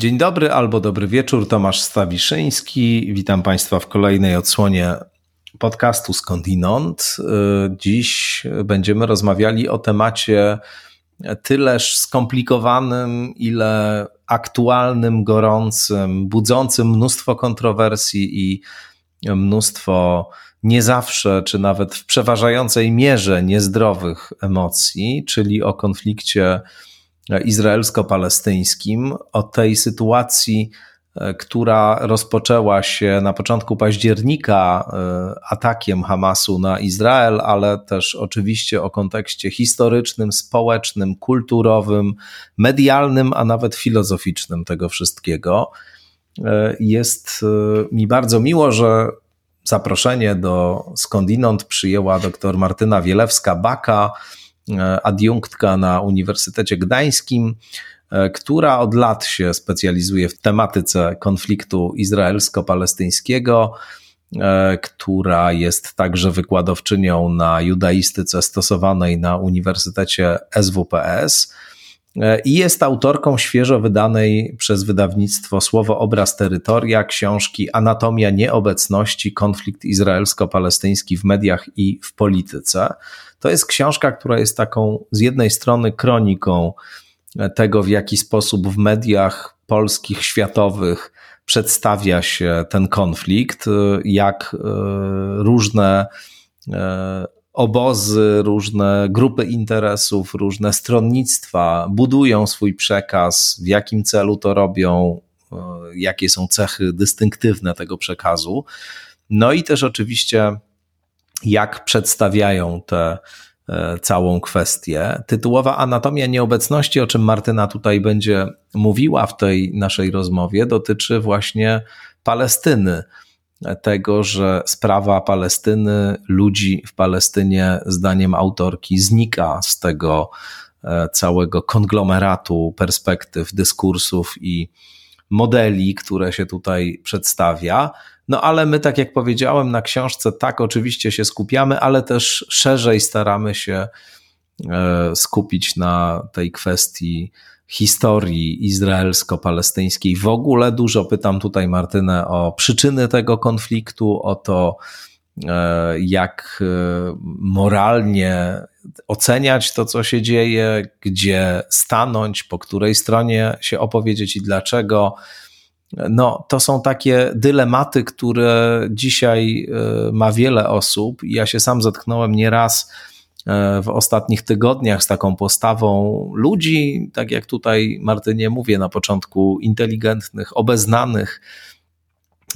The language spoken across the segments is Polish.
Dzień dobry albo dobry wieczór, Tomasz Stawiszyński. Witam Państwa w kolejnej odsłonie podcastu Skądinąd. Dziś będziemy rozmawiali o temacie tyleż skomplikowanym, ile aktualnym, gorącym, budzącym mnóstwo kontrowersji i mnóstwo nie zawsze, czy nawet w przeważającej mierze niezdrowych emocji, czyli o konflikcie izraelsko-palestyńskim, o tej sytuacji, e, która rozpoczęła się na początku października e, atakiem Hamasu na Izrael, ale też oczywiście o kontekście historycznym, społecznym, kulturowym, medialnym, a nawet filozoficznym tego wszystkiego. E, jest mi bardzo miło, że zaproszenie do skądinąd przyjęła dr Martyna Wielewska-Baka, adiunktka na Uniwersytecie Gdańskim, e, która od lat się specjalizuje w tematyce konfliktu izraelsko-palestyńskiego, e, która jest także wykładowczynią na judaistyce stosowanej na Uniwersytecie SWPS i jest autorką świeżo wydanej przez wydawnictwo Słowo Obraz Terytoria książki Anatomia Nieobecności Konflikt izraelsko-palestyński w mediach i w polityce. To jest książka, która jest taką z jednej strony kroniką tego, w jaki sposób w mediach polskich, światowych przedstawia się ten konflikt, jak e, różne e, obozy, różne grupy interesów, różne stronnictwa budują swój przekaz, w jakim celu to robią, e, jakie są cechy dystynktywne tego przekazu. No i też oczywiście jak przedstawiają tę e, całą kwestię. Tytułowa Anatomia Nieobecności, o czym Martyna tutaj będzie mówiła w tej naszej rozmowie, dotyczy właśnie Palestyny. Tego, że sprawa Palestyny, ludzi w Palestynie, zdaniem autorki, znika z tego e, całego konglomeratu perspektyw, dyskursów i modeli, które się tutaj przedstawia. No ale my, tak jak powiedziałem, na książce tak oczywiście się skupiamy, ale też szerzej staramy się e, skupić na tej kwestii historii izraelsko-palestyńskiej. W ogóle dużo pytam tutaj Martynę o przyczyny tego konfliktu, o to, e, jak e, moralnie oceniać to, co się dzieje, gdzie stanąć, po której stronie się opowiedzieć i dlaczego. No, to są takie dylematy, które dzisiaj e, ma wiele osób. Ja się sam zetknąłem nieraz e, w ostatnich tygodniach z taką postawą ludzi, tak jak tutaj Martynie mówię na początku, inteligentnych, obeznanych,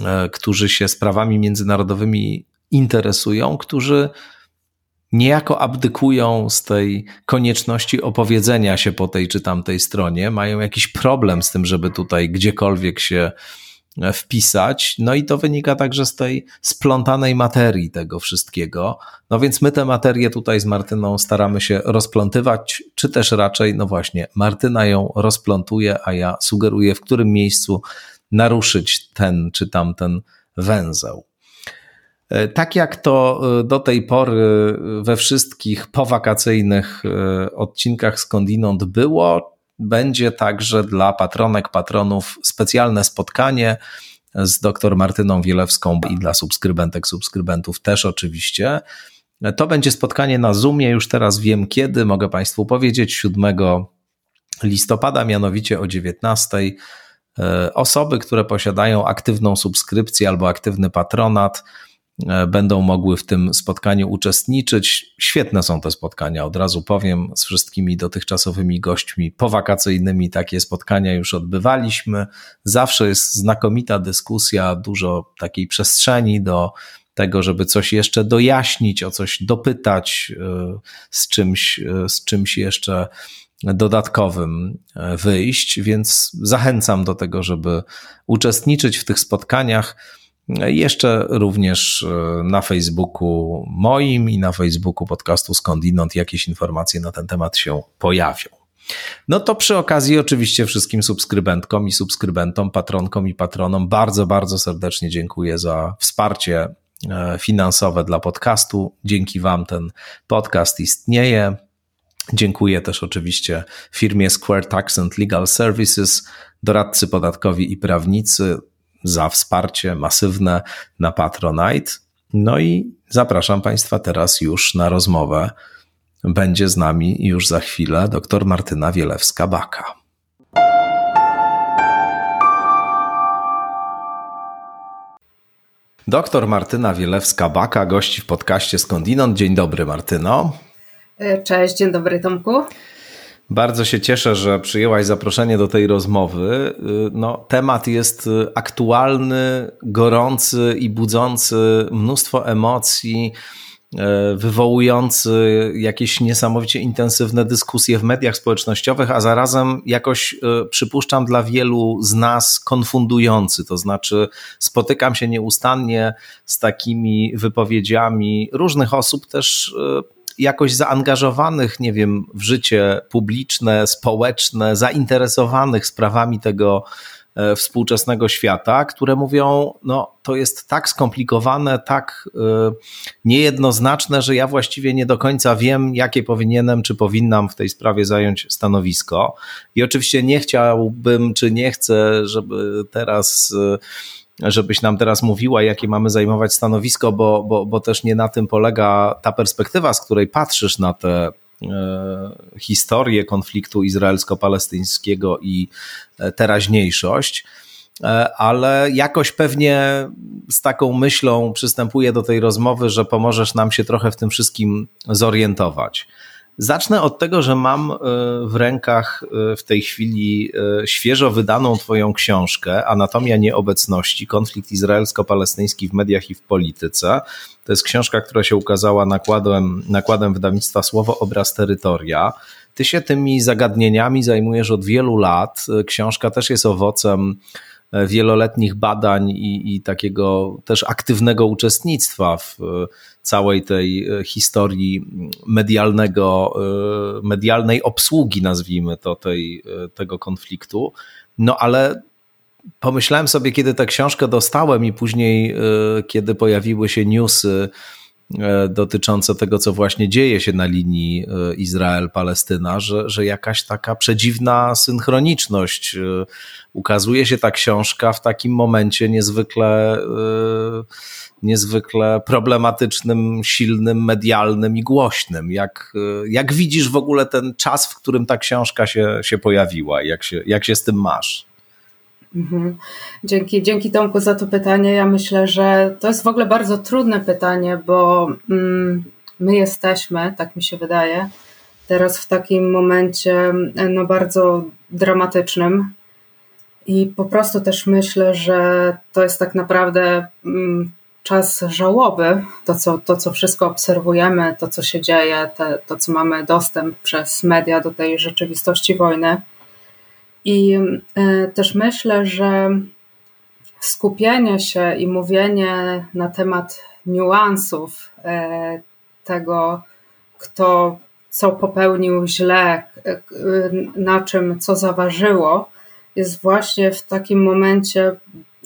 e, którzy się sprawami międzynarodowymi interesują, którzy niejako abdykują z tej konieczności opowiedzenia się po tej czy tamtej stronie, mają jakiś problem z tym, żeby tutaj gdziekolwiek się e, wpisać. No i to wynika także z tej splątanej materii tego wszystkiego. No więc my tę materię tutaj z Martyną staramy się rozplątywać, czy też raczej, no właśnie, Martyna ją rozplątuje, a ja sugeruję, w którym miejscu naruszyć ten czy tamten węzeł. E, tak jak to e, do tej pory we wszystkich powakacyjnych e, odcinkach skądinąd było, będzie także dla patronek, patronów specjalne spotkanie z dr Martyną Wielewską i dla subskrybentek, subskrybentów też oczywiście. To będzie spotkanie na Zoomie, już teraz wiem kiedy, mogę Państwu powiedzieć, 7 listopada, mianowicie o 19. Osoby, które posiadają aktywną subskrypcję albo aktywny patronat, będą mogły w tym spotkaniu uczestniczyć. Świetne są te spotkania, od razu powiem, z wszystkimi dotychczasowymi gośćmi powakacyjnymi takie spotkania już odbywaliśmy. Zawsze jest znakomita dyskusja, dużo takiej przestrzeni do tego, żeby coś jeszcze dojaśnić, o coś dopytać, e, z czymś, e, z czymś jeszcze dodatkowym wyjść, więc zachęcam do tego, żeby uczestniczyć w tych spotkaniach. Jeszcze również e, na Facebooku moim i na Facebooku podcastu Skądinąd jakieś informacje na ten temat się pojawią. No to przy okazji oczywiście wszystkim subskrybentkom i subskrybentom, patronkom i patronom bardzo, bardzo serdecznie dziękuję za wsparcie e, finansowe dla podcastu. Dzięki Wam ten podcast istnieje. Dziękuję też oczywiście firmie Square Tax and Legal Services, doradcy podatkowi i prawnicy za wsparcie masywne na Patronite. No i zapraszam Państwa teraz już na rozmowę. Będzie z nami już za chwilę dr Martyna Wielewska-Baka. Doktor Martyna Wielewska-Baka gości w podcaście Skądinąd. Dzień dobry Martyno. Cześć, dzień dobry Tomku. Bardzo się cieszę, że przyjęłaś zaproszenie do tej rozmowy. Y, no, temat jest y, aktualny, gorący i budzący mnóstwo emocji, y, wywołujący jakieś niesamowicie intensywne dyskusje w mediach społecznościowych, a zarazem jakoś przypuszczam dla wielu z nas konfundujący. To znaczy, spotykam się nieustannie z takimi wypowiedziami różnych osób, też jakoś zaangażowanych, nie wiem, w życie publiczne, społeczne, zainteresowanych sprawami tego e, współczesnego świata, które mówią, no to jest tak skomplikowane, tak e, niejednoznaczne, że ja właściwie nie do końca wiem, jakie powinienem czy powinnam w tej sprawie zająć stanowisko. I oczywiście nie chciałbym, czy nie chcę, żeby teraz e, żebyś nam teraz mówiła, jakie mamy zajmować stanowisko, bo, bo, bo też nie na tym polega ta perspektywa, z której patrzysz na tę e, historię konfliktu izraelsko-palestyńskiego i e, teraźniejszość e, ale jakoś pewnie z taką myślą przystępuję do tej rozmowy, że pomożesz nam się trochę w tym wszystkim zorientować. Zacznę od tego, że mam e, w rękach e, w tej chwili e, świeżo wydaną Twoją książkę Anatomia Nieobecności konflikt izraelsko-palestyński w mediach i w polityce. To jest książka, która się ukazała nakładem, nakładem wydawnictwa Słowo Obraz Terytoria. Ty się tymi zagadnieniami zajmujesz od wielu lat. Książka też jest owocem wieloletnich badań i, i takiego też aktywnego uczestnictwa w całej tej e, historii medialnego, e, medialnej obsługi, nazwijmy to, tej, e, tego konfliktu. No ale pomyślałem sobie, kiedy tę książkę dostałem i później, kiedy pojawiły się newsy dotyczące tego, co właśnie dzieje się na linii Izrael-Palestyna, że, że jakaś taka przedziwna synchroniczność. Ukazuje się ta książka w takim momencie niezwykle niezwykle problematycznym, silnym, medialnym i głośnym. Jak, jak widzisz w ogóle ten czas, w którym ta książka się, się pojawiła? Jak się, jak się z tym masz? Mhm. Dzięki, dzięki Tomku za to pytanie. Ja myślę, że to jest w ogóle bardzo trudne pytanie, bo mm, my jesteśmy, tak mi się wydaje, teraz w takim momencie no, bardzo dramatycznym. I po prostu też myślę, że to jest tak naprawdę mm, czas żałoby, to co, to co wszystko obserwujemy, to co się dzieje, te, to co mamy dostęp przez media do tej rzeczywistości wojny. I y, też myślę, że skupienie się i mówienie na temat niuansów y, tego, kto co popełnił źle, y, na czym co zaważyło, jest właśnie w takim momencie,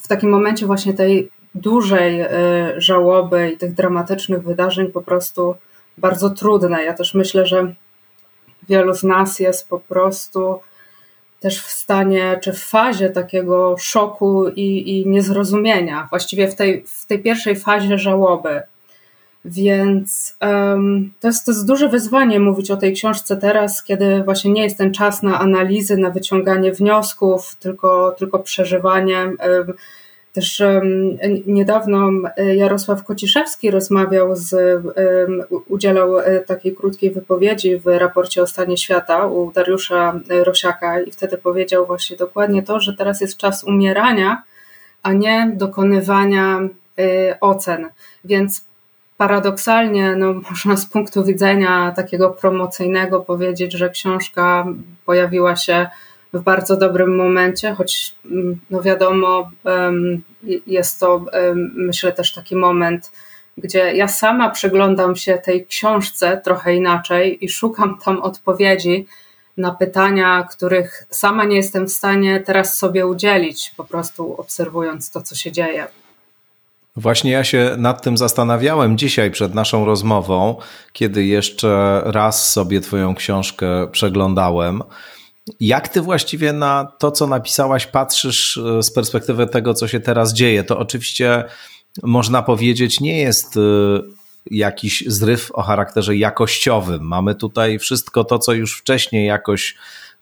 w takim momencie właśnie tej dużej żałoby i tych dramatycznych wydarzeń po prostu bardzo trudne. Ja też myślę, że wielu z nas jest po prostu też w stanie, czy w fazie takiego szoku i, i niezrozumienia, właściwie w tej, w tej pierwszej fazie żałoby. Więc um, to, jest, to jest duże wyzwanie mówić o tej książce teraz, kiedy właśnie nie jest ten czas na analizy, na wyciąganie wniosków, tylko, tylko przeżywanie. Um, też niedawno Jarosław Kociszewski rozmawiał z, udzielał e, takiej krótkiej wypowiedzi w raporcie o stanie świata u Dariusza Rosiaka i wtedy powiedział właśnie dokładnie to, że teraz jest czas umierania, a nie dokonywania e, ocen. Więc paradoksalnie, no, można z punktu widzenia takiego promocyjnego powiedzieć, że książka pojawiła się w bardzo dobrym momencie, choć mm, no wiadomo, jest to myślę też taki moment, gdzie ja sama przyglądam się tej książce trochę inaczej i szukam tam odpowiedzi na pytania, których sama nie jestem w stanie teraz sobie udzielić, po prostu obserwując to, co się dzieje. Właśnie ja się nad tym zastanawiałem dzisiaj przed naszą rozmową, kiedy jeszcze raz sobie Twoją książkę przeglądałem. Jak ty właściwie na to, co napisałaś, patrzysz e, z perspektywy tego, co się teraz dzieje? To oczywiście można powiedzieć, nie jest e, jakiś zryw o charakterze jakościowym. Mamy tutaj wszystko to, co już wcześniej jakoś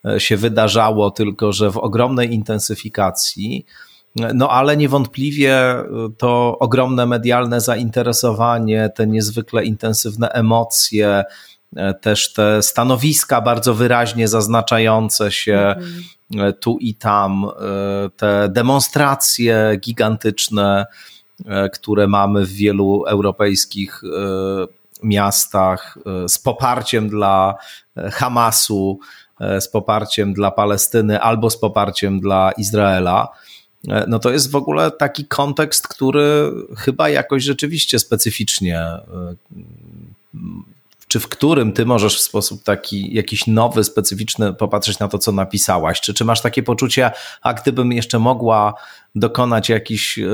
e, się wydarzało, tylko że w ogromnej intensyfikacji. No ale niewątpliwie to ogromne medialne zainteresowanie, te niezwykle intensywne emocje, też te stanowiska bardzo wyraźnie zaznaczające się mhm. tu i tam, e, te demonstracje gigantyczne, które mamy w wielu europejskich miastach z poparciem dla Hamasu, z poparciem dla Palestyny albo z poparciem dla Izraela. No to jest w ogóle taki kontekst, który chyba jakoś rzeczywiście specyficznie czy w którym ty możesz w sposób taki jakiś nowy, specyficzny popatrzeć na to, co napisałaś? Czy, czy masz takie poczucie, a gdybym jeszcze mogła dokonać jakichś y,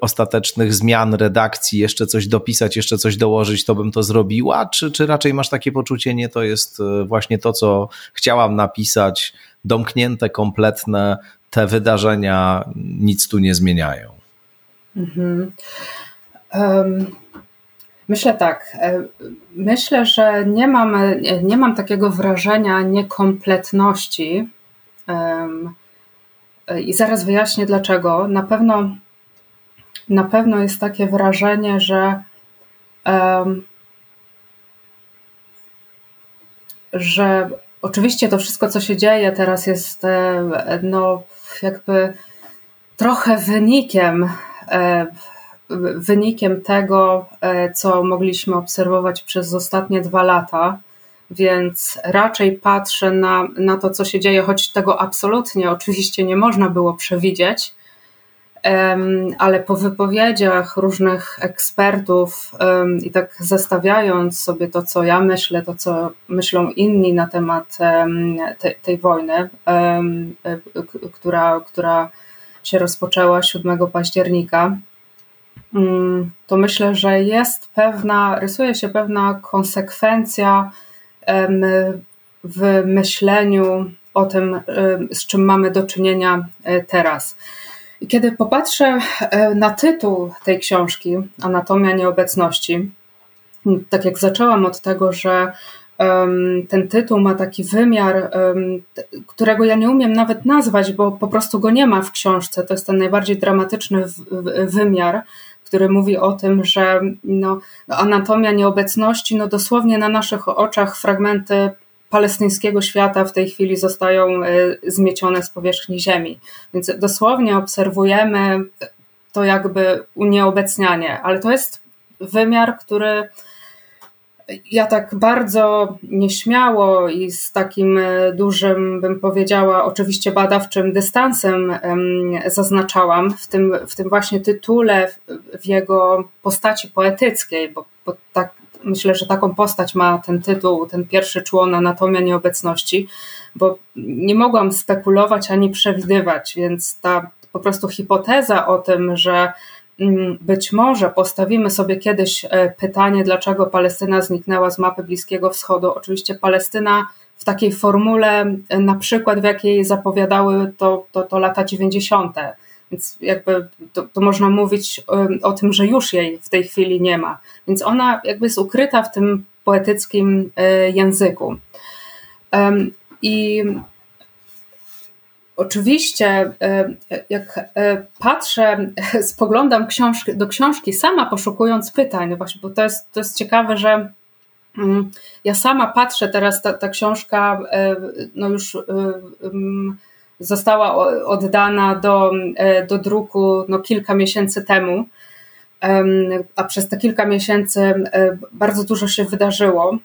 ostatecznych zmian redakcji, jeszcze coś dopisać, jeszcze coś dołożyć, to bym to zrobiła? Czy, czy raczej masz takie poczucie, nie, to jest y, właśnie to, co chciałam napisać, domknięte, kompletne, te wydarzenia nic tu nie zmieniają? Mhm. Um Myślę tak. E, myślę, że nie mam, nie mam takiego wrażenia niekompletności. I zaraz wyjaśnię dlaczego. Na pewno, na pewno jest takie wrażenie, że że oczywiście to wszystko, co się dzieje teraz jest e, no, jakby trochę wynikiem e, wynikiem tego, e, co mogliśmy obserwować przez ostatnie dwa lata, więc raczej patrzę na, na to, co się dzieje, choć tego absolutnie oczywiście nie można było przewidzieć, ale po wypowiedziach różnych ekspertów i tak zestawiając sobie to, co ja myślę, to, co myślą inni na temat tej, wojny, e, która, która się rozpoczęła 7 października, to myślę, że jest pewna, rysuje się pewna konsekwencja w myśleniu o tym, z czym mamy do czynienia e, teraz. I kiedy popatrzę e, na tytuł tej książki, Anatomia Nieobecności, tak jak zaczęłam od tego, że ten tytuł ma taki wymiar, którego ja nie umiem nawet nazwać, bo po prostu go nie ma w książce. To jest ten najbardziej dramatyczny wymiar, który mówi o tym, że no, anatomia nieobecności, no dosłownie na naszych oczach fragmenty palestyńskiego świata w tej chwili zostają e, zmiecione z powierzchni ziemi. Więc dosłownie obserwujemy to jakby unieobecnianie, ale to jest wymiar, który ja tak bardzo nieśmiało i z takim e, dużym, bym powiedziała, oczywiście badawczym dystansem zaznaczałam w tym, w tym właśnie tytule, w jego postaci poetyckiej, bo, bo tak, myślę, że taką postać ma ten tytuł, ten pierwszy człon Anatomia Nieobecności, bo nie mogłam spekulować ani przewidywać, więc ta po prostu hipoteza o tym, że być może postawimy sobie kiedyś e, pytanie, dlaczego Palestyna zniknęła z mapy Bliskiego Wschodu. Oczywiście Palestyna w takiej formule, e, na przykład w jakiej zapowiadały to, to, to lata 90. Więc jakby to, to, można mówić e, o tym, że już jej w tej chwili nie ma. Więc ona jakby jest ukryta w tym poetyckim języku. I Oczywiście, e, jak e, patrzę, spoglądam książki, do książki sama poszukując pytań, właśnie, bo to jest, to jest ciekawe, że mm, ja sama patrzę teraz, ta, ta książka e, no już mm, została oddana do, do druku no, kilka miesięcy temu, a przez te kilka miesięcy bardzo dużo się wydarzyło.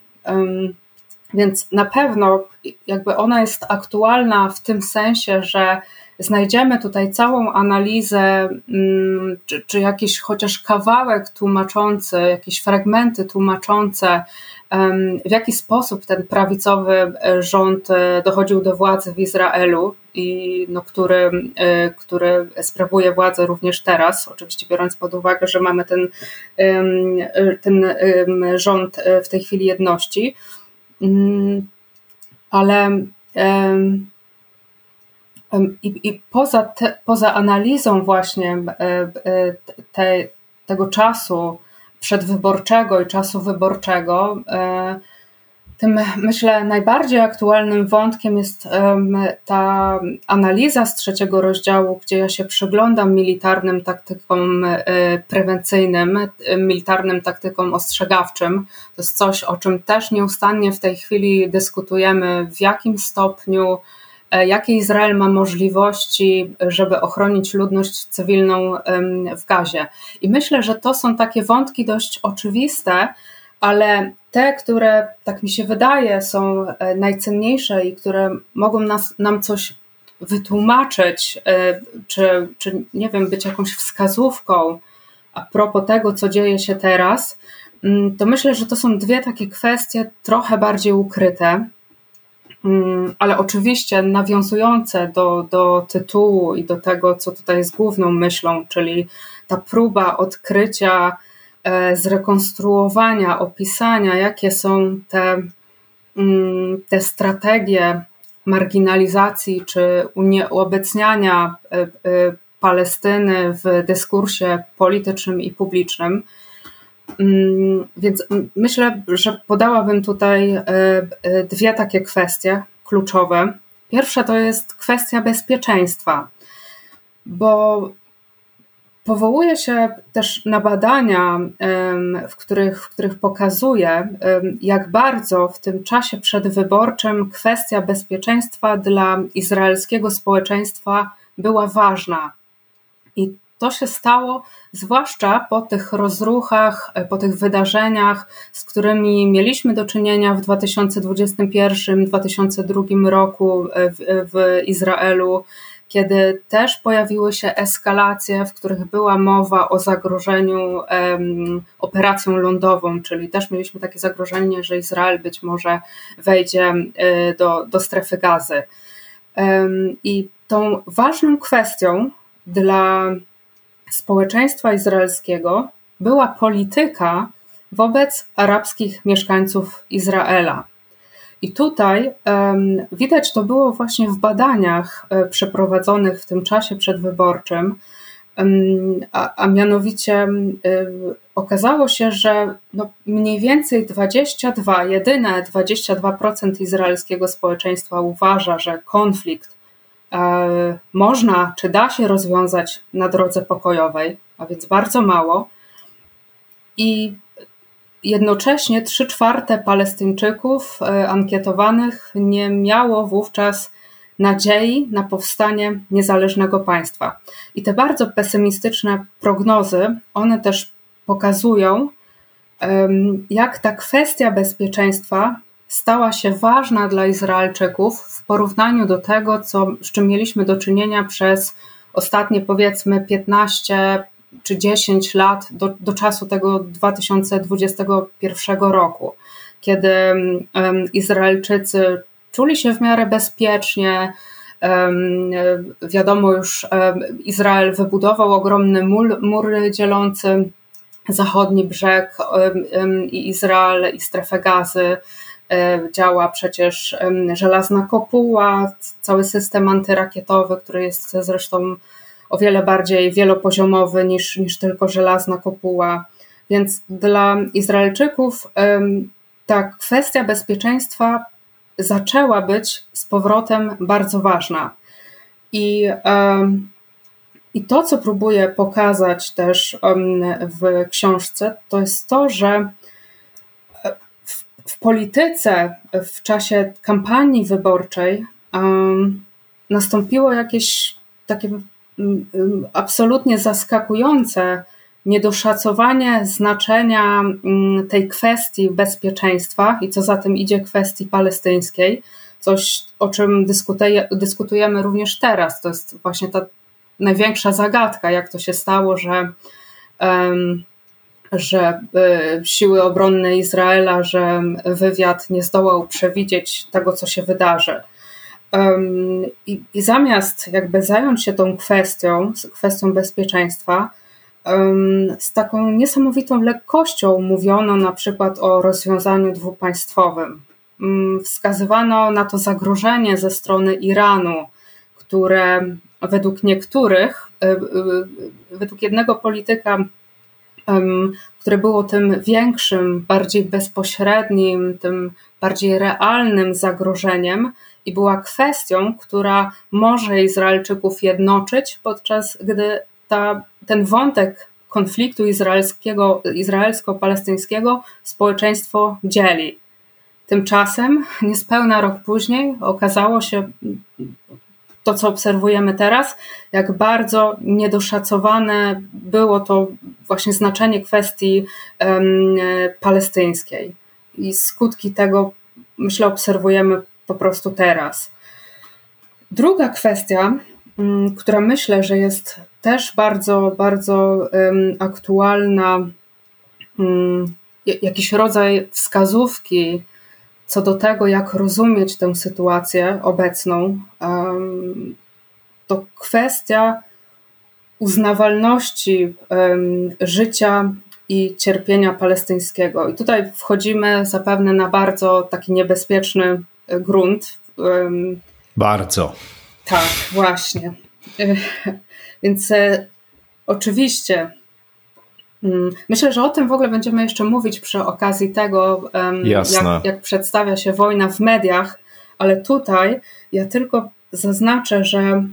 Więc na pewno jakby ona jest aktualna w tym sensie, że znajdziemy tutaj całą analizę, mm, czy, czy jakiś chociaż kawałek tłumaczący, jakieś fragmenty tłumaczące, w jaki sposób ten prawicowy e, rząd e, dochodził do władzy w Izraelu i no, który, e, który sprawuje władzę również teraz, oczywiście biorąc pod uwagę, że mamy ten, ten rząd w tej chwili jedności. Mm, ale i, i poza, te, poza analizą właśnie te, tego czasu, przedwyborczego i czasu wyborczego. E, tym myślę najbardziej aktualnym wątkiem jest ta analiza z trzeciego rozdziału, gdzie ja się przyglądam militarnym taktykom e, prewencyjnym, militarnym taktykom ostrzegawczym. To jest coś, o czym też nieustannie w tej chwili dyskutujemy, w jakim stopniu E, jakie Izrael ma możliwości, żeby ochronić ludność cywilną w Gazie. I myślę, że to są takie wątki dość oczywiste, ale te, które, tak mi się wydaje, są e, najcenniejsze i które mogą nas, nam coś wytłumaczyć, e, czy, czy nie wiem, być jakąś wskazówką a propos tego, co dzieje się teraz, mm, to myślę, że to są dwie takie kwestie trochę bardziej ukryte. Mm, ale oczywiście nawiązujące do, do tytułu i do tego, co tutaj jest główną myślą, czyli ta próba odkrycia, zrekonstruowania, opisania, jakie są te, mm, te strategie marginalizacji czy unieobecniania e, e, Palestyny w dyskursie politycznym i publicznym. Mm, więc myślę, że podałabym tutaj e, e, dwie takie kwestie kluczowe. Pierwsza to jest kwestia bezpieczeństwa, bo powołuje się też na badania, w których, w których pokazuje, jak bardzo w tym czasie przedwyborczym kwestia bezpieczeństwa dla izraelskiego społeczeństwa była ważna. I to się stało zwłaszcza po tych rozruchach, e, po tych wydarzeniach, z którymi mieliśmy do czynienia w 2021-2002 roku e, w, w Izraelu, kiedy też pojawiły się eskalacje, w których była mowa o zagrożeniu um, operacją lądową, czyli też mieliśmy takie zagrożenie, że Izrael być może wejdzie e, do, do strefy gazy. Um, I tą ważną kwestią dla społeczeństwa izraelskiego była polityka wobec arabskich mieszkańców Izraela. I tutaj widać to było właśnie w badaniach um, przeprowadzonych w tym czasie przedwyborczym, a, a, mianowicie okazało się, że no mniej więcej 22, jedyne 22% izraelskiego społeczeństwa uważa, że konflikt E, można czy da się rozwiązać na drodze pokojowej, a więc bardzo mało. I jednocześnie 3 czwarte Palestyńczyków e, ankietowanych nie miało wówczas nadziei na powstanie niezależnego państwa. I te bardzo pesymistyczne prognozy, one też pokazują, jak ta kwestia bezpieczeństwa stała się ważna dla Izraelczyków w porównaniu do tego, co, z czym mieliśmy do czynienia przez ostatnie powiedzmy 15 czy 10 lat do, do czasu tego 2021 roku, kiedy Izraelczycy czuli się w miarę bezpiecznie. Wiadomo już, Izrael wybudował ogromny mur, mur dzielący zachodni brzeg i Izrael i strefę gazy. E, działa przecież żelazna kopuła, cały system antyrakietowy, który jest zresztą o wiele bardziej wielopoziomowy niż, niż tylko żelazna kopuła. Więc dla Izraelczyków ta kwestia bezpieczeństwa zaczęła być z powrotem bardzo ważna. I, i to, co próbuję pokazać też w książce, to jest to, że w polityce w czasie kampanii wyborczej nastąpiło jakieś takie absolutnie zaskakujące niedoszacowanie znaczenia um, tej kwestii bezpieczeństwa i co za tym idzie kwestii palestyńskiej, coś, o czym dyskutujemy również teraz. To jest właśnie ta największa zagadka, jak to się stało, że, że y, siły obronne Izraela, że wywiad nie zdołał przewidzieć tego, co się wydarzy. I, I, zamiast jakby zająć się tą kwestią, kwestią bezpieczeństwa, z taką niesamowitą lekkością mówiono na przykład o rozwiązaniu dwupaństwowym. Mm, wskazywano na to zagrożenie ze strony Iranu, które według niektórych, e, e, według jednego polityka, które było tym większym, bardziej bezpośrednim, tym bardziej realnym zagrożeniem i była kwestią, która może Izraelczyków jednoczyć, podczas gdy ta, ten wątek konfliktu izraelskiego, izraelsko-palestyńskiego społeczeństwo dzieli. Tymczasem, niespełna rok później, okazało się to, co obserwujemy teraz, jak bardzo niedoszacowane było to właśnie znaczenie kwestii um, palestyńskiej. I skutki tego, myślę, obserwujemy po prostu teraz. Druga kwestia, um, która myślę, że jest też bardzo, bardzo aktualna, jakiś rodzaj wskazówki, co do tego, jak rozumieć tę sytuację obecną, to kwestia uznawalności życia i cierpienia palestyńskiego. I tutaj wchodzimy zapewne na bardzo taki niebezpieczny grunt. Bardzo. Tak, właśnie. Więc e, oczywiście Mm, myślę, że o tym w ogóle będziemy jeszcze mówić przy okazji tego, jak, jak, przedstawia się wojna w mediach, ale tutaj ja tylko zaznaczę, że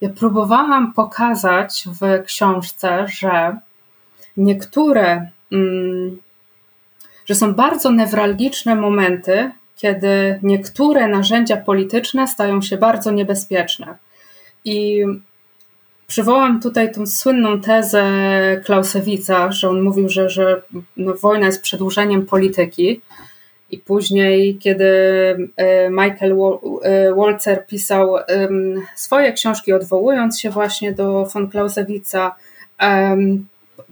ja próbowałam pokazać w książce, że niektóre, mm, że są bardzo newralgiczne momenty, kiedy niektóre narzędzia polityczne stają się bardzo niebezpieczne. I Przywołam tutaj tą słynną tezę Klausewica, że on mówił, że, że no, wojna jest przedłużeniem polityki. I później, kiedy e, Michael e, Walzer pisał swoje książki, odwołując się właśnie do von Clausewitza,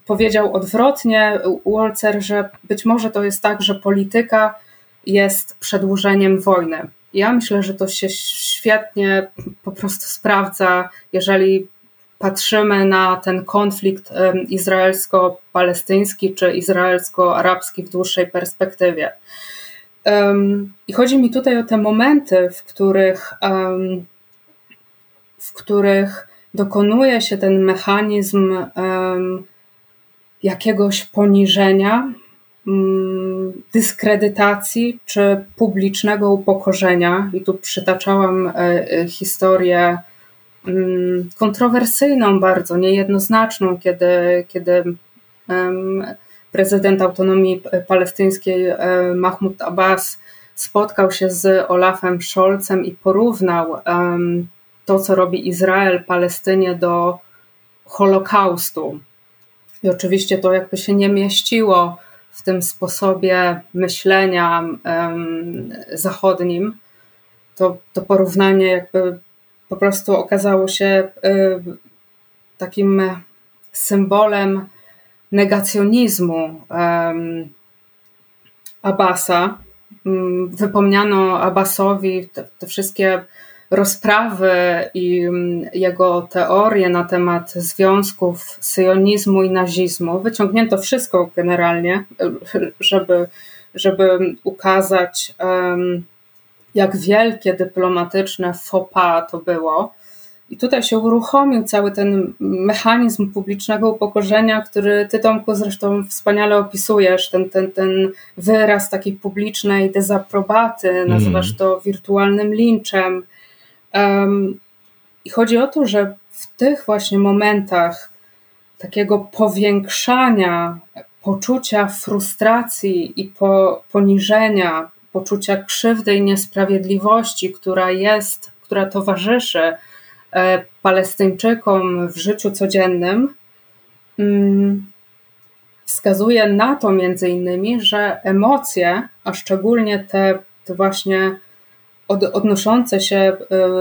powiedział odwrotnie Walzer, że być może to jest tak, że polityka jest przedłużeniem wojny. Ja myślę, że to się świetnie po prostu sprawdza, jeżeli patrzymy na ten konflikt izraelsko-palestyński czy izraelsko-arabski w dłuższej perspektywie. I chodzi mi tutaj o te momenty, w których, w których dokonuje się ten mechanizm jakiegoś poniżenia, mm, dyskredytacji czy publicznego upokorzenia. I tu przytaczałam e, e, historię Mm, kontrowersyjną bardzo, niejednoznaczną, kiedy, kiedy prezydent autonomii palestyńskiej e, Mahmoud Abbas spotkał się z Olafem Scholzem i porównał to, co robi Izrael Palestynie do Holokaustu. I oczywiście to jakby się nie mieściło w tym sposobie myślenia zachodnim. To, to porównanie jakby po prostu okazało się y, takim symbolem negacjonizmu Abbasa. Mm, wypomniano Abbasowi te, te wszystkie rozprawy i mm, jego teorie na temat związków syjonizmu i nazizmu. Wyciągnięto wszystko generalnie, żeby, żeby ukazać jak wielkie dyplomatyczne faux pas to było. I tutaj się uruchomił cały ten mechanizm publicznego upokorzenia, który ty, Tomku, zresztą wspaniale opisujesz, ten, ten, ten wyraz takiej publicznej dezaprobaty, nazywasz mm. to wirtualnym linczem. I chodzi o to, że w tych właśnie momentach takiego powiększania poczucia frustracji i po, poniżenia poczucia krzywdy i niesprawiedliwości, która jest, która towarzyszy e, Palestyńczykom w życiu codziennym, mm, wskazuje na to między innymi, że emocje, a szczególnie te, te właśnie od, odnoszące się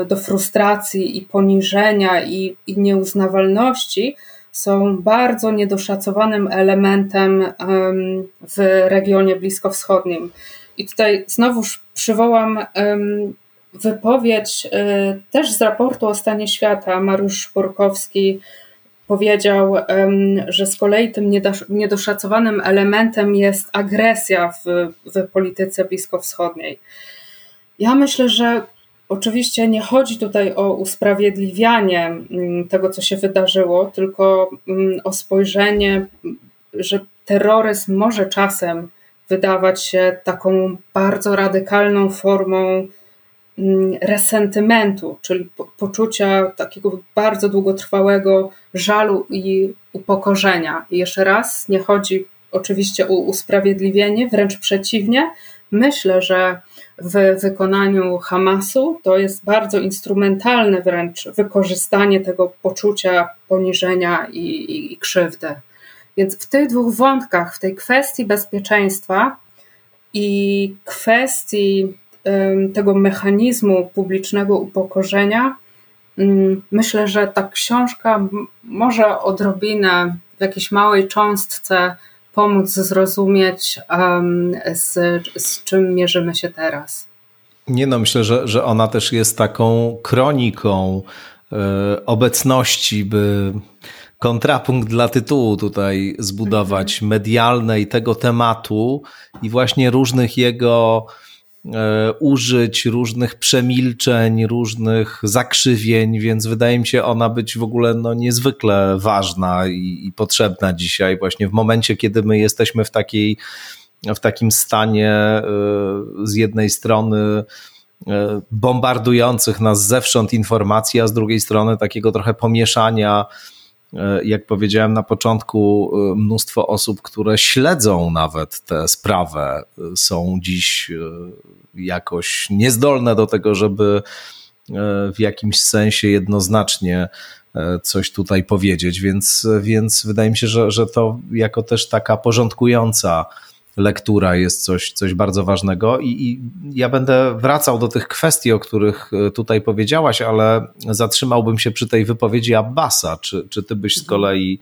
do frustracji i poniżenia i, i nieuznawalności są bardzo niedoszacowanym elementem w regionie bliskowschodnim. I tutaj znowuż przywołam wypowiedź y, też z raportu o stanie świata. Mariusz Szporkowski powiedział, że z kolei tym niedoszacowanym elementem jest agresja w, w polityce bliskowschodniej. Ja myślę, że oczywiście nie chodzi tutaj o usprawiedliwianie mm, tego, co się wydarzyło, tylko mm, o spojrzenie, że terroryzm może czasem wydawać się taką bardzo radykalną formą mm, resentymentu, czyli poczucia takiego bardzo długotrwałego żalu i upokorzenia. I jeszcze raz, nie chodzi oczywiście o usprawiedliwienie, wręcz przeciwnie. Myślę, że w wykonaniu Hamasu to jest bardzo instrumentalne wręcz wykorzystanie tego poczucia poniżenia i, i, i krzywdy. Więc w tych dwóch wątkach, w tej kwestii bezpieczeństwa i kwestii tego mechanizmu publicznego upokorzenia, myślę, że ta książka może odrobinę w jakiejś małej cząstce pomóc zrozumieć, z, z czym mierzymy się teraz. Nie no, myślę, że, że ona też jest taką kroniką e, obecności, by kontrapunkt dla tytułu tutaj zbudować, mhm. medialnej tego tematu i właśnie różnych jego użyć, różnych przemilczeń, różnych zakrzywień, więc wydaje mi się ona być w ogóle no, niezwykle ważna i, i potrzebna dzisiaj, właśnie w momencie, kiedy my jesteśmy w takiej w takim stanie e, z jednej strony e, bombardujących nas zewsząd informacji, a z drugiej strony takiego trochę pomieszania E, jak powiedziałem na początku, e, mnóstwo osób, które śledzą nawet tę sprawę, e, są dziś jakoś niezdolne do tego, żeby w jakimś sensie jednoznacznie coś tutaj powiedzieć, więc, więc wydaje mi się, że, że to jako też taka porządkująca lektura jest coś, coś bardzo ważnego. I, I, ja będę wracał do tych kwestii, o których e, tutaj powiedziałaś, ale zatrzymałbym się przy tej wypowiedzi Abbasa. Czy, czy ty byś z kolei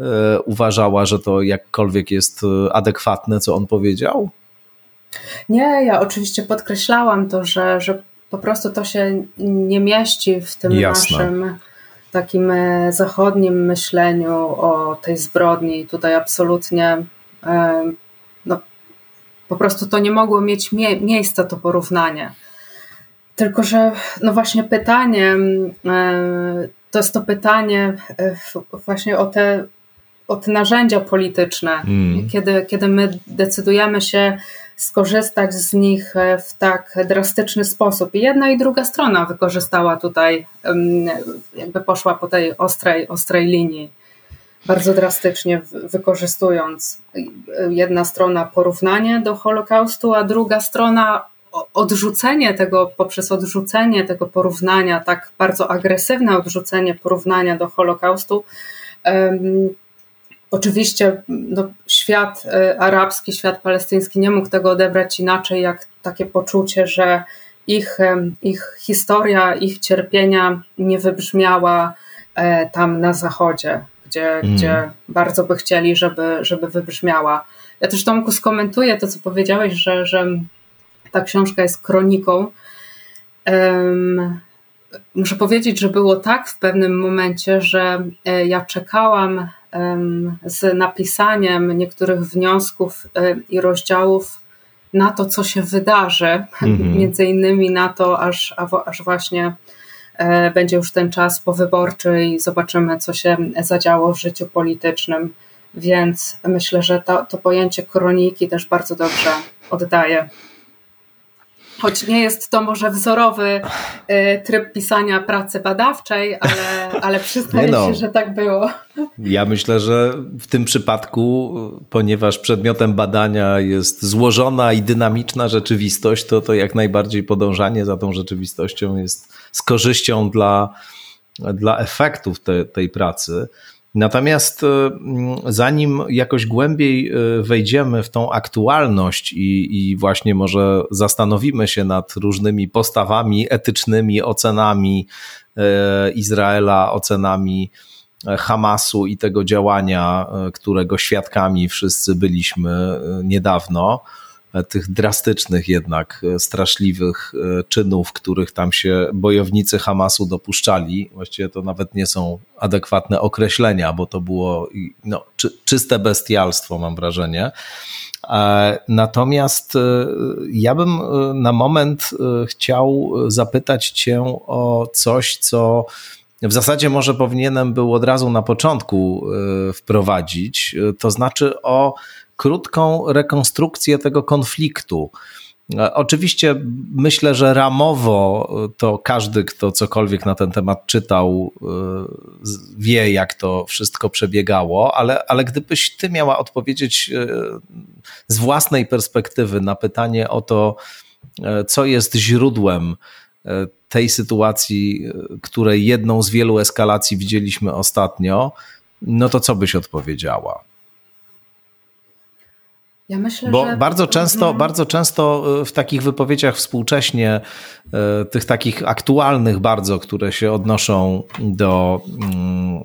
e, uważała, że to jakkolwiek jest e, adekwatne, co on powiedział? Nie, ja oczywiście podkreślałam to, że, że po prostu to się nie mieści w tym Jasne. naszym takim zachodnim myśleniu o tej zbrodni. Tutaj absolutnie po prostu to nie mogło mieć mie miejsca, to porównanie. Tylko, że no właśnie pytanie, to jest to pytanie e, właśnie o te, o te narzędzia polityczne, mm. kiedy, kiedy my decydujemy się skorzystać z nich e, w tak drastyczny sposób. I jedna i druga strona wykorzystała tutaj, jakby poszła po tej ostrej, ostrej linii bardzo drastycznie wykorzystując jedna strona porównanie do Holokaustu, a druga strona odrzucenie tego, poprzez odrzucenie tego porównania, tak bardzo agresywne odrzucenie porównania do Holokaustu. Um, oczywiście no, świat e, arabski, świat palestyński nie mógł tego odebrać inaczej, jak takie poczucie, że ich, ich historia, ich cierpienia nie wybrzmiała e, tam na zachodzie gdzie, mm. gdzie bardzo by chcieli, żeby, żeby wybrzmiała. Ja też Tomku skomentuję to, co powiedziałeś, że, że ta książka jest kroniką. Um, muszę powiedzieć, że było tak w pewnym momencie, że e, ja czekałam um, z napisaniem niektórych wniosków um, i rozdziałów na to, co się wydarzy, mm -hmm. między innymi na to, aż, aż właśnie E, będzie już ten czas powyborczy i zobaczymy, co się zadziało w życiu politycznym. Więc myślę, że to, to pojęcie kroniki też bardzo dobrze oddaje. Choć nie jest to może wzorowy y, tryb pisania pracy badawczej, ale, ale przyznaję no. się, że tak było. Ja myślę, że w tym przypadku, ponieważ przedmiotem badania jest złożona i dynamiczna rzeczywistość, to to jak najbardziej podążanie za tą rzeczywistością jest z korzyścią dla, dla efektów te, tej pracy. Natomiast zanim jakoś głębiej wejdziemy w tą aktualność i, i właśnie może zastanowimy się nad różnymi postawami etycznymi, ocenami Izraela, ocenami Hamasu i tego działania, którego świadkami wszyscy byliśmy niedawno, tych drastycznych jednak, straszliwych czynów, których tam się bojownicy Hamasu dopuszczali. Właściwie to nawet nie są adekwatne określenia, bo to było no, czy, czyste bestialstwo, mam wrażenie. Natomiast ja bym na moment chciał zapytać Cię o coś, co w zasadzie może powinienem był od razu na początku e, wprowadzić, e, to znaczy o krótką rekonstrukcję tego konfliktu. E, oczywiście myślę, że ramowo to każdy, kto cokolwiek na ten temat czytał, wie, jak to wszystko przebiegało, ale, ale gdybyś ty miała odpowiedzieć z własnej perspektywy na pytanie o to, co jest źródłem tej sytuacji, której jedną z wielu eskalacji widzieliśmy ostatnio, no to co byś odpowiedziała? Ja myślę, Bo że... bardzo często, mhm. bardzo często e, w takich wypowiedziach współcześnie, e, tych takich aktualnych bardzo, które się odnoszą do mm,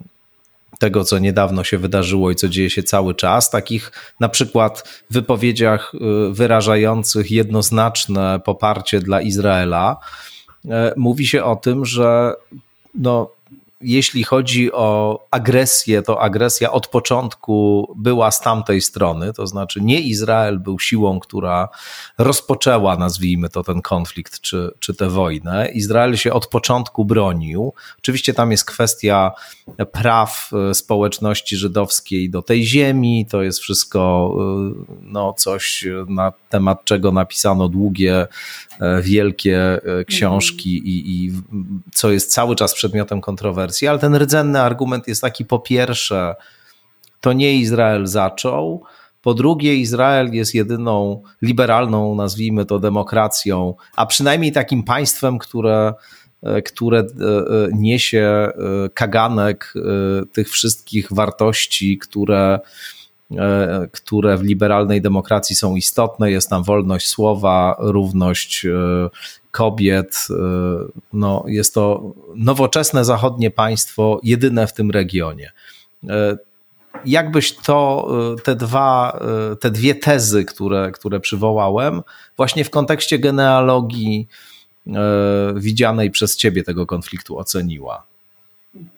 tego, co niedawno się wydarzyło i co dzieje się cały czas, takich na przykład wypowiedziach e, wyrażających jednoznaczne poparcie dla Izraela, mówi się o tym, że no, jeśli chodzi o agresję, to agresja od początku była z tamtej strony, to znaczy nie Izrael był siłą, która rozpoczęła, nazwijmy to, ten konflikt czy, czy tę wojnę. Izrael się od początku bronił. Oczywiście tam jest kwestia praw e, społeczności żydowskiej do tej ziemi, to jest wszystko e, no, coś, na temat czego napisano długie E, wielkie e, książki i, i co jest cały czas przedmiotem kontrowersji, ale ten rdzenny argument jest taki po pierwsze, to nie Izrael zaczął, po drugie, Izrael jest jedyną liberalną, nazwijmy to, demokracją, a przynajmniej takim państwem, które, e, które niesie kaganek tych wszystkich wartości, które E, które w liberalnej demokracji są istotne. Jest tam wolność słowa, równość e, kobiet. E, no, jest to nowoczesne zachodnie państwo, jedyne w tym regionie. Jakbyś to, te, dwa, te dwie tezy, które, które przywołałem, właśnie w kontekście genealogii widzianej przez ciebie tego konfliktu oceniła?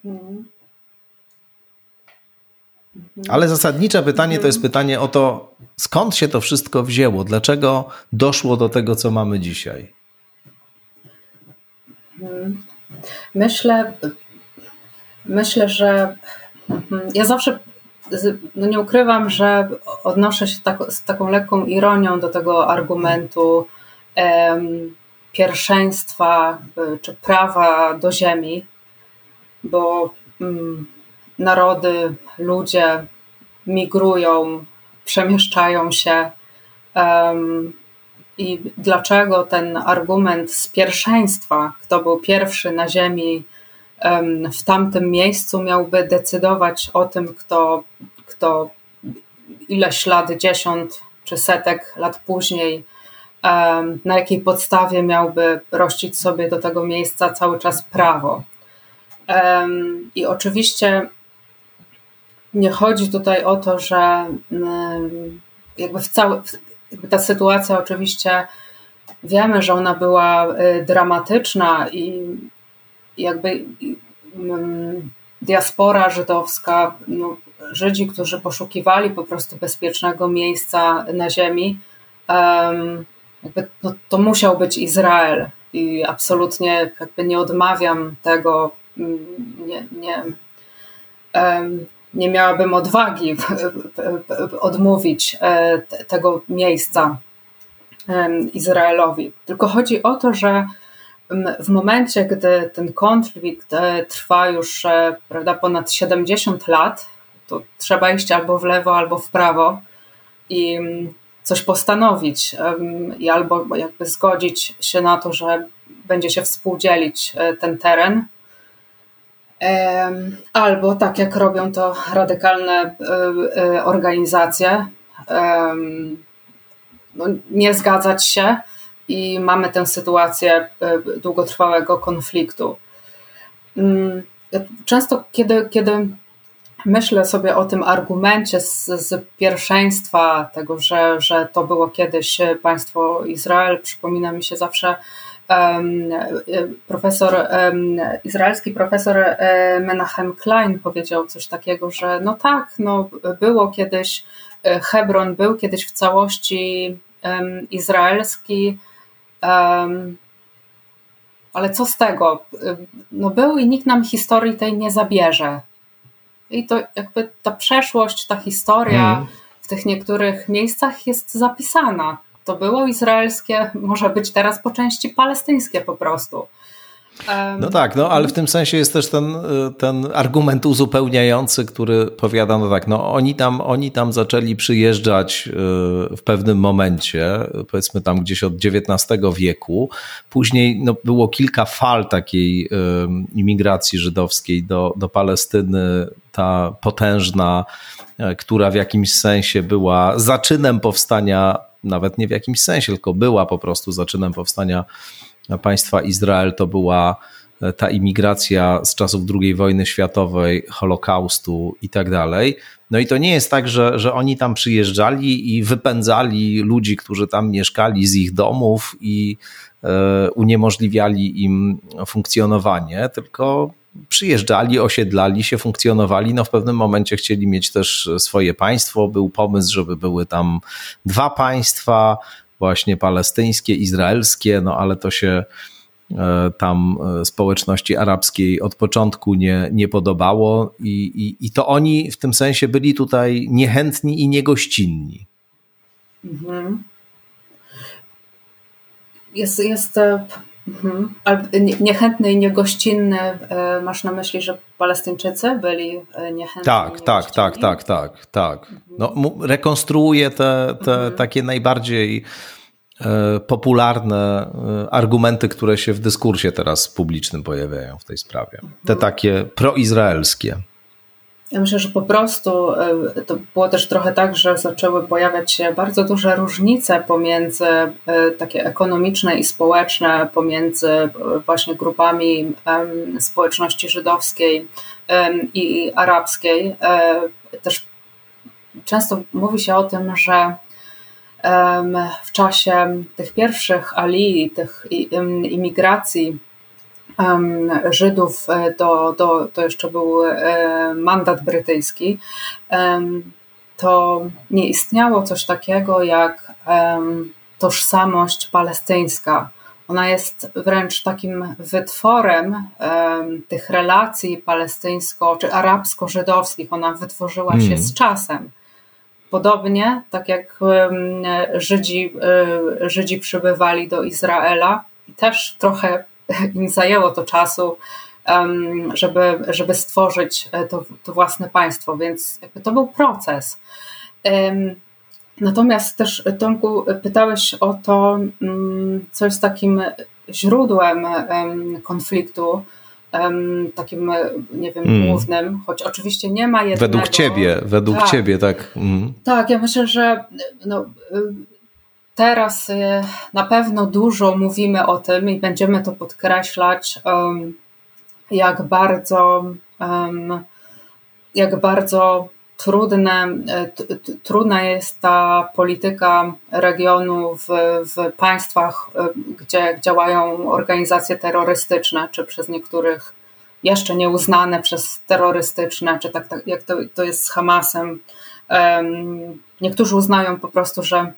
Mhm. Ale zasadnicze pytanie to jest pytanie o to, skąd się to wszystko wzięło, dlaczego doszło do tego, co mamy dzisiaj. Myślę, myślę, że mhm, ja zawsze no nie ukrywam, że odnoszę się tak, z taką lekką ironią do tego argumentu um, pierwszeństwa y, czy prawa do ziemi, bo um, narody, ludzie migrują, przemieszczają się. I dlaczego ten argument z pierwszeństwa, kto był pierwszy na Ziemi w tamtym miejscu, miałby decydować o tym, kto, kto ileś lat, dziesiąt czy setek lat później, na jakiej podstawie miałby rościć sobie do tego miejsca cały czas prawo. I oczywiście nie chodzi tutaj o to, że mm, jakby w cały, jakby ta sytuacja oczywiście wiemy, że ona była y, dramatyczna i jakby mm, diaspora żydowska, no, Żydzi, którzy poszukiwali po prostu bezpiecznego miejsca na ziemi, jakby, no, to musiał być Izrael i absolutnie jakby nie odmawiam tego, mm, nie, nie, nie miałabym odwagi odmówić e, tego miejsca Izraelowi. Tylko chodzi o to, że w momencie, gdy ten konflikt e, trwa już e, prawda, ponad 70 lat, to trzeba iść albo w lewo, albo w prawo i coś postanowić i albo jakby zgodzić się na to, że będzie się współdzielić ten teren, Albo tak jak robią to radykalne organizacje, no, nie zgadzać się i mamy tę sytuację długotrwałego konfliktu. Mm, często, kiedy, kiedy myślę sobie o tym argumencie z, z pierwszeństwa tego, że, że to było kiedyś państwo Izrael, przypomina mi się zawsze profesor, um, izraelski profesor Menachem Klein powiedział coś takiego, że no tak, no było kiedyś e, Hebron, był kiedyś w całości izraelski, ale co z tego? No był i nikt nam historii tej nie zabierze. I to jakby ta przeszłość, ta historia hmm. w tych niektórych miejscach jest zapisana. To było izraelskie, może być teraz po części palestyńskie po prostu. No tak, no ale w tym sensie jest też ten, ten argument uzupełniający, który powiada, no tak, no oni tam, oni tam zaczęli przyjeżdżać y, w pewnym momencie, powiedzmy tam gdzieś od XIX wieku. Później no, było kilka fal takiej y, imigracji żydowskiej do, do Palestyny, ta potężna, y, która w jakimś sensie była zaczynem powstania, nawet nie w jakimś sensie, tylko była po prostu zaczynem powstania państwa Izrael to była e, ta imigracja z czasów II wojny światowej, Holokaustu i tak dalej. No i to nie jest tak, że, że oni tam przyjeżdżali i wypędzali ludzi, którzy tam mieszkali z ich domów i e, uniemożliwiali im funkcjonowanie, tylko przyjeżdżali, osiedlali się, funkcjonowali. No w pewnym momencie chcieli mieć też swoje państwo. Był pomysł, żeby były tam dwa państwa właśnie palestyńskie, izraelskie, no ale to się e, tam e, społeczności arabskiej od początku nie, nie podobało i, i, i to oni w tym sensie byli tutaj niechętni i niegościnni. Mhm. Jest, jest e, mhm. niechętny i niegościnny. Masz na myśli, że Palestyńczycy byli niechętni? Tak, tak, tak, tak, tak, tak. No, rekonstruuje te, te mhm. takie najbardziej E, popularne e, argumenty, które się w dyskursie teraz publicznym pojawiają w tej sprawie. Te takie proizraelskie. Ja myślę, że po prostu e, to było też trochę tak, że zaczęły pojawiać się bardzo duże różnice pomiędzy takie ekonomiczne i społeczne, pomiędzy właśnie grupami społeczności żydowskiej i arabskiej. Też często mówi się o tym, że w czasie tych pierwszych ali, tych imigracji Żydów e, do, do, to jeszcze był e, mandat brytyjski, to nie istniało coś takiego jak tożsamość palestyńska. Ona jest wręcz takim wytworem tych relacji palestyńsko- czy arabsko-żydowskich. Ona wytworzyła się mm. z czasem. Podobnie, tak jak Żydzi, e, Żydzi przybywali do Izraela i też trochę im zajęło to czasu, żeby, żeby stworzyć e, to, to własne państwo, więc to był proces. Natomiast też, Tomku, pytałeś o to, mm, co jest takim źródłem konfliktu takim, nie wiem, mm. głównym, choć oczywiście nie ma jednego. Według ciebie, według tak. ciebie, tak. Mm. Tak, ja myślę, że no, teraz y, na pewno dużo mówimy o tym i będziemy to podkreślać, jak bardzo, jak bardzo trudne, e, trudna jest ta polityka regionu w, w państwach, e, gdzie działają organizacje terrorystyczne, czy przez niektórych jeszcze nieuznane przez terrorystyczne, czy tak, tak jak to, to jest z Hamasem. Niektórzy uznają po prostu, że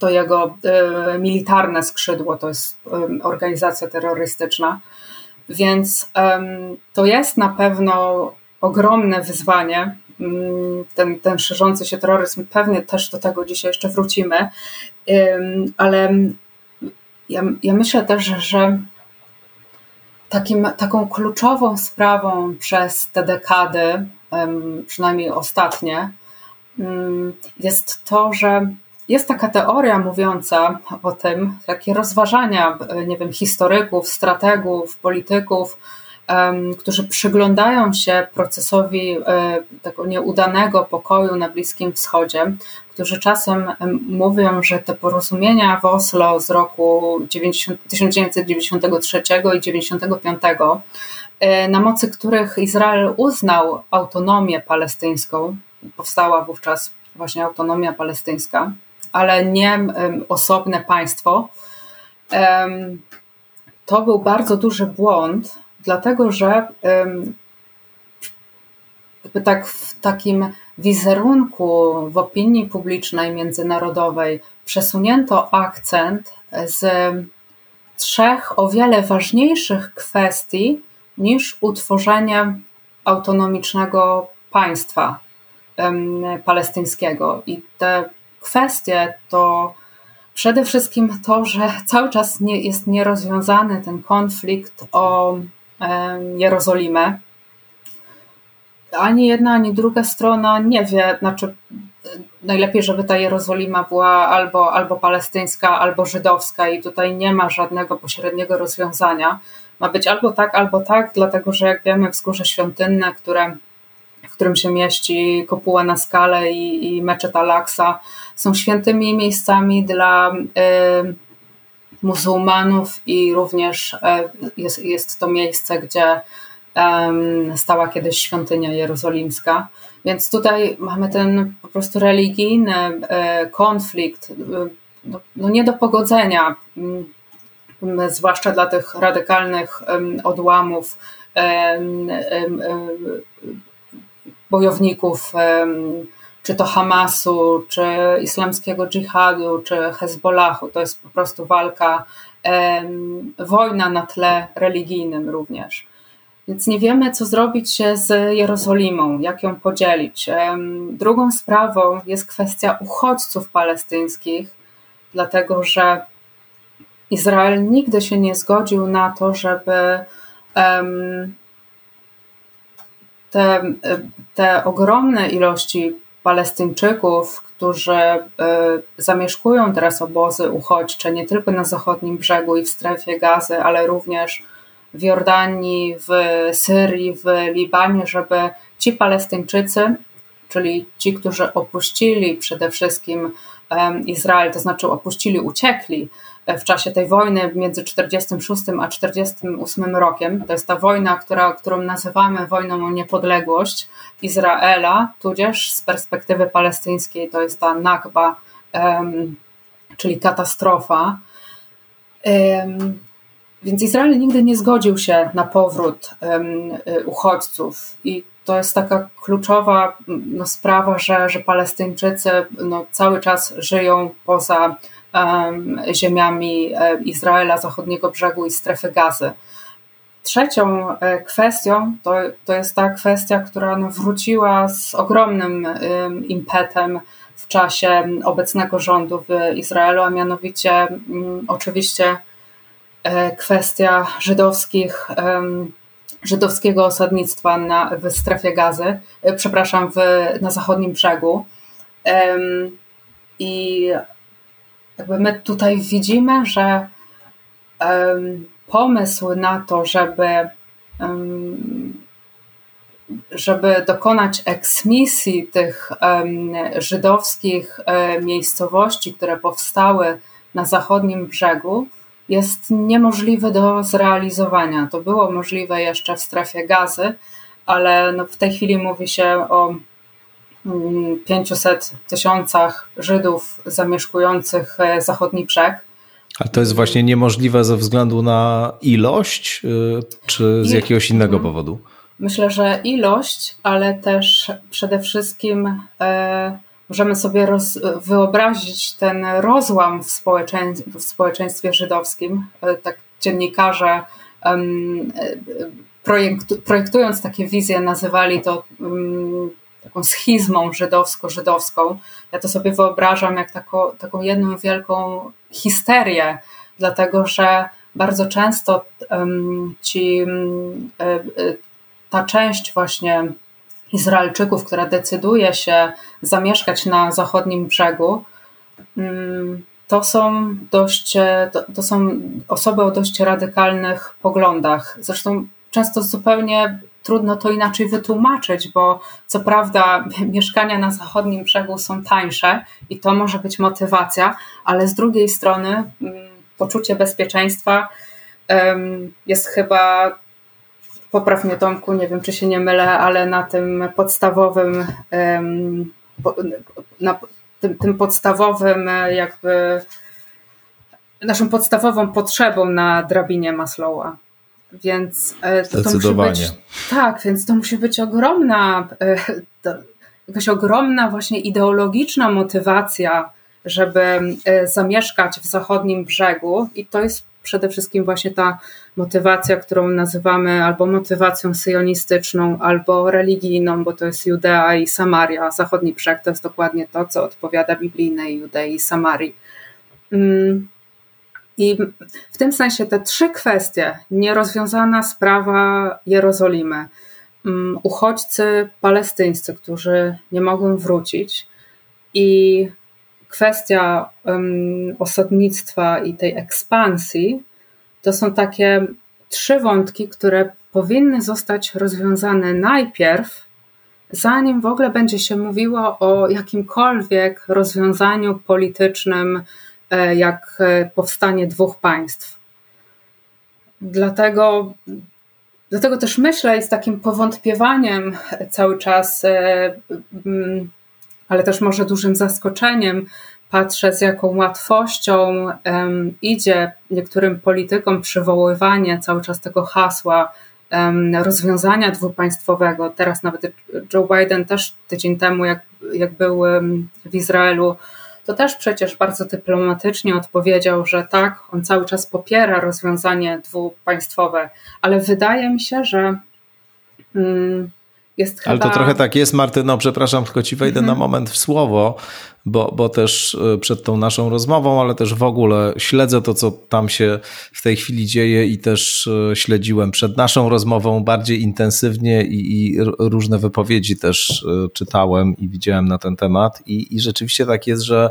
to jego e, militarne skrzydło to jest organizacja terrorystyczna. Więc to jest na pewno ogromne wyzwanie Mm, ten, ten szerzący się terroryzm, pewnie też do tego dzisiaj jeszcze wrócimy, ale ja, ja myślę też, że takim, taką kluczową sprawą przez te dekady, przynajmniej ostatnie, jest to, że jest taka teoria mówiąca o tym, takie rozważania, nie wiem, historyków, strategów, polityków, którzy przyglądają się procesowi tego nieudanego pokoju na Bliskim Wschodzie, którzy czasem mówią, że te porozumienia w Oslo z roku 90, 1993 i 1995, na mocy których Izrael uznał autonomię palestyńską, powstała wówczas właśnie autonomia palestyńska, ale nie osobne państwo, to był bardzo duży błąd, dlatego że tak w takim wizerunku w opinii publicznej międzynarodowej przesunięto akcent z trzech o wiele ważniejszych kwestii niż utworzenie autonomicznego państwa palestyńskiego. I te kwestie to przede wszystkim to, że cały czas nie, jest nierozwiązany ten konflikt o Jerozolimę. Ani jedna, ani druga strona nie wie, znaczy najlepiej, żeby ta Jerozolima była albo, albo palestyńska, albo żydowska i tutaj nie ma żadnego pośredniego rozwiązania. Ma być albo tak, albo tak, dlatego że jak wiemy wzgórze świątynne, które którym się mieści kopuła na skalę i, i meczet Al-Aqsa, są świętymi miejscami dla y, muzułmanów i również y, jest, jest to miejsce, gdzie stała kiedyś świątynia jerozolimska. Więc tutaj mamy ten po prostu religijny y, konflikt, no, no, nie do pogodzenia, y, zwłaszcza dla tych radykalnych odłamów bojowników, czy to Hamasu, czy islamskiego dżihadu, czy Hezbollahu. To jest po prostu walka, wojna na tle religijnym również. Więc nie wiemy, co zrobić z Jerozolimą, jak ją podzielić. Drugą sprawą jest kwestia uchodźców palestyńskich, dlatego że Izrael nigdy się nie zgodził na to, żeby te, te ogromne ilości Palestyńczyków, którzy e, zamieszkują teraz obozy uchodźcze nie tylko na zachodnim brzegu i w strefie gazy, ale również w Jordanii, w Syrii, w Libanie, żeby ci Palestyńczycy, czyli ci, którzy opuścili przede wszystkim Izrael, to znaczy opuścili, uciekli w czasie tej wojny między 46 a 48 rokiem. To jest ta wojna, która, którą nazywamy wojną o niepodległość Izraela, tudzież z perspektywy palestyńskiej to jest ta Nakba, czyli katastrofa. Więc Izrael nigdy nie zgodził się na powrót uchodźców i to jest taka kluczowa no, sprawa, że, że Palestyńczycy no, cały czas żyją poza ziemiami e, Izraela, zachodniego brzegu i strefy gazy. Trzecią e, kwestią to, to jest ta kwestia, która no wróciła z ogromnym impetem w czasie obecnego rządu w Izraelu, a mianowicie mm, oczywiście e, kwestia żydowskich, żydowskiego osadnictwa na, w strefie gazy, przepraszam, w, na zachodnim brzegu. I jakby my tutaj widzimy, że um, pomysł na to, żeby, um, żeby dokonać eksmisji tych um, żydowskich e, miejscowości, które powstały na zachodnim brzegu, jest niemożliwy do zrealizowania. To było możliwe jeszcze w strefie gazy, ale no w tej chwili mówi się o 500 tysiącach Żydów zamieszkujących e, zachodni brzeg. A to jest właśnie niemożliwe ze względu na ilość, y, czy z jakiegoś innego mhm. powodu? Myślę, że ilość, ale też przede wszystkim e, możemy sobie roz, wyobrazić ten rozłam w, społeczeństwie, w społeczeństwie żydowskim. E, tak dziennikarze projektując takie wizje nazywali to taką schizmą żydowsko-żydowską. Ja to sobie wyobrażam jak taką, taką jedną wielką histerię, dlatego że bardzo często ci, um, ta część właśnie Izraelczyków, która decyduje się zamieszkać na zachodnim brzegu, to są dość, to, to są osoby o dość radykalnych poglądach. Zresztą często zupełnie trudno to inaczej wytłumaczyć, bo co prawda mieszkania na zachodnim brzegu są tańsze i to może być motywacja, ale z drugiej strony mm, poczucie bezpieczeństwa jest chyba, popraw mnie Tomku, nie wiem czy się nie mylę, ale na tym podstawowym, na tym, tym podstawowym jakby naszą podstawową potrzebą na drabinie Maslowa. Więc e, to, to musi być. Tak, więc to musi być ogromna, e, jakaś ogromna właśnie ideologiczna motywacja, żeby e, zamieszkać w zachodnim brzegu, i to jest przede wszystkim właśnie ta motywacja, którą nazywamy albo motywacją syjonistyczną, albo religijną, bo to jest Judea i Samaria. Zachodni brzeg to jest dokładnie to, co odpowiada biblijnej Judei i Samarii. Mm, i w tym sensie te trzy kwestie, nierozwiązana sprawa Jerozolimy, mm, uchodźcy palestyńscy, którzy nie mogą wrócić i kwestia um, osadnictwa i tej ekspansji, to są takie trzy wątki, które powinny zostać rozwiązane najpierw, zanim w ogóle będzie się mówiło o jakimkolwiek rozwiązaniu politycznym jak e, powstanie dwóch państw. Dlatego, dlatego też myślę i z takim powątpiewaniem cały czas, e, mm, ale też może dużym zaskoczeniem, patrzę z jaką łatwością idzie niektórym politykom przywoływanie cały czas tego hasła rozwiązania dwupaństwowego. Teraz nawet Joe Biden też tydzień temu, jak, jak był w Izraelu, to też przecież bardzo dyplomatycznie odpowiedział, że tak, on cały czas popiera rozwiązanie dwupaństwowe, ale wydaje mi się, że. Mm, jest chyba... Ale to trochę tak jest, Martyno, przepraszam, tylko ci wejdę na mhm. moment w słowo, bo, bo też e, przed tą naszą rozmową, ale też w ogóle śledzę to, co tam się w tej chwili dzieje i też e, śledziłem przed naszą rozmową bardziej intensywnie i, i różne wypowiedzi też e, czytałem i widziałem na ten temat i, i rzeczywiście tak jest, że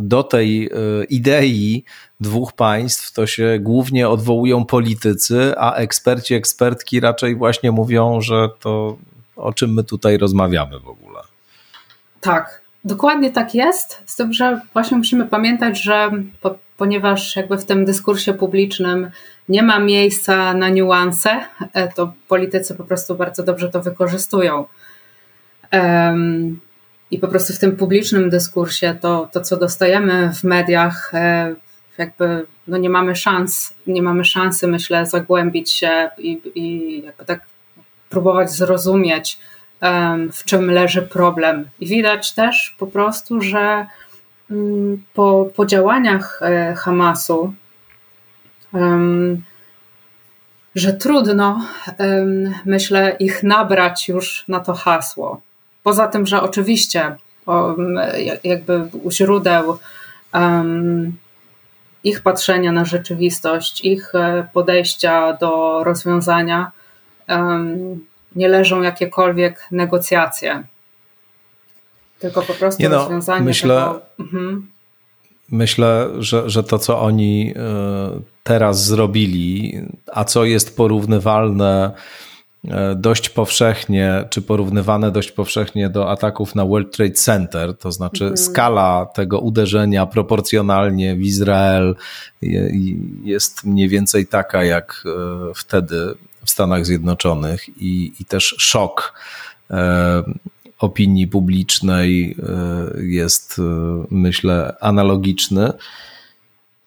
do tej idei dwóch państw to się głównie odwołują politycy, a eksperci, ekspertki raczej właśnie mówią, że to o czym my tutaj rozmawiamy w ogóle. Tak, dokładnie tak jest. Z tym, że właśnie musimy pamiętać, że po, ponieważ jakby w tym dyskursie publicznym nie ma miejsca na niuanse, e, to politycy po prostu bardzo dobrze to wykorzystują. Um, I po prostu w tym publicznym dyskursie to, to co dostajemy w mediach, e, jakby no nie mamy szans, nie mamy szansy, myślę, zagłębić się i, i jakby tak próbować zrozumieć, w czym leży problem. I widać też po prostu, że mm, po, po działaniach e, Hamasu, że trudno, myślę, ich nabrać już na to hasło. Poza tym, że oczywiście jakby u źródeł ich patrzenia na rzeczywistość, ich e, podejścia do rozwiązania nie leżą jakiekolwiek negocjacje. Tylko po prostu nie no, rozwiązanie myślę, tego... Mhm. Myślę, że, że to, co oni e, teraz zrobili, a co jest porównywalne e, dość powszechnie, czy porównywane dość powszechnie do ataków na World Trade Center, to znaczy mhm. skala tego uderzenia proporcjonalnie w Izrael jest mniej więcej taka jak e, wtedy w Stanach Zjednoczonych i, i też szok e, opinii publicznej e, jest, e, myślę, analogiczny.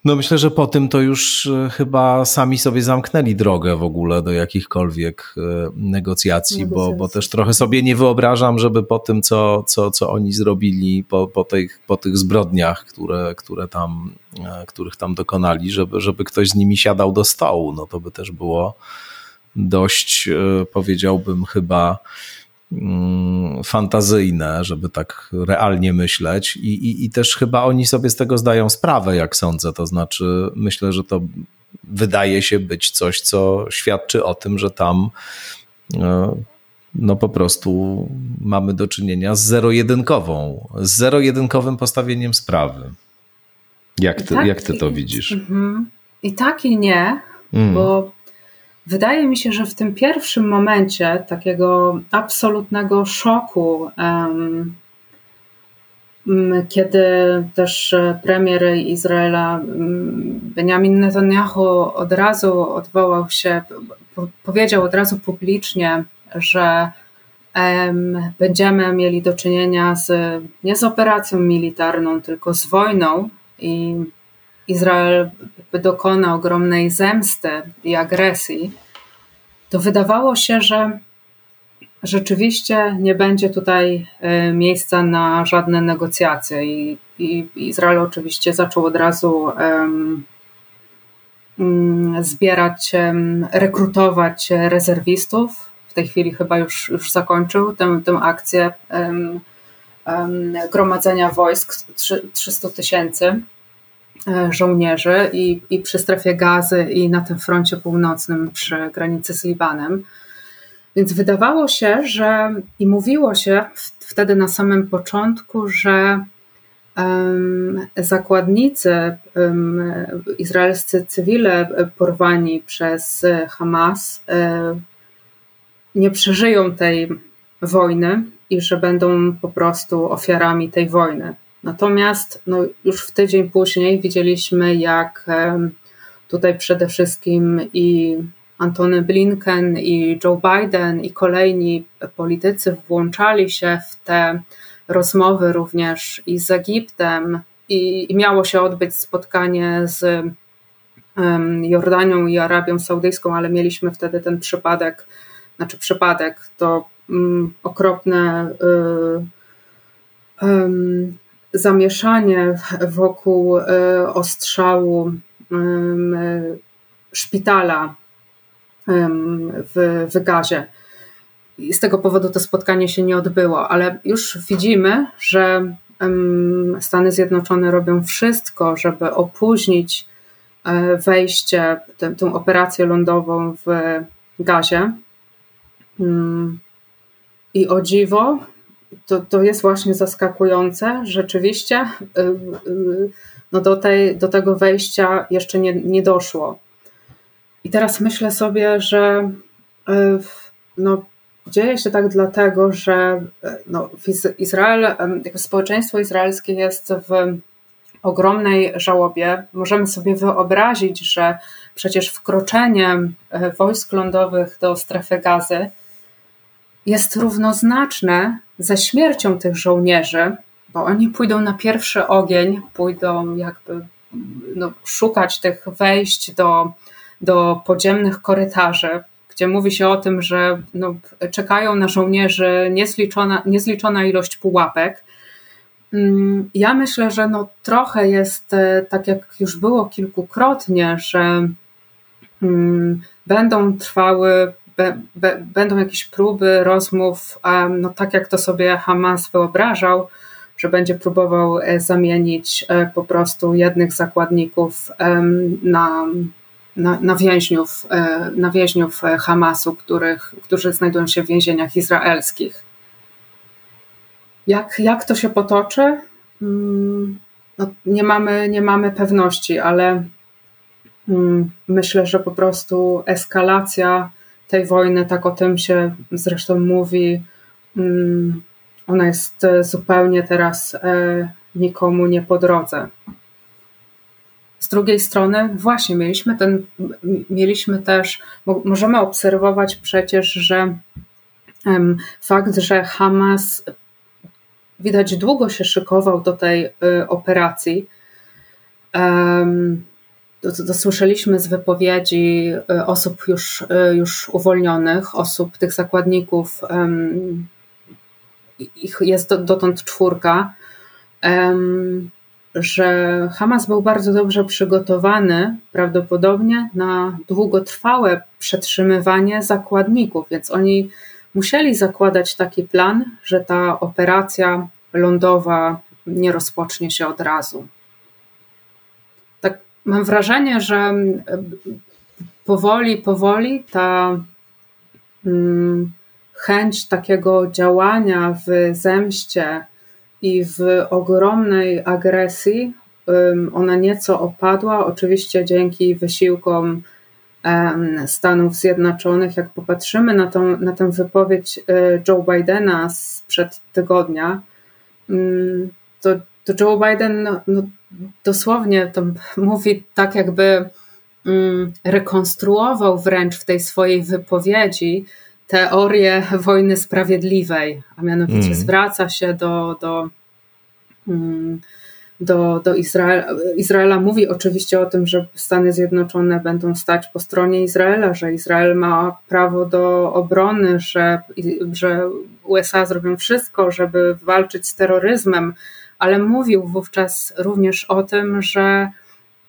No myślę, że po tym to już chyba sami sobie zamknęli drogę w ogóle do jakichkolwiek negocjacji, bo, bo też trochę sobie nie wyobrażam, żeby po tym, co, co, co oni zrobili, po, po, tych, po tych zbrodniach, które, które tam, których tam dokonali, żeby, żeby ktoś z nimi siadał do stołu. No to by też było dość, e, powiedziałbym, chyba mm, fantazyjne, żeby tak realnie myśleć I, i, i też chyba oni sobie z tego zdają sprawę, jak sądzę, to znaczy myślę, że to wydaje się być coś, co świadczy o tym, że tam e, no po prostu mamy do czynienia z zero-jedynkową, z zero-jedynkowym postawieniem sprawy. Jak ty, tak, jak ty to widzisz? I, I tak i nie, mm. bo wydaje mi się, że w tym pierwszym momencie takiego absolutnego szoku, kiedy też premier Izraela Benjamin Netanyahu od razu odwołał się, powiedział od razu publicznie, że będziemy mieli do czynienia z, nie z operacją militarną, tylko z wojną i Izrael dokona ogromnej zemsty i agresji, to wydawało się, że rzeczywiście nie będzie tutaj e, miejsca na żadne negocjacje. I, i Izrael oczywiście zaczął od razu um, zbierać, um, rekrutować rezerwistów. W tej chwili chyba już, już zakończył tę, tę akcję um, gromadzenia wojsk 300 tysięcy. E, żołnierzy i, i przy strefie gazy i na tym froncie północnym przy granicy z Libanem. Więc wydawało się, że i mówiło się wtedy na samym początku, że um, zakładnicy, um, izraelscy cywile porwani przez Hamas um, nie przeżyją tej wojny i że będą po prostu ofiarami tej wojny. Natomiast no, już w tydzień później widzieliśmy, jak tutaj przede wszystkim i Antony Blinken, i Joe Biden, i kolejni politycy włączali się w te rozmowy również i z Egiptem, i, i miało się odbyć spotkanie z um, Jordanią i Arabią Saudyjską, ale mieliśmy wtedy ten przypadek, znaczy przypadek, to um, okropne. Y, zamieszanie wokół e, ostrzału szpitala w, w gazie. I z tego powodu to spotkanie się nie odbyło, ale już widzimy, że Stany Zjednoczone robią wszystko, żeby opóźnić e, wejście, tę, tę operację lądową w gazie. Mm. I o dziwo, to, to jest właśnie zaskakujące. Rzeczywiście y, y, no do, tej, do tego wejścia jeszcze nie, nie doszło. I teraz myślę sobie, że y, no, dzieje się tak dlatego, że no, Izrael, społeczeństwo izraelskie jest w ogromnej żałobie. Możemy sobie wyobrazić, że przecież wkroczenie wojsk lądowych do strefy gazy jest równoznaczne ze śmiercią tych żołnierzy, bo oni pójdą na pierwszy ogień, pójdą jakby no, szukać tych wejść do, do podziemnych korytarzy, gdzie mówi się o tym, że no, czekają na żołnierzy niezliczona, niezliczona ilość pułapek. Mm, ja myślę, że no, trochę jest e, tak, jak już było kilkukrotnie, że mm, będą trwały będą jakieś próby rozmów, no tak jak to sobie Hamas wyobrażał, że będzie próbował e, zamienić e, po prostu jednych zakładników na, na, na, więźniów, e, na więźniów Hamasu, których, którzy znajdują się w więzieniach izraelskich. Jak, jak to się potoczy? Mm, no, nie, mamy, nie mamy pewności, ale mm, myślę, że po prostu eskalacja tej wojny, tak o tym się zresztą mówi. Mm, ona jest e, zupełnie teraz e, nikomu nie po drodze. Z drugiej strony, właśnie mieliśmy ten, mieliśmy też, możemy obserwować przecież, że fakt, że Hamas widać długo się szykował do tej e, operacji, słyszeliśmy z wypowiedzi e, osób już, e, już uwolnionych, osób, tych zakładników, ich jest dotąd czwórka, że Hamas był bardzo dobrze przygotowany prawdopodobnie na długotrwałe przetrzymywanie zakładników, więc oni musieli zakładać taki plan, że ta operacja lądowa nie rozpocznie się od razu mam wrażenie, że mm, powoli, powoli ta mm, chęć takiego działania w zemście i w ogromnej agresji, ona nieco opadła, oczywiście dzięki wysiłkom Stanów Zjednoczonych. Jak popatrzymy na, tą, na tę wypowiedź e, Joe Bidena sprzed tygodnia, mm, to, to Joe Biden no, no, dosłownie to mówi tak, jakby mm, rekonstruował wręcz w tej swojej wypowiedzi teorię wojny sprawiedliwej, a mianowicie mm. zwraca się do, do mm, do, do Izraela. Izraela mówi oczywiście o tym, że Stany Zjednoczone będą stać po stronie Izraela, że Izrael ma prawo do obrony, że, że USA zrobią wszystko, żeby walczyć z terroryzmem, ale mówił wówczas również o tym, że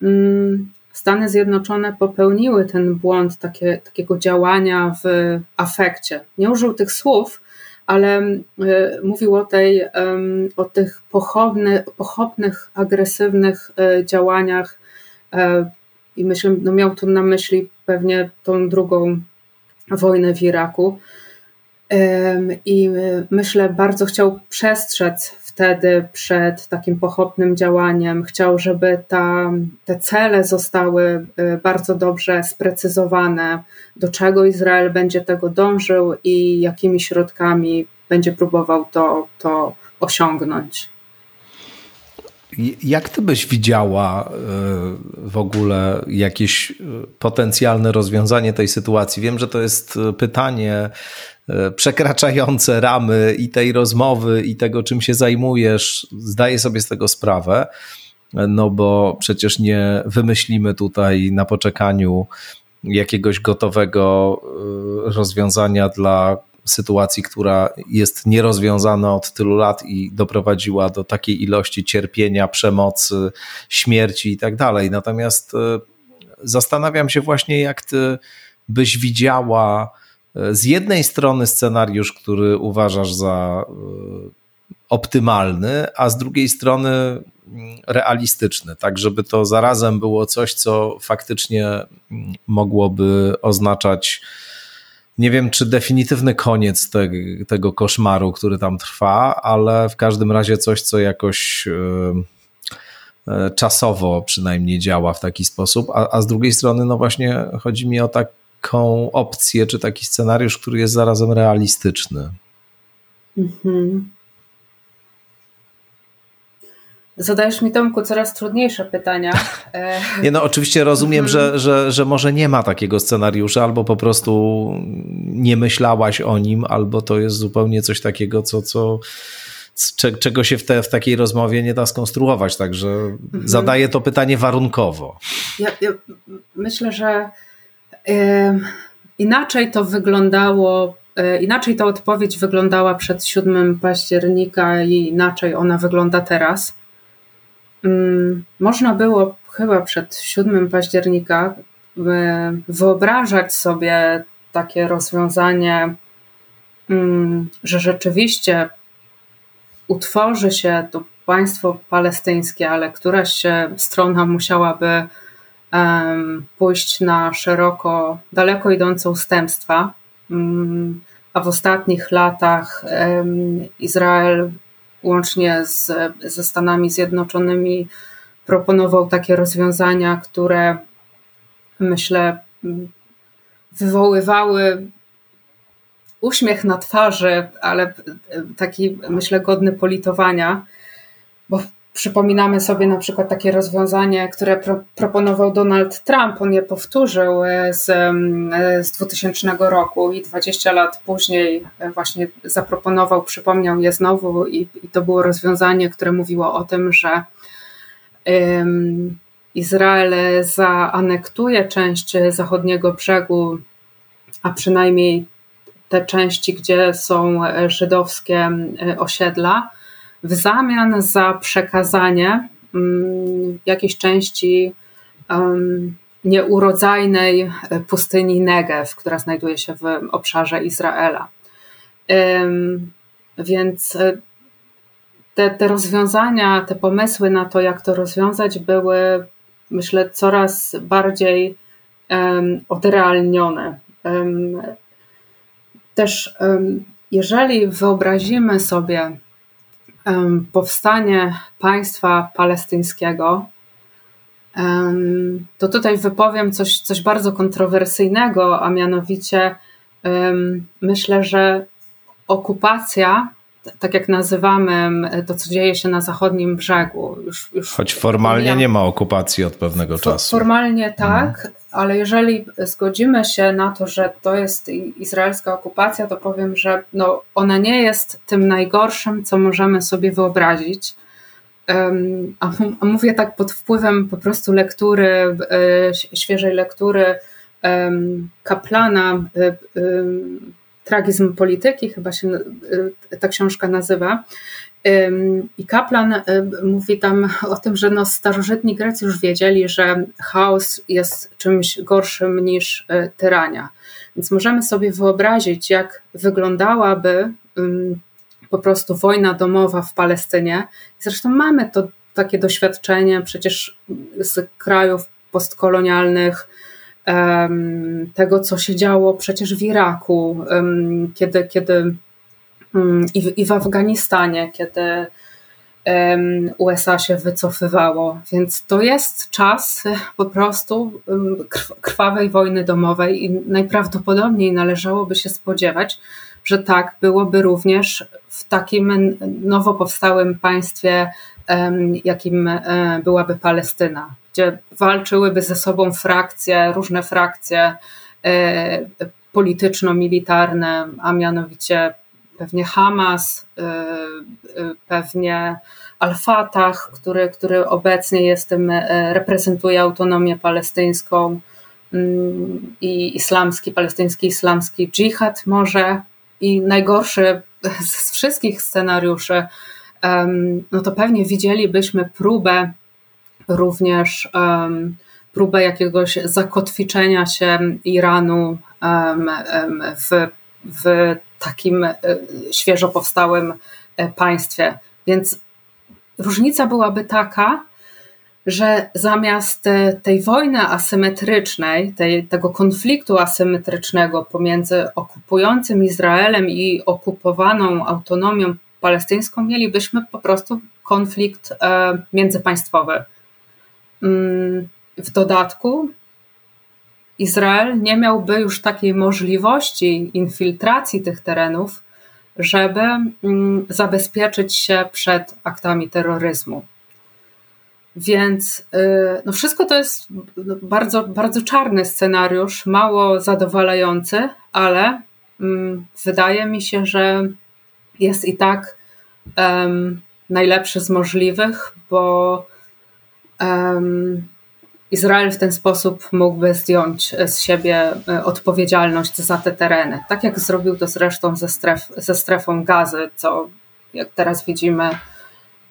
mm, Stany Zjednoczone popełniły ten błąd takie, takiego działania w afekcie. Nie użył tych słów, ale e, mówił o, tej, o tych pochopny, pochopnych, agresywnych e, działaniach e, i myślę, no miał tu na myśli pewnie tą drugą wojnę w Iraku. I myślę, bardzo chciał przestrzec wtedy przed takim pochopnym działaniem. Chciał, żeby ta, te cele zostały bardzo dobrze sprecyzowane, do czego Izrael będzie tego dążył i jakimi środkami będzie próbował to, to osiągnąć. Jak ty byś widziała e, w ogóle jakieś e, potencjalne rozwiązanie tej sytuacji? Wiem, że to jest pytanie przekraczające ramy i tej rozmowy, i tego, czym się zajmujesz. Zdaję sobie z tego sprawę, no bo przecież nie wymyślimy tutaj na poczekaniu jakiegoś gotowego rozwiązania dla sytuacji, która jest nierozwiązana od tylu lat i doprowadziła do takiej ilości cierpienia, przemocy, śmierci i tak dalej. Natomiast e, zastanawiam się właśnie, jak ty byś widziała e, z jednej strony scenariusz, który uważasz za e, optymalny, a z drugiej strony mm, realistyczny, tak żeby to zarazem było coś, co faktycznie mm, mogłoby oznaczać nie wiem, czy definitywny koniec te, tego koszmaru, który tam trwa, ale w każdym razie coś, co jakoś e, e, czasowo przynajmniej działa w taki sposób, a, a z drugiej strony, no właśnie chodzi mi o taką opcję, czy taki scenariusz, który jest zarazem realistyczny. Mhm. Zadajesz mi, Tomku, coraz trudniejsze pytania. Nie, no oczywiście rozumiem, że, mhm. że, że może nie ma takiego scenariusza, albo po prostu nie myślałaś o nim, albo to jest zupełnie coś takiego, co, co, czego się w, te, w takiej rozmowie nie da skonstruować. Także mhm. zadaję to pytanie warunkowo. Ja, ja myślę, że inaczej to wyglądało y, Inaczej ta odpowiedź wyglądała przed 7 października i inaczej ona wygląda teraz. Mm, można było chyba przed 7 października e, wyobrażać sobie takie rozwiązanie, mm, że rzeczywiście utworzy się to państwo palestyńskie, ale któraś strona musiałaby pójść na szeroko, daleko idące ustępstwa. Mm, a w ostatnich latach Izrael łącznie z, ze Stanami Zjednoczonymi proponował takie rozwiązania, które myślę wywoływały uśmiech na twarzy, ale taki myślę godny politowania, bo Przypominamy sobie na przykład takie rozwiązanie, które pro, proponował Donald Trump. On je powtórzył e, z, e, z 2000 roku i 20 lat później e, właśnie zaproponował, przypomniał je znowu i, i to było rozwiązanie, które mówiło o tym, że um, Izrael zaanektuje część zachodniego brzegu, a przynajmniej te części, gdzie są żydowskie osiedla w zamian za przekazanie mm, jakiejś części nieurodzajnej pustyni Negev, która znajduje się w obszarze Izraela. Więc e, te, te rozwiązania, te pomysły na to, jak to rozwiązać, były, myślę, coraz bardziej odrealnione. Też, jeżeli wyobrazimy sobie powstanie państwa palestyńskiego, to tutaj wypowiem coś, coś bardzo kontrowersyjnego, a mianowicie myślę, że okupacja, tak jak nazywamy to, co dzieje się na zachodnim brzegu. Już, już Choć formalnie nie ma okupacji od pewnego czasu. Formalnie tak, mhm. Ale jeżeli zgodzimy się na to, że to jest izraelska okupacja, to powiem, że no, ona nie jest tym najgorszym, co możemy sobie wyobrazić. A mówię tak pod wpływem po prostu lektury, e, świeżej lektury Kaplana, e, Tragizm polityki, chyba się e, ta książka nazywa. I Kaplan mówi tam o tym, że no starożytni Grecy już wiedzieli, że chaos jest czymś gorszym niż tyrania. Więc możemy sobie wyobrazić, jak wyglądałaby po prostu wojna domowa w Palestynie. Zresztą mamy to takie doświadczenie przecież z krajów postkolonialnych, tego, co się działo przecież w Iraku, kiedy, kiedy i w, i w Afganistanie, kiedy USA się wycofywało. Więc to jest czas po prostu krwawej wojny domowej i najprawdopodobniej należałoby się spodziewać, że tak byłoby również w takim nowo powstałym państwie, jakim e, byłaby Palestyna, gdzie walczyłyby ze sobą frakcje, różne frakcje e, polityczno-militarne, a mianowicie pewnie Hamas, e, pewnie Al-Fatah, który, który obecnie jest tym, reprezentuje autonomię palestyńską mm, i islamski, palestyński islamski dżihad może. I najgorszy z wszystkich scenariuszy, no to pewnie widzielibyśmy próbę również próbę jakiegoś zakotwiczenia się Iranu w, w takim e, świeżo powstałym e, państwie. Więc różnica byłaby taka, że zamiast e, tej wojny asymetrycznej, tej, tego konfliktu asymetrycznego pomiędzy okupującym Izraelem i okupowaną autonomią palestyńską, mielibyśmy po prostu konflikt międzypaństwowy. Mm, w dodatku Izrael nie miałby już takiej możliwości infiltracji tych terenów, żeby mm, zabezpieczyć się przed aktami terroryzmu. Więc y, no wszystko to jest bardzo, bardzo czarny scenariusz, mało zadowalający, ale um, wydaje mi się, że jest i tak um, najlepszy z możliwych, bo um, Izrael w ten sposób mógłby zdjąć z siebie e, odpowiedzialność za te tereny. Tak jak zrobił to zresztą ze, stref, ze strefą gazy, co jak teraz widzimy,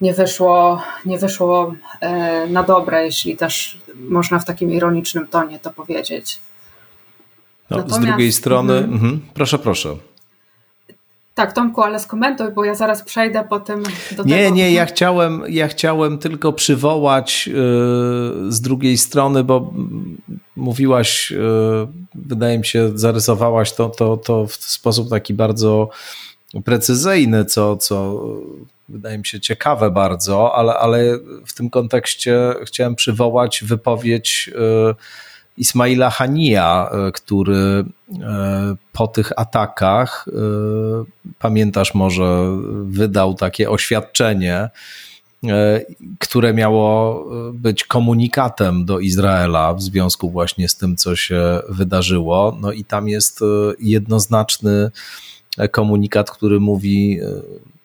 nie wyszło, nie wyszło e, na dobre, jeśli też można w takim ironicznym tonie to powiedzieć. No, z drugiej strony, mm, mm, proszę, proszę. Tak, Tomku, ale skomentuj, bo ja zaraz przejdę po tym do Nie, tego. nie, ja chciałem, ja chciałem tylko przywołać yy, z drugiej strony, bo mówiłaś, yy, wydaje mi się, zarysowałaś to, to, to w sposób taki bardzo precyzyjny, co, co wydaje mi się ciekawe bardzo, ale, ale w tym kontekście chciałem przywołać wypowiedź yy, Ismaila Hania, e, który e, po tych atakach, e, pamiętasz może, wydał takie oświadczenie, które miało być komunikatem do Izraela w związku właśnie z tym, co się wydarzyło. No i tam jest jednoznaczny komunikat, który mówi: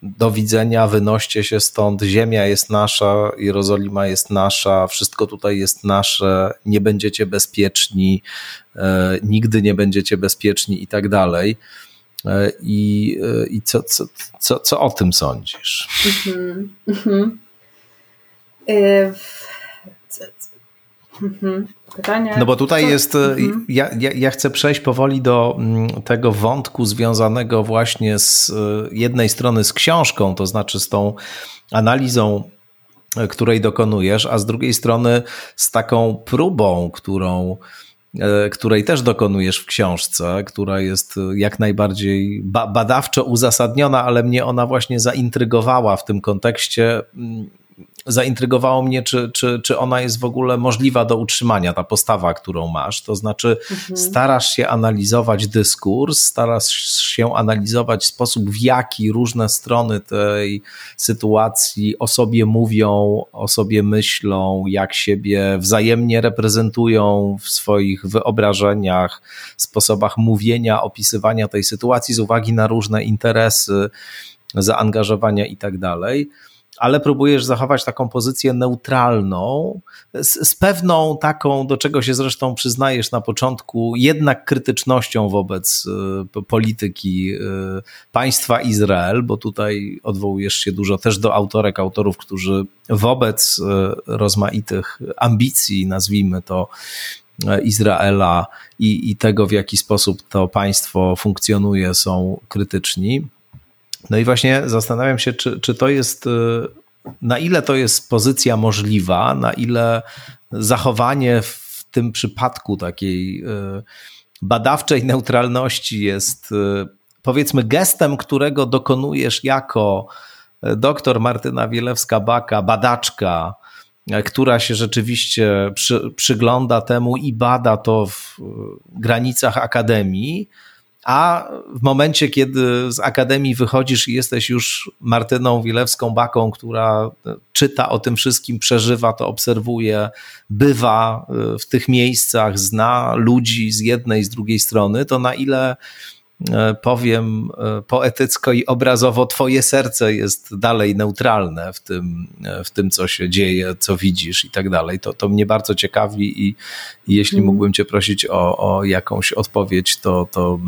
do widzenia, wynoście się stąd, ziemia jest nasza, Jerozolima jest nasza, wszystko tutaj jest nasze, nie będziecie bezpieczni, e, nigdy nie będziecie bezpieczni i tak dalej. E, I, e, i co, co, co, co o tym sądzisz? Mhm. Mhm. Mhm. Pytanie. No bo tutaj co? jest, e, mhm. ja, ja, ja, chcę przejść powoli do mm, tego wątku związanego właśnie z e, jednej strony z książką, to znaczy z tą analizą, e, której dokonujesz, a z drugiej strony z taką próbą, którą której też dokonujesz w książce, która jest jak najbardziej badawczo uzasadniona, ale mnie ona właśnie zaintrygowała w tym kontekście mm, zaintrygowało mnie, czy, czy, czy ona jest w ogóle możliwa do utrzymania, ta postawa, którą masz. To znaczy, mhm. starasz się analizować dyskurs, starasz się analizować sposób, w jaki różne strony tej sytuacji o sobie mówią, o sobie myślą, jak siebie wzajemnie reprezentują w swoich wyobrażeniach, sposobach mówienia, opisywania tej sytuacji z uwagi na różne interesy, zaangażowania i tak dalej ale próbujesz zachować taką pozycję neutralną, z, z, pewną taką, do czego się zresztą przyznajesz na początku, jednak krytycznością wobec y, polityki y, państwa Izrael, bo tutaj odwołujesz się dużo też do autorek, autorów, którzy wobec y, rozmaitych ambicji, nazwijmy to, Izraela i, i tego, w jaki sposób to państwo funkcjonuje, są krytyczni. No i właśnie zastanawiam się, czy, czy to jest, y, na ile to jest pozycja możliwa, na ile zachowanie w tym przypadku takiej y, badawczej neutralności jest y, powiedzmy gestem, którego dokonujesz jako doktor Martyna Wielewska-Baka, badaczka, która się rzeczywiście przy, przygląda temu i bada to w granicach akademii, a w momencie, kiedy z akademii wychodzisz i jesteś już Martyną Wilewską-Baką, która czyta o tym wszystkim, przeżywa to, obserwuje, bywa w tych miejscach, zna ludzi z jednej, z drugiej strony, to na ile E, powiem e, poetycko i obrazowo, twoje serce jest dalej neutralne w tym, e, w tym co się dzieje, co widzisz i tak dalej. To, to mnie bardzo ciekawi i, i jeśli mm. mógłbym cię prosić o, o jakąś odpowiedź, to, to,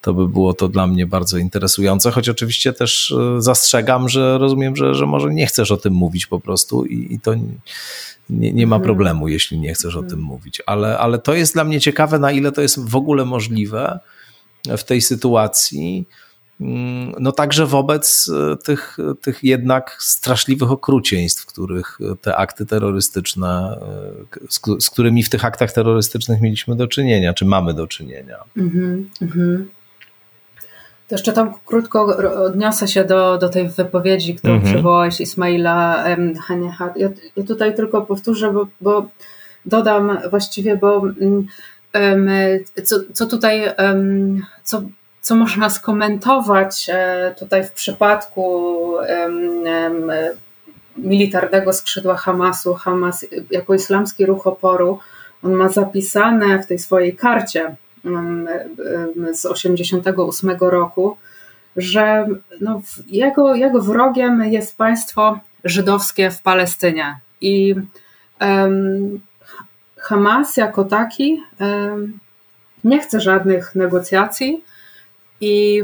to by było to dla mnie bardzo interesujące, choć oczywiście też zastrzegam, że rozumiem, że, że może nie chcesz o tym mówić po prostu i, i to nie, nie ma mhm. problemu, jeśli nie chcesz o tym mhm. mówić, ale, ale to jest dla mnie ciekawe, na ile to jest w ogóle możliwe, w tej sytuacji. Mm, no także wobec e, tych, tych jednak straszliwych okrucieństw, których te akty terrorystyczne, e, z, z którymi w tych aktach terrorystycznych mieliśmy do czynienia, czy mamy do czynienia. Mm -hmm, To jeszcze tam krótko odniosę się do, do tej wypowiedzi, którą -hmm. przywołałeś Ismaila Hanieha. Ja, ja, tutaj tylko powtórzę, bo, bo dodam właściwie, bo mm, co, co tutaj, co, co można skomentować e, tutaj w przypadku militarnego skrzydła Hamasu, Hamas jako islamski ruch oporu, on ma zapisane w tej swojej karcie z 1988 roku, że no jego, jego wrogiem jest państwo żydowskie w Palestynie. I um, Hamas jako taki nie chce żadnych negocjacji i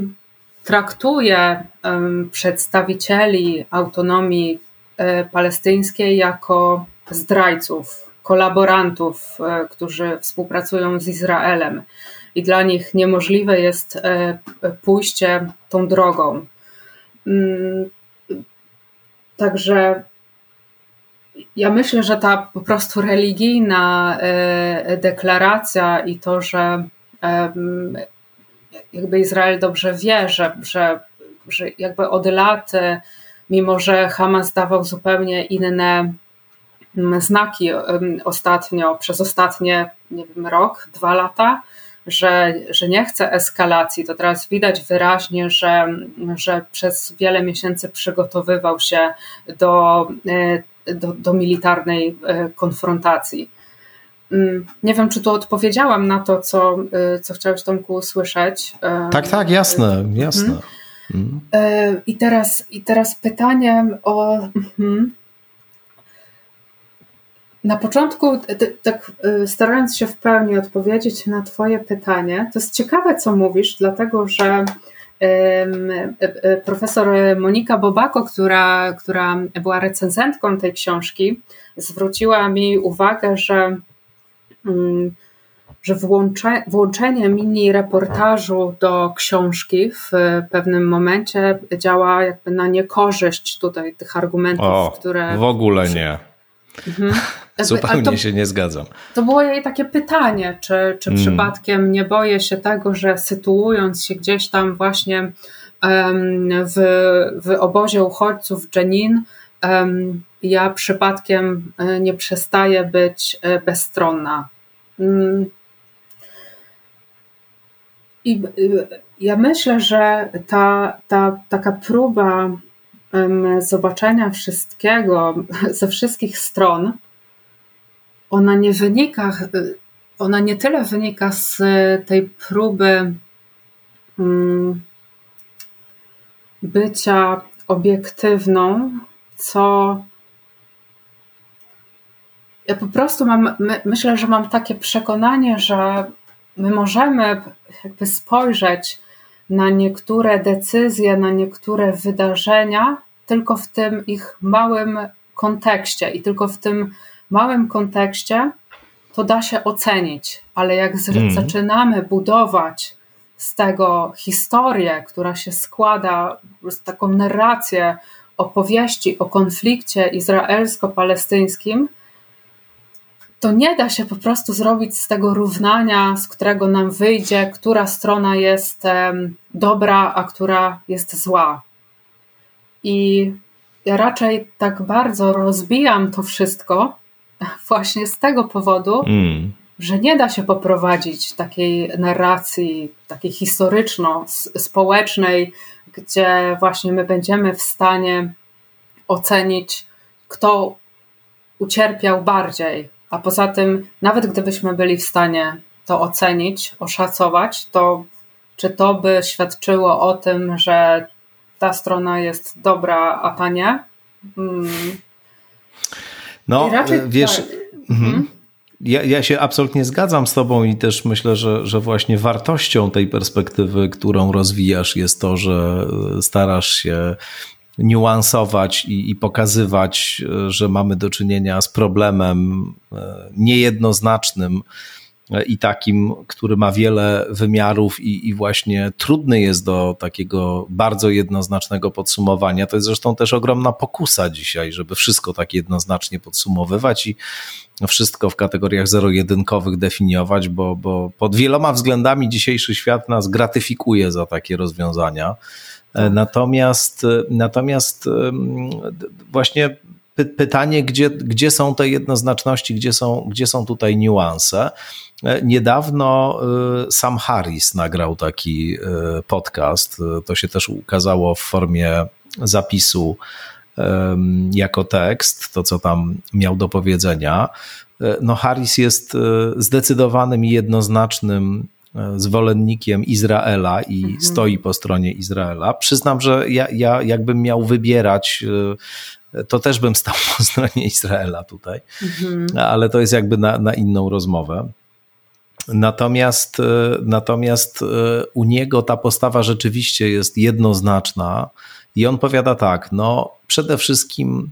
traktuje przedstawicieli autonomii e, palestyńskiej jako zdrajców, kolaborantów, e, którzy współpracują z Izraelem. I dla nich niemożliwe jest e, pójście tą drogą. Mm, także ja myślę, że ta po prostu religijna e, deklaracja i to, że jakby Izrael dobrze wie, że, że, że jakby od lat, e, mimo że Hamas dawał zupełnie inne znaki ostatnio, przez ostatnie nie wiem, rok, dwa lata, że, że nie chce eskalacji, to teraz widać wyraźnie, że, że przez wiele miesięcy przygotowywał się do e, do, do militarnej e, konfrontacji. Mm, nie wiem, czy tu odpowiedziałam na to, co, e, co chciałeś Tomku usłyszeć. E, tak, tak, jasne, jasne. Mhm. I teraz, I teraz pytanie o. Mhm. Na początku, tak starając się w pełni odpowiedzieć na Twoje pytanie, to jest ciekawe, co mówisz, dlatego że profesor Monika Bobako, która, która była recenzentką tej książki, zwróciła mi uwagę, że, mm, że włącze, włączenie mini reportażu do książki w pewnym momencie działa jakby na niekorzyść tutaj tych argumentów, o, które. W ogóle nie. Mhm. Zupełnie to, się nie zgadzam. To było jej takie pytanie, czy, czy mm. przypadkiem nie boję się tego, że sytuując się gdzieś tam właśnie um, w, w obozie uchodźców Jenin, um, ja przypadkiem nie przestaję być bezstronna. Mm. I ja myślę, że ta, ta taka próba zobaczenia wszystkiego ze wszystkich stron, ona nie wynika, ona nie tyle wynika z tej próby mm, bycia obiektywną, co ja po prostu mam, my, myślę, że mam takie przekonanie, że my możemy jakby spojrzeć na niektóre decyzje, na niektóre wydarzenia tylko w tym ich małym kontekście i tylko w tym małym kontekście to da się ocenić, ale jak z, mm. zaczynamy budować z tego historię, która się składa z taką narrację opowieści o konflikcie izraelsko-palestyńskim, to nie da się po prostu zrobić z tego równania, z którego nam wyjdzie, która strona jest dobra, a która jest zła. I ja raczej tak bardzo rozbijam to wszystko właśnie z tego powodu, mm. że nie da się poprowadzić takiej narracji, takiej historyczno-społecznej, gdzie właśnie my będziemy w stanie ocenić, kto ucierpiał bardziej. A poza tym, nawet gdybyśmy byli w stanie to ocenić, oszacować, to czy to by świadczyło o tym, że ta strona jest dobra, a ta nie. Mm. No, raczej, wiesz. Tak. Mhm. mhm. Ja, ja się absolutnie zgadzam z Tobą i też myślę, że, że właśnie wartością tej perspektywy, którą rozwijasz, jest to, że starasz się niuansować i, i pokazywać, że mamy do czynienia z problemem e, niejednoznacznym i takim, który ma wiele wymiarów i, i, właśnie trudny jest do takiego bardzo jednoznacznego podsumowania. To jest zresztą też ogromna pokusa dzisiaj, żeby wszystko tak jednoznacznie podsumowywać i wszystko w kategoriach zero-jedynkowych definiować, bo, bo pod wieloma względami dzisiejszy świat nas gratyfikuje za takie rozwiązania. Tak. Natomiast, natomiast właśnie pytanie, gdzie, gdzie są te jednoznaczności, gdzie są, gdzie są tutaj niuanse. E, niedawno e, Sam Harris nagrał taki e, podcast. To się też ukazało w formie zapisu jako tekst, to co tam miał do powiedzenia. No, Harris jest zdecydowanym i jednoznacznym zwolennikiem Izraela i mhm. stoi po stronie Izraela. Przyznam, że ja, ja jakbym miał wybierać to też bym stał po stronie Izraela tutaj, mhm. ale to jest jakby na, na inną rozmowę. Natomiast, e, natomiast e, u niego ta postawa rzeczywiście jest jednoznaczna i on powiada tak, no przede wszystkim,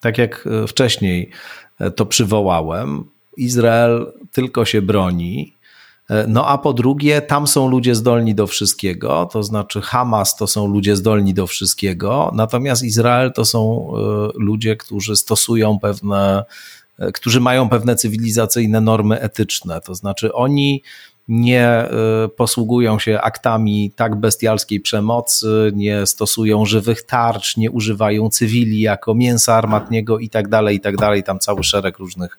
tak jak e, wcześniej to przywołałem, Izrael tylko się broni, no a po drugie, tam są ludzie zdolni do wszystkiego, to znaczy Hamas to są ludzie zdolni do wszystkiego, natomiast Izrael to są ludzie, którzy stosują pewne E, którzy mają pewne cywilizacyjne normy etyczne. To znaczy, oni nie e, posługują się aktami tak bestialskiej przemocy, nie stosują żywych tarcz, nie używają cywili jako mięsa armatniego i tak dalej, i tak. Tam cały szereg różnych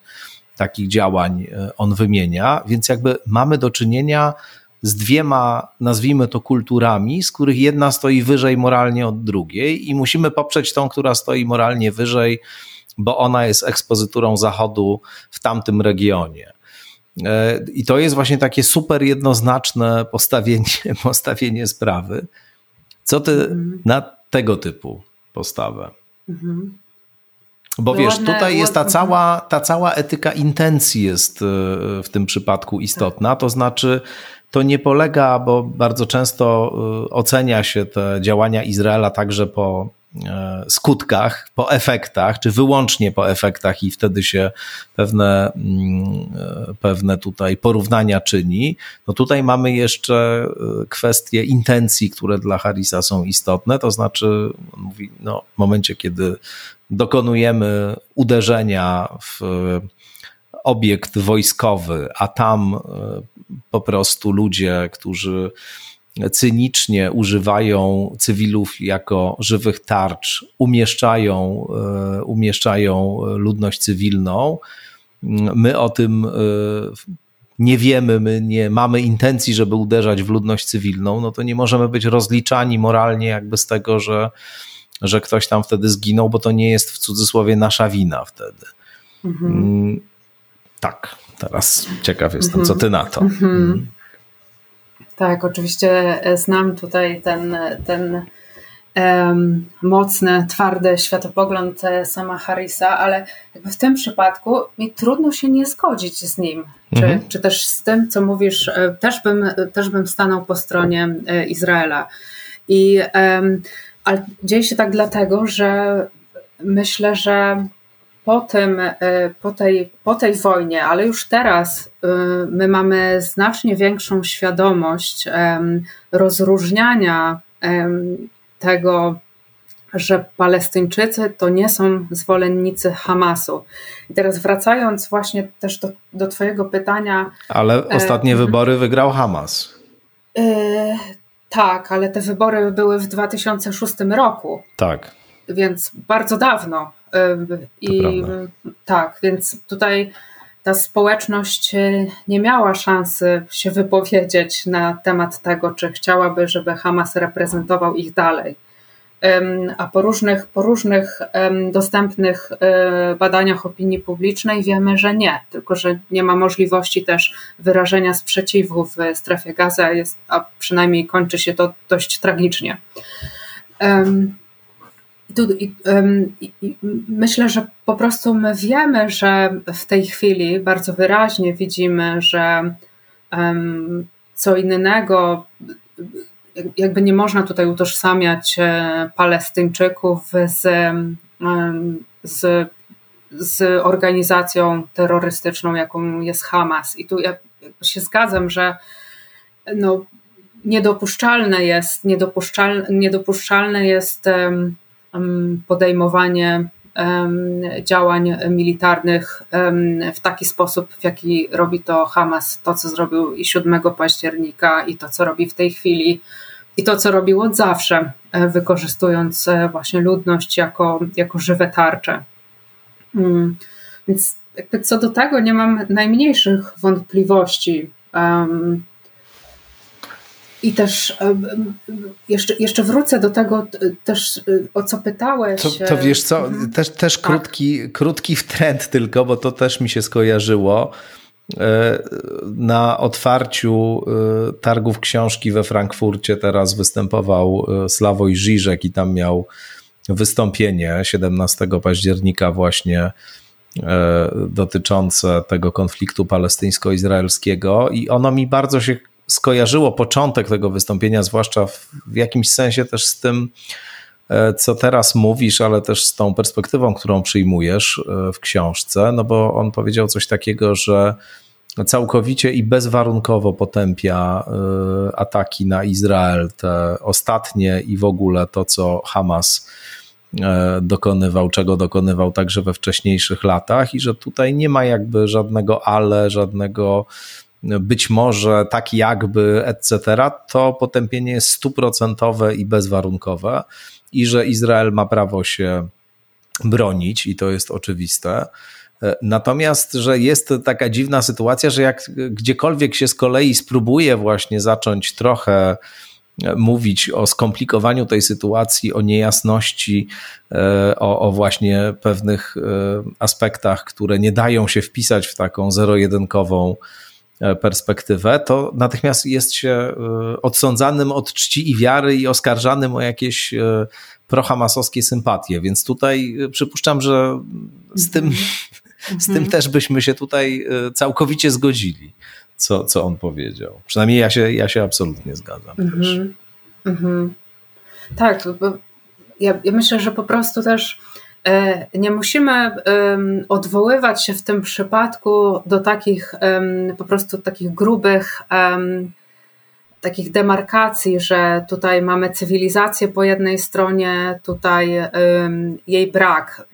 takich działań e, on wymienia. Więc jakby mamy do czynienia z dwiema, nazwijmy to, kulturami, z których jedna stoi wyżej moralnie od drugiej i musimy poprzeć tą, która stoi moralnie wyżej bo ona jest ekspozyturą Zachodu w tamtym regionie. E, I to jest właśnie takie super jednoznaczne postawienie, postawienie sprawy. Co ty mhm. na tego typu postawę? Mhm. Bo wiesz, tutaj jest ta cała, ta cała etyka intencji jest e, w tym przypadku istotna, to znaczy to nie polega, bo bardzo często e, ocenia się te działania Izraela także po E, skutkach, po efektach, czy wyłącznie po efektach i wtedy się pewne, mm, pewne tutaj porównania czyni. No tutaj mamy jeszcze kwestie intencji, które dla Harrisa są istotne, to znaczy mówi, no, w momencie, kiedy dokonujemy uderzenia w obiekt wojskowy, a tam po prostu ludzie, którzy cynicznie używają cywilów jako żywych tarcz, umieszczają, umieszczają ludność cywilną. My o tym nie wiemy, my nie mamy intencji, żeby uderzać w ludność cywilną, no to nie możemy być rozliczani moralnie jakby z tego, że, że ktoś tam wtedy zginął, bo to nie jest w cudzysłowie nasza wina wtedy. Mhm. Mm, tak, teraz ciekaw jestem, mhm. co ty na to. Mhm. Mm. Tak, oczywiście znam tutaj ten, ten um, mocny, twardy światopogląd e, sama Harrisa, ale jakby w tym przypadku mi trudno się nie zgodzić z nim. Czy, mhm. czy też z tym, co mówisz, e, też bym, też bym stanął po stronie e, Izraela. I, um, ale dzieje się tak dlatego, że myślę, że po, tym, po, tej, po tej wojnie, ale już teraz my mamy znacznie większą świadomość rozróżniania tego, że Palestyńczycy to nie są zwolennicy Hamasu. I teraz wracając właśnie też do, do Twojego pytania. Ale e, ostatnie e, wybory wygrał Hamas. E, tak, ale te wybory były w 2006 roku. Tak. Więc bardzo dawno. I tak, więc tutaj ta społeczność e, nie miała szansy się wypowiedzieć na temat tego, czy chciałaby, żeby Hamas reprezentował ich dalej. A po różnych, po różnych dostępnych e, badaniach opinii publicznej wiemy, że nie, tylko że nie ma możliwości też wyrażenia sprzeciwu w strefie gazy, a przynajmniej kończy się to dość tragicznie. Myślę, że po prostu my wiemy, że w tej chwili bardzo wyraźnie widzimy, że co innego, jakby nie można tutaj utożsamiać e, Palestyńczyków z, z, z organizacją terrorystyczną, jaką jest Hamas. I tu ja się zgadzam, że no, niedopuszczalne jest, niedopuszczalne, niedopuszczalne jest podejmowanie działań militarnych w taki sposób, w jaki robi to Hamas, to co zrobił i 7 października, i to co robi w tej chwili, i to co robił od zawsze, e, wykorzystując e, właśnie ludność jako, jako żywe tarcze. Mm, więc co do tego nie mam najmniejszych wątpliwości. I też jeszcze, jeszcze wrócę do tego też, o co pytałeś. To, to wiesz co, mhm. też, też tak. krótki, krótki wtręt tylko, bo to też mi się skojarzyło. E, na otwarciu e, targów książki we Frankfurcie teraz występował e, Sławoj Żyżek i tam miał wystąpienie 17 października właśnie dotyczące tego konfliktu palestyńsko-izraelskiego. I ono mi bardzo się skojarzyło początek tego wystąpienia, zwłaszcza w, w jakimś sensie też z tym, co teraz mówisz, ale też z tą perspektywą, którą przyjmujesz e, w książce, no bo on powiedział coś takiego, że całkowicie i bezwarunkowo potępia e, ataki na Izrael, te ostatnie i w ogóle to, co Hamas dokonywał, czego dokonywał także we wcześniejszych latach, i że tutaj nie ma jakby żadnego ale, żadnego być może tak jakby, etc., to potępienie jest stuprocentowe i bezwarunkowe i że Izrael ma prawo się bronić i to jest oczywiste. Natomiast, że jest taka dziwna sytuacja, że jak gdziekolwiek się z kolei spróbuje właśnie zacząć trochę mówić o skomplikowaniu tej sytuacji, o niejasności, e, o, o, właśnie pewnych e, aspektach, które nie dają się wpisać w taką zero-jedynkową E, perspektywę, to natychmiast jest się e, odsądzanym od czci i wiary i oskarżanym o jakieś e, prohamasowskie sympatie. Więc tutaj przypuszczam, że z tym, z tym mhm. też byśmy się tutaj całkowicie zgodzili, co, co on powiedział. Przynajmniej ja się, ja się absolutnie zgadzam mhm. też. Mhm. Tak, ja, ja myślę, że po prostu też E, nie musimy odwoływać się w tym przypadku do takich po prostu takich grubych takich demarkacji, że tutaj mamy cywilizację po jednej stronie, tutaj jej brak.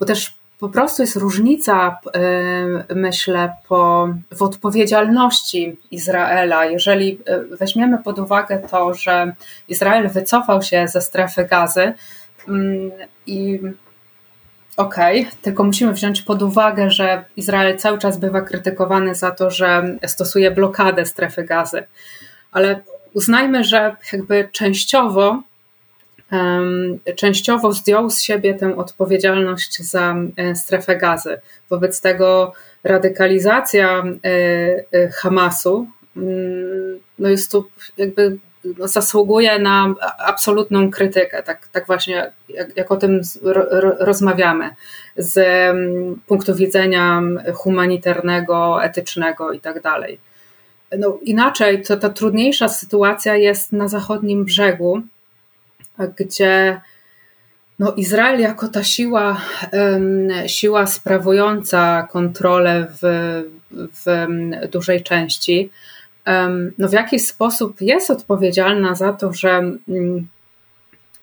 Bo też po prostu jest różnica, myślę, po, w odpowiedzialności Izraela. Jeżeli weźmiemy pod uwagę to, że Izrael wycofał się ze strefy gazy i okej, okay, tylko musimy wziąć pod uwagę, że Izrael cały czas bywa krytykowany za to, że stosuje blokadę strefy gazy. Ale uznajmy, że jakby częściowo częściowo zdjął z siebie tę odpowiedzialność za e, strefę gazy. Wobec tego radykalizacja e, e, Hamasu mm, no jest tu jakby zasługuje na absolutną krytykę, tak, tak właśnie jak, jak o tym rozmawiamy, z mm, punktu widzenia humanitarnego, etycznego i tak dalej. No, inaczej, to ta trudniejsza sytuacja jest na zachodnim brzegu, gdzie no Izrael jako ta siła, siła sprawująca kontrolę w, w dużej części, no w jakiś sposób jest odpowiedzialna za to, że mm,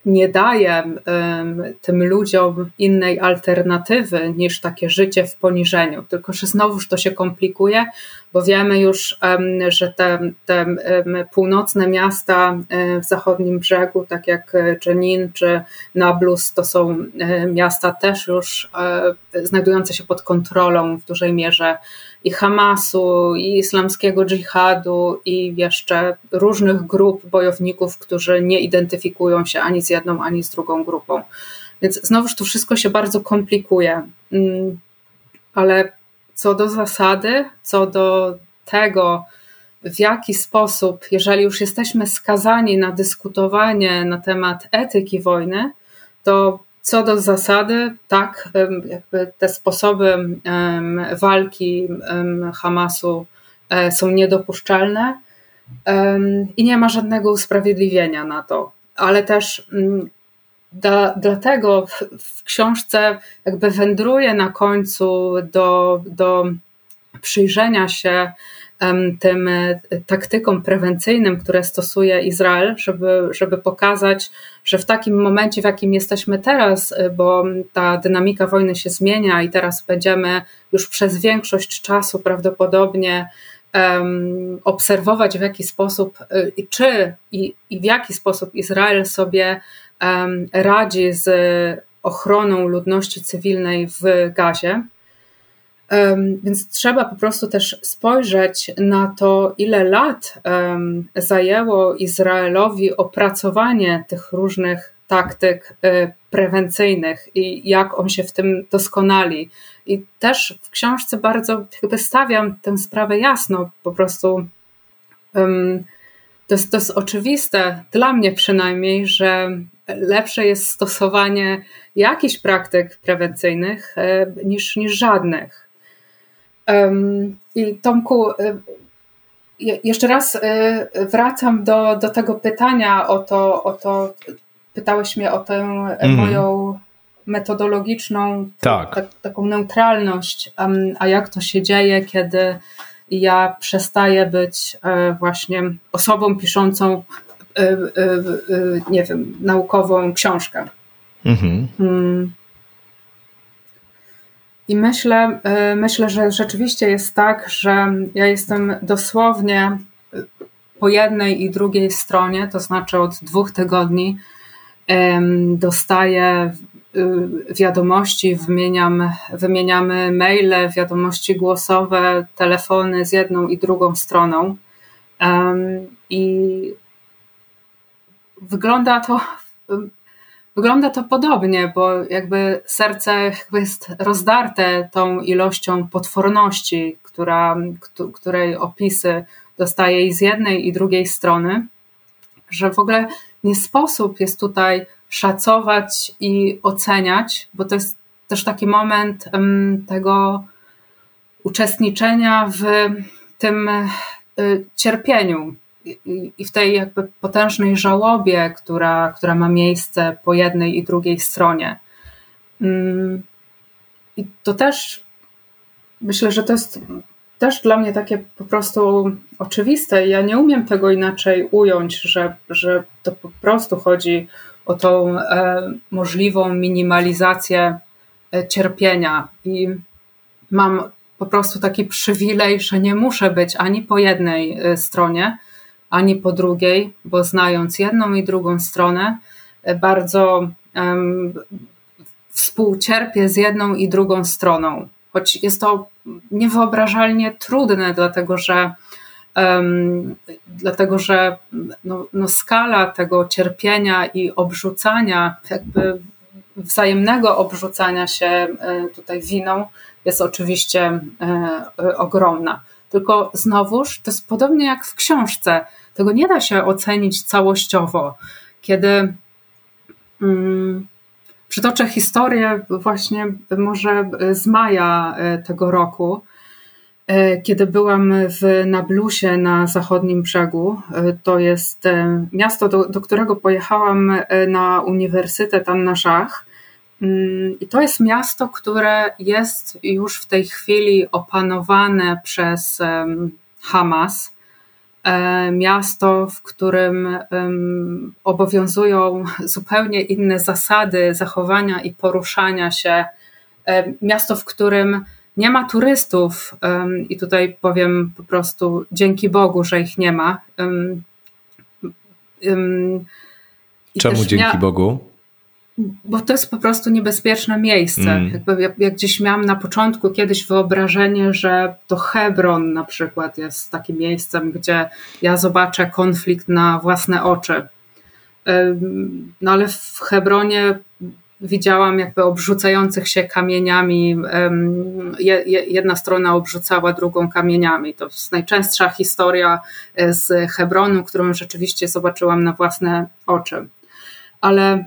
nie daje tym ludziom innej alternatywy niż takie życie w poniżeniu. Tylko, że znowuż to się komplikuje, bo wiemy już, że te, te północne miasta w zachodnim brzegu, tak jak Jenin czy Nablus, to są miasta też już e, znajdujące się pod kontrolą w dużej mierze i Hamasu, i islamskiego dżihadu, i jeszcze różnych grup bojowników, którzy nie identyfikują się ani z jedną, ani z drugą grupą. Więc znowuż to wszystko się bardzo komplikuje. Mm, ale co do zasady, co do tego, w jaki sposób, jeżeli już jesteśmy skazani na dyskutowanie na temat etyki wojny, to co do zasady, tak, jakby te sposoby walki Hamasu e, są niedopuszczalne i nie ma żadnego usprawiedliwienia na to. Ale też mm, da, dlatego w, w książce jakby wędruje na końcu do, do przyjrzenia się tym e, taktykom prewencyjnym, które stosuje Izrael, żeby, żeby pokazać, że w takim momencie, w jakim jesteśmy teraz, e, bo ta dynamika wojny się zmienia i teraz będziemy już przez większość czasu prawdopodobnie um, obserwować, w jaki sposób, e, czy i, i w jaki sposób Izrael sobie radzi z ochroną ludności cywilnej w Gazie więc trzeba po prostu też spojrzeć na to, ile lat zajęło Izraelowi opracowanie tych różnych taktyk e, prewencyjnych i jak on się w tym doskonali. I też w książce bardzo jakby stawiam tę sprawę jasno, po prostu to jest, to jest oczywiste, dla mnie przynajmniej, że lepsze jest stosowanie jakichś praktyk prewencyjnych e, niż, niż żadnych. I Tomku, y, jeszcze y, wracam do, do tego pytania o to, o to, pytałeś mnie o tę mm. moją metodologiczną, tak. ta, taką neutralność, a jak to się dzieje, kiedy ja przestaję być e, właśnie osobą piszącą, e, e, nie wiem, naukową książkę. Mhm. Mm. I myślę, myślę, że rzeczywiście jest tak, że ja jestem dosłownie po jednej i drugiej stronie, to znaczy od dwóch tygodni dostaję y, wiadomości, wymieniam, wymieniamy maile, wiadomości głosowe, telefony z jedną i drugą stroną. I wygląda to Wygląda to podobnie, bo jakby serce jest rozdarte tą ilością potworności, która, której opisy dostaje i z jednej i drugiej strony, że w ogóle nie sposób jest tutaj szacować i oceniać, bo to jest też taki moment tego uczestniczenia w tym y, cierpieniu, i w tej jakby potężnej żałobie, która, która ma miejsce po jednej i drugiej stronie. Mm, I to też myślę, że to jest też dla mnie takie po prostu oczywiste. Ja nie umiem tego inaczej ująć, że, że to po prostu chodzi o tą e, możliwą minimalizację cierpienia i mam po prostu taki przywilej, że nie muszę być ani po jednej stronie, ani po drugiej, bo znając jedną i drugą stronę, bardzo um, współcierpię z jedną i drugą stroną. Choć jest to niewyobrażalnie trudne, dlatego że, um, dlatego, że no, no skala tego cierpienia i obrzucania, jakby wzajemnego obrzucania się e, tutaj winą jest oczywiście e, e, ogromna. Tylko znowuż to jest podobnie jak w książce. Tego nie da się ocenić całościowo. Kiedy mm, przytoczę historię właśnie może z maja e, tego roku, e, kiedy byłam w Nablusie na zachodnim brzegu. E, to jest miasto, do, do którego pojechałam na Uniwersytet Anna Żach. Mm, I to jest miasto, które jest już w tej chwili opanowane przez Hamas. E, miasto, w którym obowiązują zupełnie inne zasady zachowania i poruszania się. E, miasto, w którym nie ma turystów, i tutaj powiem po prostu dzięki Bogu, że ich nie ma. Czemu dzięki Bogu? Bo to jest po prostu niebezpieczne miejsce. Mm. Jakby jak, jak, gdzieś miałam na początku kiedyś wyobrażenie, że to Hebron na przykład jest takim miejscem, gdzie ja zobaczę konflikt na własne oczy. No ale w Hebronie widziałam jakby obrzucających się kamieniami. Jedna strona obrzucała drugą kamieniami. To jest najczęstsza historia e, z Hebronu, którą rzeczywiście zobaczyłam na własne oczy. Ale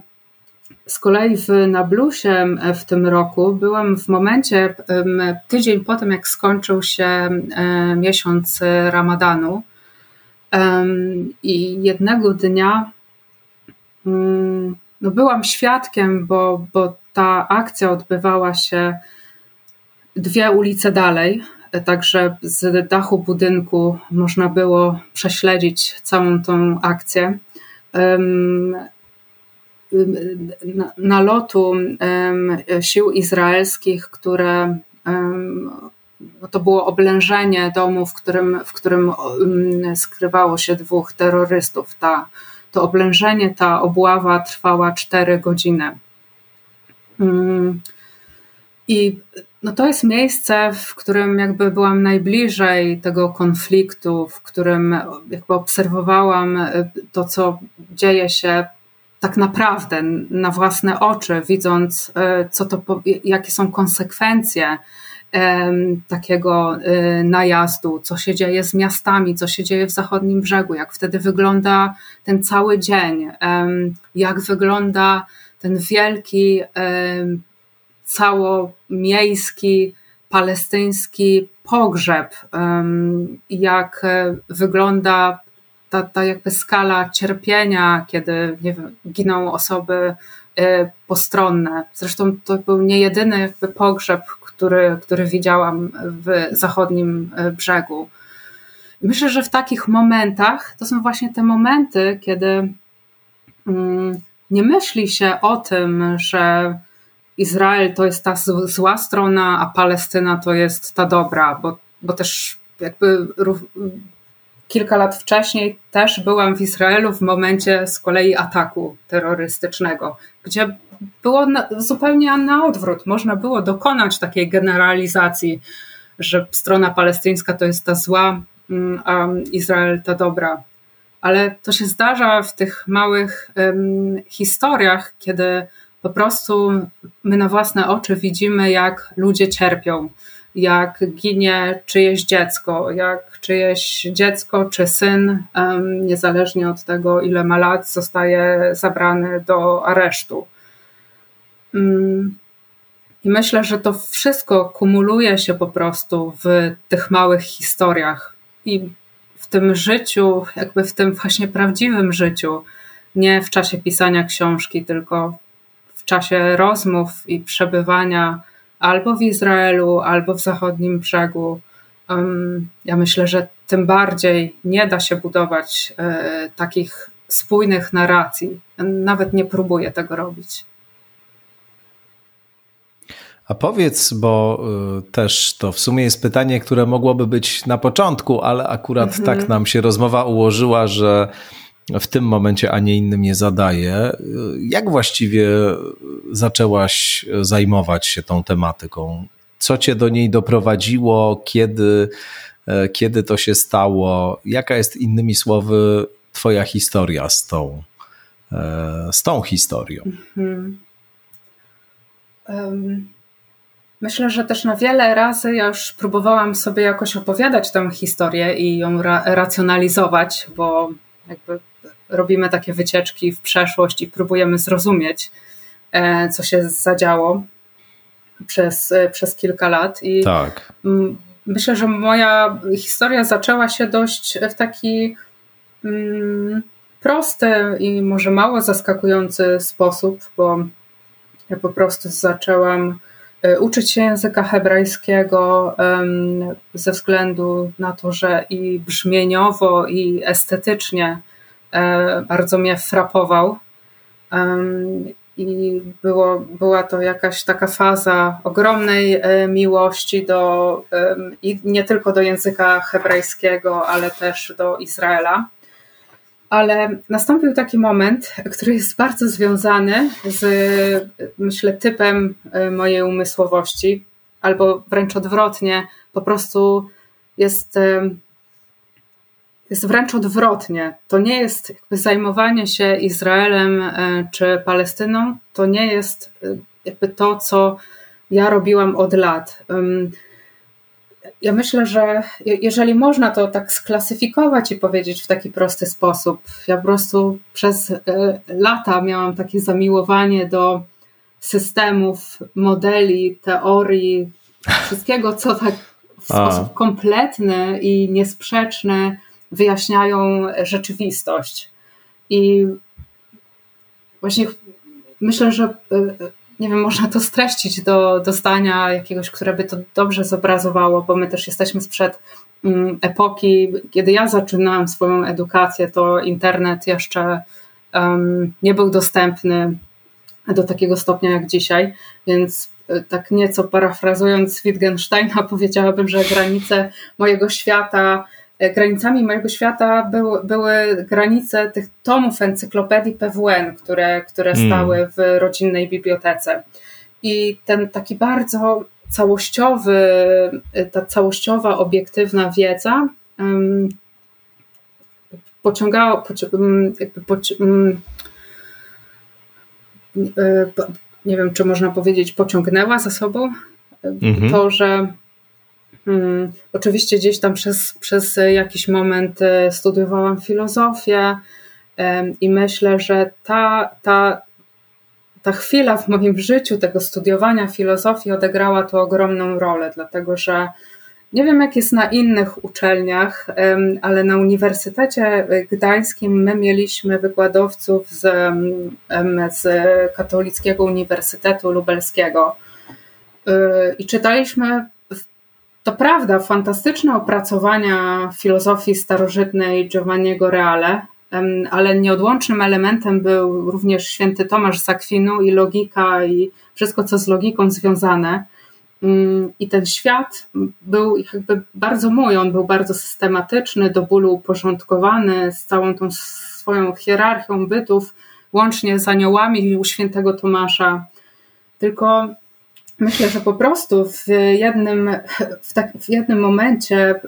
z kolei w Nablusie w tym roku byłam w momencie, tydzień po tym, jak skończył się miesiąc Ramadanu. I jednego dnia mm, no byłam świadkiem, bo, bo ta akcja odbywała się dwie ulice dalej. Także z dachu budynku można było prześledzić całą tą akcję nalotu sił izraelskich, które to było oblężenie domu, w którym, w którym skrywało się dwóch terrorystów. Ta, to oblężenie, ta obława trwała cztery godziny. I no to jest miejsce, w którym jakby byłam najbliżej tego konfliktu, w którym jakby obserwowałam to, co dzieje się tak naprawdę na własne oczy, widząc, e, co to, jakie są konsekwencje takiego e, najazdu, co się dzieje z miastami, co się dzieje w zachodnim brzegu, jak wtedy wygląda ten cały dzień, jak wygląda ten wielki, całomiejski, palestyński pogrzeb, jak e, wygląda ta, ta jakby skala cierpienia, kiedy nie wiem, giną osoby y, postronne. Zresztą to był nie jedyny jakby pogrzeb, który, który widziałam w zachodnim y, brzegu. Myślę, że w takich momentach to są właśnie te momenty, kiedy mm, nie myśli się o tym, że Izrael to jest ta zła strona, a Palestyna to jest ta dobra, bo, bo też jakby kilka lat wcześniej też byłam w Izraelu w momencie z kolei ataku terrorystycznego, gdzie było na, zupełnie na odwrót. Można było dokonać takiej generalizacji, że strona palestyńska to jest ta zła, mm, a Izrael ta dobra. Ale to się zdarza w tych małych um, historiach, kiedy po prostu my na własne oczy widzimy, jak ludzie cierpią jak ginie czyjeś dziecko, jak czyjeś dziecko czy syn, niezależnie od tego, ile ma lat, zostaje zabrany do aresztu. Mm. I myślę, że to wszystko kumuluje się po prostu w tych małych historiach i w tym życiu, jakby w tym właśnie prawdziwym życiu, nie w czasie pisania książki, tylko w czasie rozmów i przebywania albo w Izraelu, albo w zachodnim brzegu. Ja myślę, że tym bardziej nie da się budować e, takich spójnych narracji. Nawet nie próbuję tego robić. A powiedz, bo y, też to w sumie jest pytanie, które mogłoby być na początku, ale akurat mhm. tak nam się rozmowa ułożyła, że w tym momencie, a nie innym nie zadaję. Jak właściwie zaczęłaś zajmować się tą tematyką? Co cię do niej doprowadziło? Kiedy, e, kiedy to się stało? Jaka jest innymi słowy Twoja historia z tą, e, z tą historią? Mhm. Um, myślę, że też na wiele razy ja już próbowałam sobie jakoś opowiadać tę historię i ją ra racjonalizować, bo jakby robimy takie wycieczki w przeszłość i próbujemy zrozumieć, e, co się zadziało przez, e, przez kilka lat. I tak. myślę, że moja historia zaczęła się dość w taki mm, prosty i może mało zaskakujący sposób, bo ja po prostu zaczęłam e, uczyć się języka hebrajskiego ze względu na to, że i brzmieniowo, i estetycznie bardzo mnie frapował. I było, była to jakaś taka faza ogromnej e, miłości do, i nie tylko do języka hebrajskiego, ale też do Izraela. Ale nastąpił taki moment, który jest bardzo związany z, myślę, typem e, mojej umysłowości, albo wręcz odwrotnie, po prostu jest jest wręcz odwrotnie. To nie jest zajmowanie się Izraelem e, czy Palestyną, to nie jest e, jakby to, co ja robiłam od lat. Ja myślę, że jeżeli można to tak sklasyfikować i powiedzieć w taki prosty sposób, ja po prostu przez e, lata miałam takie zamiłowanie do systemów, modeli, teorii, wszystkiego, co tak w A. sposób kompletny i niesprzeczny wyjaśniają rzeczywistość. I właśnie myślę, że nie wiem, można to streścić do, do zdania jakiegoś, które by to dobrze zobrazowało, bo my też jesteśmy sprzed mm, epoki, kiedy ja zaczynałam swoją edukację, to internet jeszcze um, nie był dostępny do takiego stopnia jak dzisiaj, więc e, tak nieco parafrazując Wittgensteina, powiedziałabym, że granice mojego świata E, granicami mojego świata były, były granice tych tomów encyklopedii PWN, które, które hmm. stały w rodzinnej bibliotece. I ten taki bardzo całościowy, e, ta całościowa, obiektywna wiedza um, pociągała, poci jakby poci um, nie wiem, czy można powiedzieć, pociągnęła za sobą mhm. to, że Hmm, oczywiście gdzieś tam przez, przez jakiś moment e, studiowałam filozofię i myślę, że ta, ta, ta chwila w moim życiu tego studiowania filozofii odegrała tu ogromną rolę, dlatego że nie wiem, jak jest na innych uczelniach, ale na Uniwersytecie Gdańskim my mieliśmy wykładowców z, z Katolickiego Uniwersytetu Lubelskiego. E, i czytaliśmy to prawda, fantastyczne opracowania filozofii starożytnej Giovanniego Reale, ale nieodłącznym elementem był również święty Tomasz z Akwinu i logika i wszystko, co z logiką związane. Mm, I ten świat był jakby bardzo mój, on był bardzo systematyczny, do bólu uporządkowany, z całą tą swoją hierarchią bytów, łącznie z aniołami u świętego Tomasza. Tylko Myślę, że po prostu w jednym, w, tak, w jednym momencie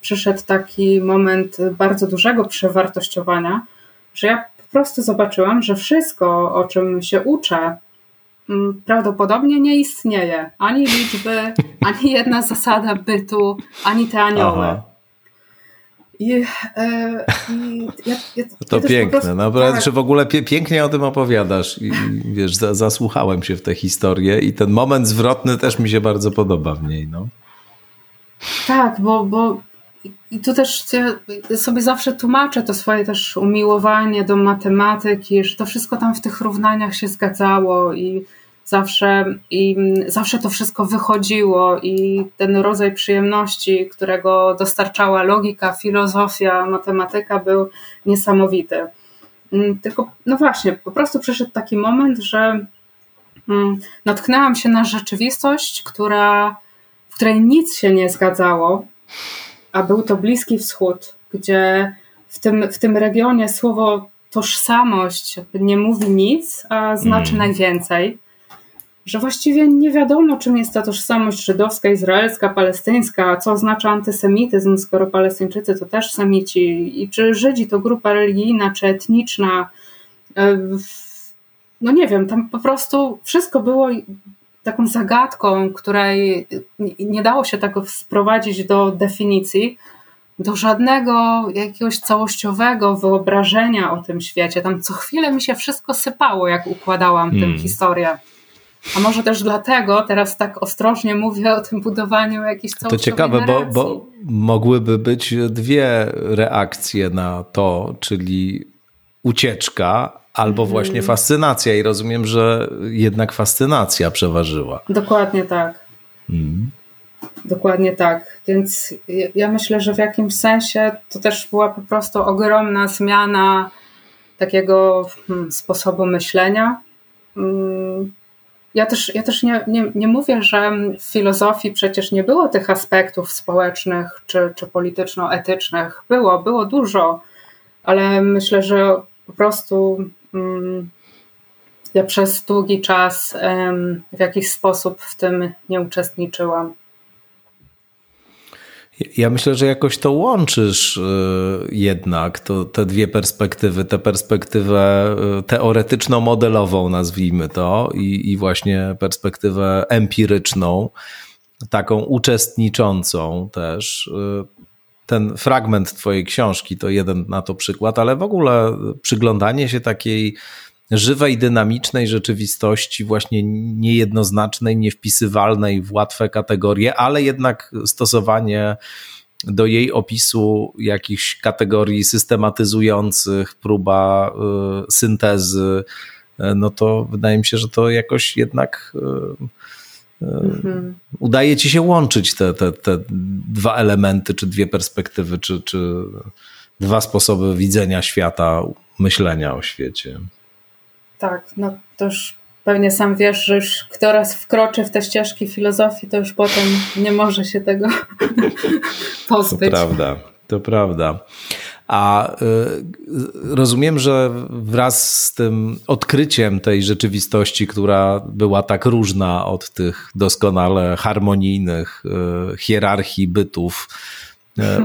przyszedł taki moment bardzo dużego przewartościowania, że ja po prostu zobaczyłam, że wszystko, o czym się uczę, prawdopodobnie nie istnieje. Ani liczby, ani jedna zasada bytu, ani te anioły. Aha. I, e, i ja, ja, to ja piękne, prostu, naprawdę, tak. że w ogóle pie, pięknie o tym opowiadasz i wiesz, za, zasłuchałem się w tę historię i ten moment zwrotny też mi się bardzo podoba w niej, no. Tak, bo, bo i tu też ja sobie zawsze tłumaczę to swoje też umiłowanie do matematyki, że to wszystko tam w tych równaniach się zgadzało i zawsze, i zawsze to wszystko wychodziło i ten rodzaj przyjemności, którego dostarczała logika, filozofia, matematyka był niesamowity. Mm, tylko, no właśnie, po prostu przyszedł taki moment, że mm, natknęłam się na rzeczywistość, która, w której nic się nie zgadzało, a był to Bliski Wschód, gdzie w tym, w tym regionie słowo tożsamość nie mówi nic, a znaczy mm. najwięcej. Że właściwie nie wiadomo, czym jest ta tożsamość żydowska, izraelska, palestyńska, co oznacza antysemityzm, skoro Palestyńczycy to też semici, i czy Żydzi to grupa religijna czy etniczna. E, no nie wiem, tam po prostu wszystko było taką zagadką, której nie dało się tak sprowadzić do definicji do żadnego jakiegoś całościowego wyobrażenia o tym świecie. Tam co chwilę mi się wszystko sypało, jak układałam hmm. tę historię. A może też dlatego teraz tak ostrożnie mówię o tym budowaniu jakiejś całościowej To ciekawe, bo, bo mogłyby być dwie reakcje na to, czyli ucieczka albo hmm. właśnie fascynacja i rozumiem, że jednak fascynacja przeważyła. Dokładnie tak. Hmm. Dokładnie tak. Więc ja myślę, że w jakimś sensie to też była po prostu ogromna zmiana takiego hmm, sposobu myślenia. Ja też, ja też nie, nie, nie mówię, że w filozofii przecież nie było tych aspektów społecznych czy, czy polityczno-etycznych. Było, było dużo, ale myślę, że po prostu hmm, ja przez długi czas w jakiś sposób w tym nie uczestniczyłam. Ja myślę, że jakoś to łączysz y, jednak, to, te dwie perspektywy, tę perspektywę y, teoretyczno-modelową, nazwijmy to, i, i właśnie perspektywę empiryczną, taką uczestniczącą też. Y, ten fragment Twojej książki to jeden na to przykład, ale w ogóle przyglądanie się takiej żywej, dynamicznej rzeczywistości, właśnie niejednoznacznej, niewpisywalnej w łatwe kategorie, ale jednak stosowanie do jej opisu jakichś kategorii systematyzujących, próba y, syntezy, y, no to wydaje mi się, że to jakoś jednak y, mhm. udaje ci się łączyć te, te, te dwa elementy, czy dwie perspektywy, czy, czy dwa sposoby widzenia świata, myślenia o świecie. Tak, no to już pewnie sam wiesz, że już kto raz wkroczy w te ścieżki filozofii, to już potem nie może się tego pozbyć. To prawda, to prawda. A y, rozumiem, że wraz z tym odkryciem tej rzeczywistości, która była tak różna od tych doskonale harmonijnych y, hierarchii bytów,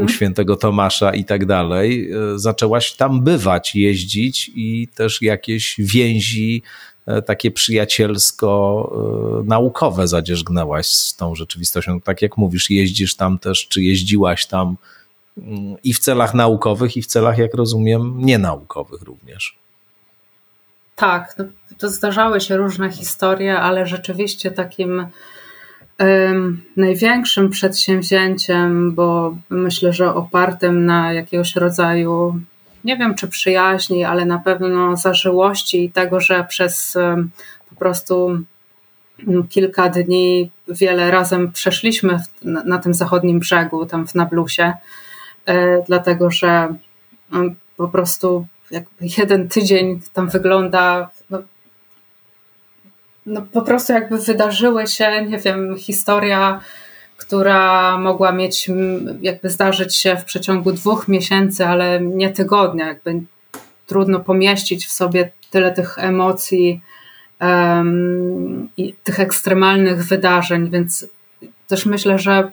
u świętego Tomasza i tak dalej, e, zaczęłaś tam bywać, jeździć i też jakieś więzi e, takie przyjacielsko-naukowe zadzierzgnęłaś z tą rzeczywistością. Tak jak mówisz, jeździsz tam też, czy jeździłaś tam mm, i w celach naukowych, i w celach, jak rozumiem, nienaukowych również. Tak, no, to zdarzały się różne historie, ale rzeczywiście takim Największym przedsięwzięciem, bo myślę, że opartym na jakiegoś rodzaju, nie wiem czy przyjaźni, ale na pewno zażyłości i tego, że przez po prostu kilka dni wiele razem przeszliśmy na tym zachodnim brzegu, tam w Nablusie, e, dlatego że po prostu jeden tydzień tam wygląda no, no po prostu jakby wydarzyły się, nie wiem, historia, która mogła mieć, jakby zdarzyć się w przeciągu dwóch miesięcy, ale nie tygodnia, jakby trudno pomieścić w sobie tyle tych emocji um, i tych ekstremalnych wydarzeń, więc też myślę, że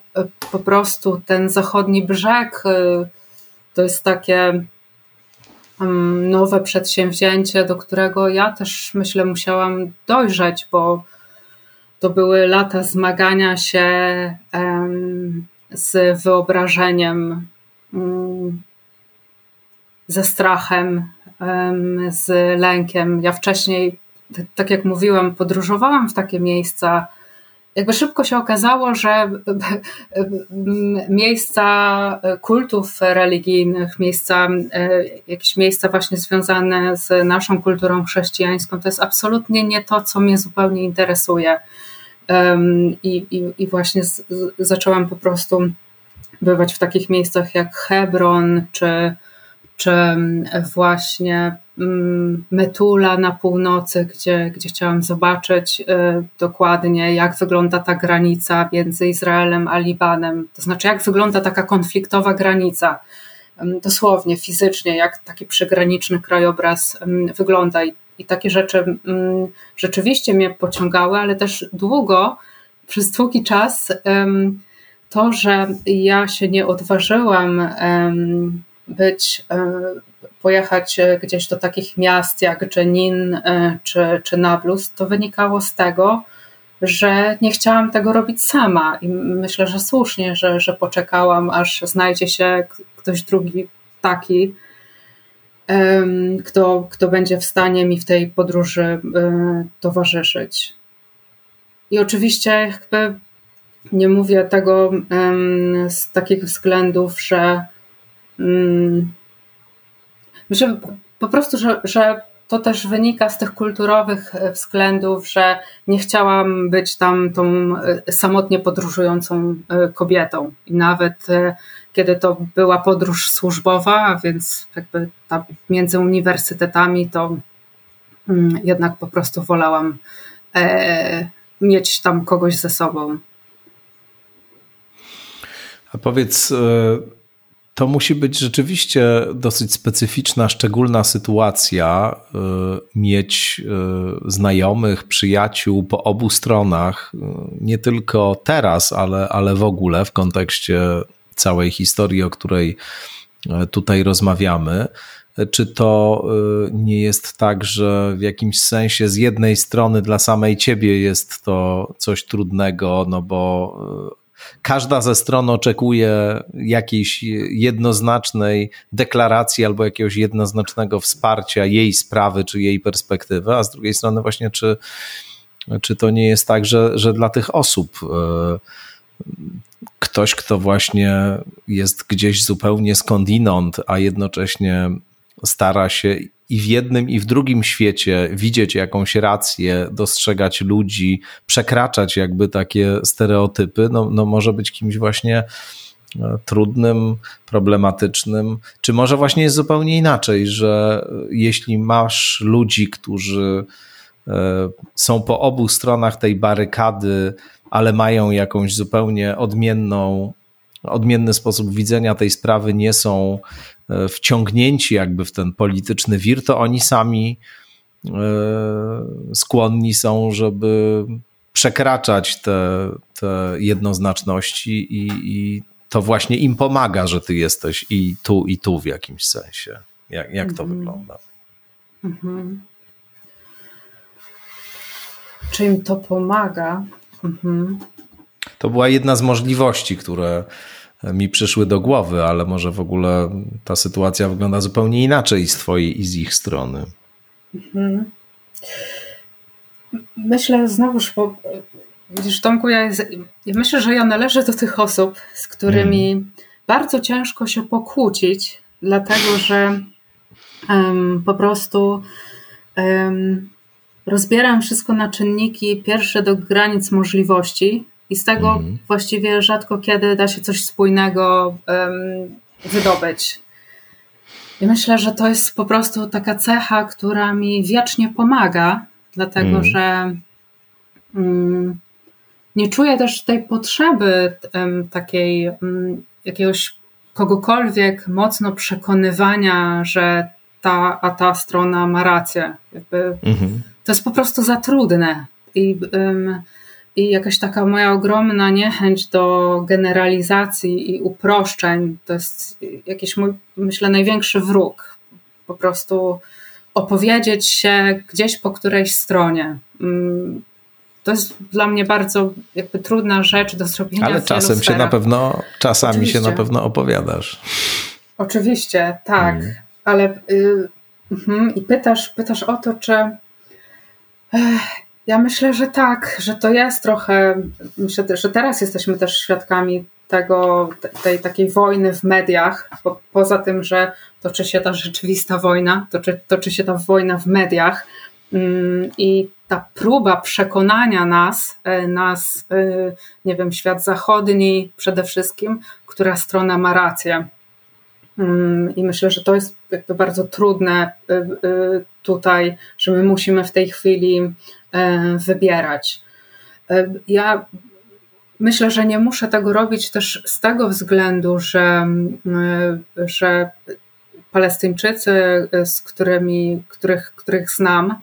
po prostu ten zachodni brzeg y, to jest takie nowe przedsięwzięcie, do którego ja też myślę musiałam dojrzeć, bo to były lata zmagania się z wyobrażeniem, mm, ze strachem, z lękiem. Ja wcześniej, tak jak mówiłam, podróżowałam w takie miejsca, jakby szybko się okazało, że miejsca kultów religijnych, miejsca, e, jakieś miejsca właśnie związane z naszą kulturą chrześcijańską, to jest absolutnie nie to, co mnie zupełnie interesuje. I, i, i właśnie z, zaczęłam po prostu bywać w takich miejscach jak Hebron czy czy mm, właśnie mm, Metula na północy, gdzie, gdzie chciałam zobaczyć y, dokładnie, jak wygląda ta granica między Izraelem a Libanem. To znaczy, jak wygląda taka konfliktowa granica, mm, dosłownie, fizycznie, jak taki przygraniczny krajobraz wygląda. I, i takie rzeczy rzeczywiście mnie pociągały, ale też długo, przez długi czas, to, że ja się nie odważyłam być, e, pojechać gdzieś do takich miast jak Jenin e, czy, czy Nablus, to wynikało z tego, że nie chciałam tego robić sama i myślę, że słusznie, że, że poczekałam, aż znajdzie się ktoś drugi taki, kto, kto będzie w stanie mi w tej podróży e, towarzyszyć. I oczywiście jakby nie mówię tego z takich względów, że mm, myślę po prostu, że, że to też wynika z tych kulturowych względów, że nie chciałam być tam tą e, samotnie podróżującą e, kobietą. I nawet e, kiedy to była podróż służbowa, więc jakby między uniwersytetami, to mm, jednak po prostu wolałam mieć tam kogoś ze sobą. A powiedz, e, to musi być rzeczywiście dosyć specyficzna, szczególna sytuacja, e, mieć e, znajomych, przyjaciół po obu stronach, nie tylko teraz, ale, ale w ogóle w kontekście całej historii, o której tutaj rozmawiamy. Czy to nie jest tak, że w jakimś sensie z jednej strony dla samej ciebie jest to coś trudnego, no bo każda ze stron oczekuje jakiejś jednoznacznej deklaracji albo jakiegoś jednoznacznego wsparcia jej sprawy czy jej perspektywy, a z drugiej strony właśnie czy, czy to nie jest tak, że, że dla tych osób e, ktoś, kto właśnie jest gdzieś zupełnie skądinąd, a jednocześnie stara się i w jednym, i w drugim świecie widzieć jakąś rację, dostrzegać ludzi, przekraczać jakby takie stereotypy, no, no może być kimś właśnie e, trudnym, problematycznym, czy może właśnie jest zupełnie inaczej, że jeśli masz ludzi, którzy e, są po obu stronach tej barykady, ale mają jakąś zupełnie odmienną, odmienny sposób widzenia tej sprawy, nie są wciągnięci jakby w ten polityczny wir, to oni sami e, skłonni są, żeby przekraczać te, te jednoznaczności i, i to właśnie im pomaga, że ty jesteś i tu, i tu w jakimś sensie. Jak, jak to mhm. wygląda? Mhm. Czy im to pomaga? Mhm. To była jedna z możliwości, które mi przyszły do głowy, ale może w ogóle ta sytuacja wygląda zupełnie inaczej z twojej i z ich strony. Mhm. Myślę znowuż, bo widzisz Tomku, ja, jest, ja myślę, że ja należę do tych osób, z którymi hmm. bardzo ciężko się pokłócić, dlatego że um, po prostu um, rozbieram wszystko na czynniki pierwsze do granic możliwości i z tego mhm. właściwie rzadko kiedy da się coś spójnego um, wydobyć. I myślę, że to jest po prostu taka cecha, która mi wiecznie pomaga, dlatego mhm. że um, nie czuję też tej potrzeby um, takiej jakiegoś kogokolwiek mocno przekonywania, że ta, a ta strona ma rację. Jakby mhm. To jest po prostu za trudne. I um, i jakaś taka moja ogromna niechęć do generalizacji i uproszczeń to jest jakiś mój, myślę, największy wróg. Po prostu opowiedzieć się gdzieś po którejś stronie. Mm, to jest dla mnie bardzo jakby trudna rzecz do zrobienia. Ale czasem sferach. się na pewno, czasami Oczywiście. się na pewno opowiadasz. Oczywiście, tak, hmm. ale y, y, i pytasz, pytasz o to, czy ja myślę, że tak, że to jest trochę. Myślę, że teraz jesteśmy też świadkami tego, tej takiej wojny w mediach, poza tym, że toczy się ta rzeczywista wojna, toczy, toczy się ta wojna w mediach mm, i ta próba przekonania nas, e, nas, e, nie wiem, świat zachodni przede wszystkim, która strona ma rację. Mm, I myślę, że to jest bardzo trudne y, tutaj, że my musimy w tej chwili e, wybierać. E, ja myślę, że nie muszę tego robić też z tego względu, że, y, że Palestyńczycy, z którymi, których, których znam,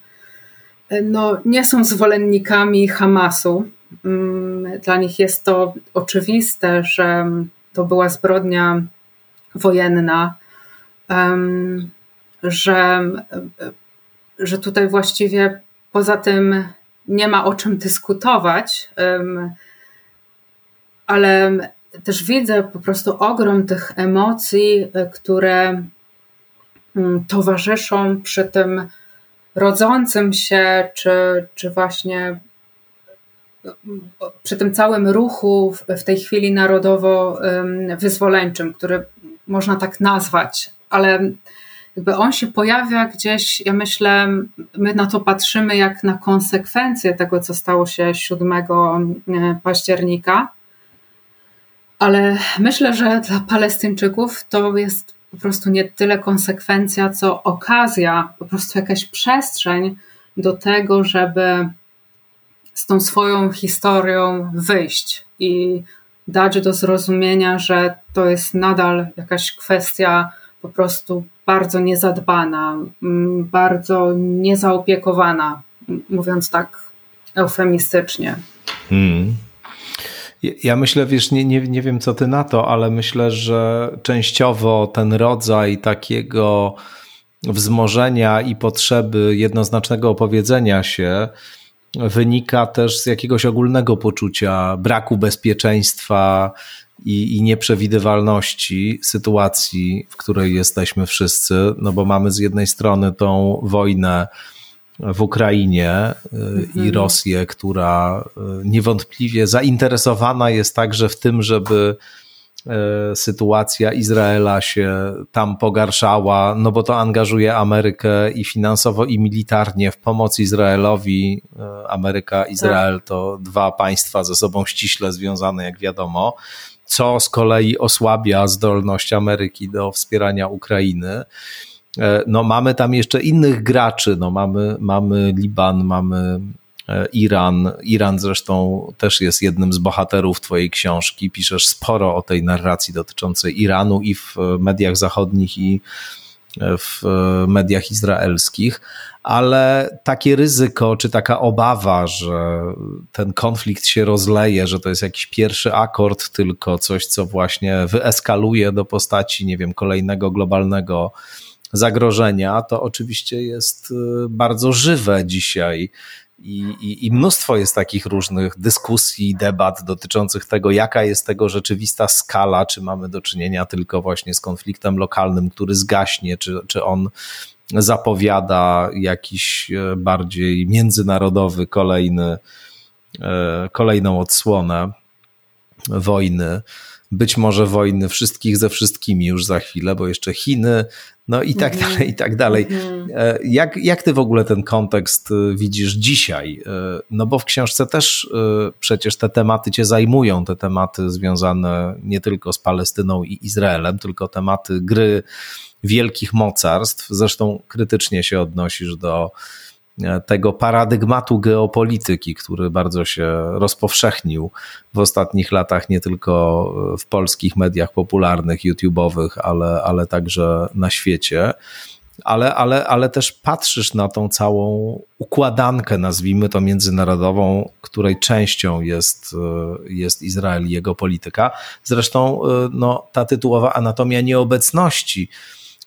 no, nie są zwolennikami Hamasu. Mm, dla nich jest to oczywiste, że to była zbrodnia wojenna, że, że tutaj właściwie poza tym nie ma o czym dyskutować, ale też widzę po prostu ogrom tych emocji, które mm, towarzyszą przy tym rodzącym się, czy, czy właśnie przy tym całym ruchu w tej chwili narodowo-wyzwoleńczym, który można tak nazwać, ale jakby on się pojawia gdzieś, ja myślę, my na to patrzymy jak na konsekwencje tego, co stało się 7 października, ale myślę, że dla Palestyńczyków to jest po prostu nie tyle konsekwencja, co okazja, po prostu jakaś przestrzeń do tego, żeby z tą swoją historią wyjść i dać do zrozumienia, że to jest nadal jakaś kwestia po prostu bardzo niezadbana, mm, bardzo niezaopiekowana, mówiąc tak eufemistycznie. Hmm. Ja myślę, wiesz, nie, nie, nie wiem co ty na to, ale myślę, że częściowo ten rodzaj takiego wzmożenia i potrzeby jednoznacznego opowiedzenia się wynika też z jakiegoś ogólnego poczucia braku bezpieczeństwa i, i nieprzewidywalności sytuacji, w której jesteśmy wszyscy, no bo mamy z jednej strony tą wojnę w Ukrainie y, mhm. i Rosję, która y, niewątpliwie zainteresowana jest także w tym, żeby y, sytuacja Izraela się tam pogarszała, no bo to angażuje Amerykę i finansowo, i militarnie w pomoc Izraelowi. Ameryka, Izrael tak. to dwa państwa ze sobą ściśle związane, jak wiadomo, co z kolei osłabia zdolność Ameryki do wspierania Ukrainy. E, no mamy tam jeszcze innych graczy, no mamy, mamy Liban, mamy e, Iran. Iran zresztą też jest jednym z bohaterów Twojej książki. Piszesz sporo o tej narracji dotyczącej Iranu i w mediach zachodnich, i w mediach izraelskich, ale takie ryzyko, czy taka obawa, że ten konflikt się rozleje, że to jest jakiś pierwszy akord, tylko coś, co właśnie wyeskaluje do postaci, nie wiem, kolejnego globalnego zagrożenia, to oczywiście jest y, bardzo żywe dzisiaj. I, i, I, mnóstwo jest takich różnych dyskusji, debat dotyczących tego, jaka jest tego rzeczywista skala, czy mamy do czynienia tylko właśnie z konfliktem lokalnym, który zgaśnie, czy, czy on zapowiada jakiś e, bardziej międzynarodowy kolejny, e, kolejną odsłonę wojny. Być może wojny wszystkich ze wszystkimi już za chwilę, bo jeszcze Chiny, no i tak mm -hmm. dalej, i tak dalej. Mm -hmm. Jak, jak ty w ogóle ten kontekst e, widzisz dzisiaj? E, no bo w książce też przecież te tematy cię zajmują, te tematy związane nie tylko z Palestyną i Izraelem, tylko tematy gry wielkich mocarstw. Zresztą krytycznie się odnosisz do tego paradygmatu geopolityki, który bardzo się rozpowszechnił w ostatnich latach, nie tylko w polskich mediach popularnych, YouTube'owych, ale, ale także na świecie. Ale, ale, ale też patrzysz na tą całą układankę, nazwijmy to międzynarodową, której częścią jest, jest Izrael i jego polityka. Zresztą no, ta tytułowa anatomia nieobecności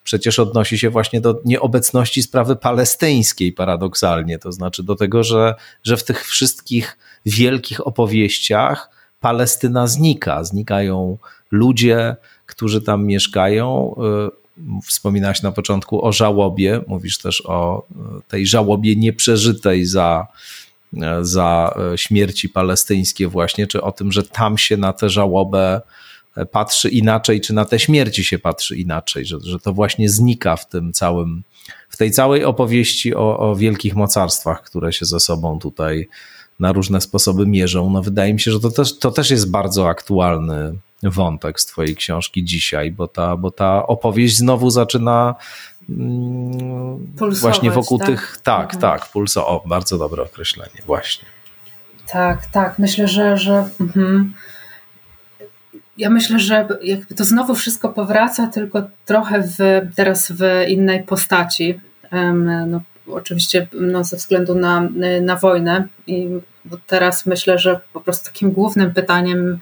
przecież odnosi się właśnie do nieobecności sprawy palestyńskiej paradoksalnie, to znaczy do tego, że, że w tych wszystkich wielkich opowieściach Palestyna znika, znikają ludzie, którzy tam mieszkają. Y, wspominałaś na początku o żałobie, mówisz też o y, tej żałobie nieprzeżytej za, y, za śmierci palestyńskie właśnie, czy o tym, że tam się na tę żałobę patrzy inaczej, czy na te śmierci się patrzy inaczej, że, że to właśnie znika w tym całym, w tej całej opowieści o, o wielkich mocarstwach, które się ze sobą tutaj na różne sposoby mierzą. No wydaje mi się, że to też, to też jest bardzo aktualny wątek z Twojej książki dzisiaj, bo ta, bo ta opowieść znowu zaczyna mm, właśnie wokół tak? tych. Tak, mhm. tak, pulso. O, bardzo dobre określenie, właśnie. Tak, tak. Myślę, że. że mhm. Ja myślę, że jakby to znowu wszystko powraca, tylko trochę w, teraz w innej postaci. No, oczywiście no, ze względu na, na wojnę. I teraz myślę, że po prostu takim głównym pytaniem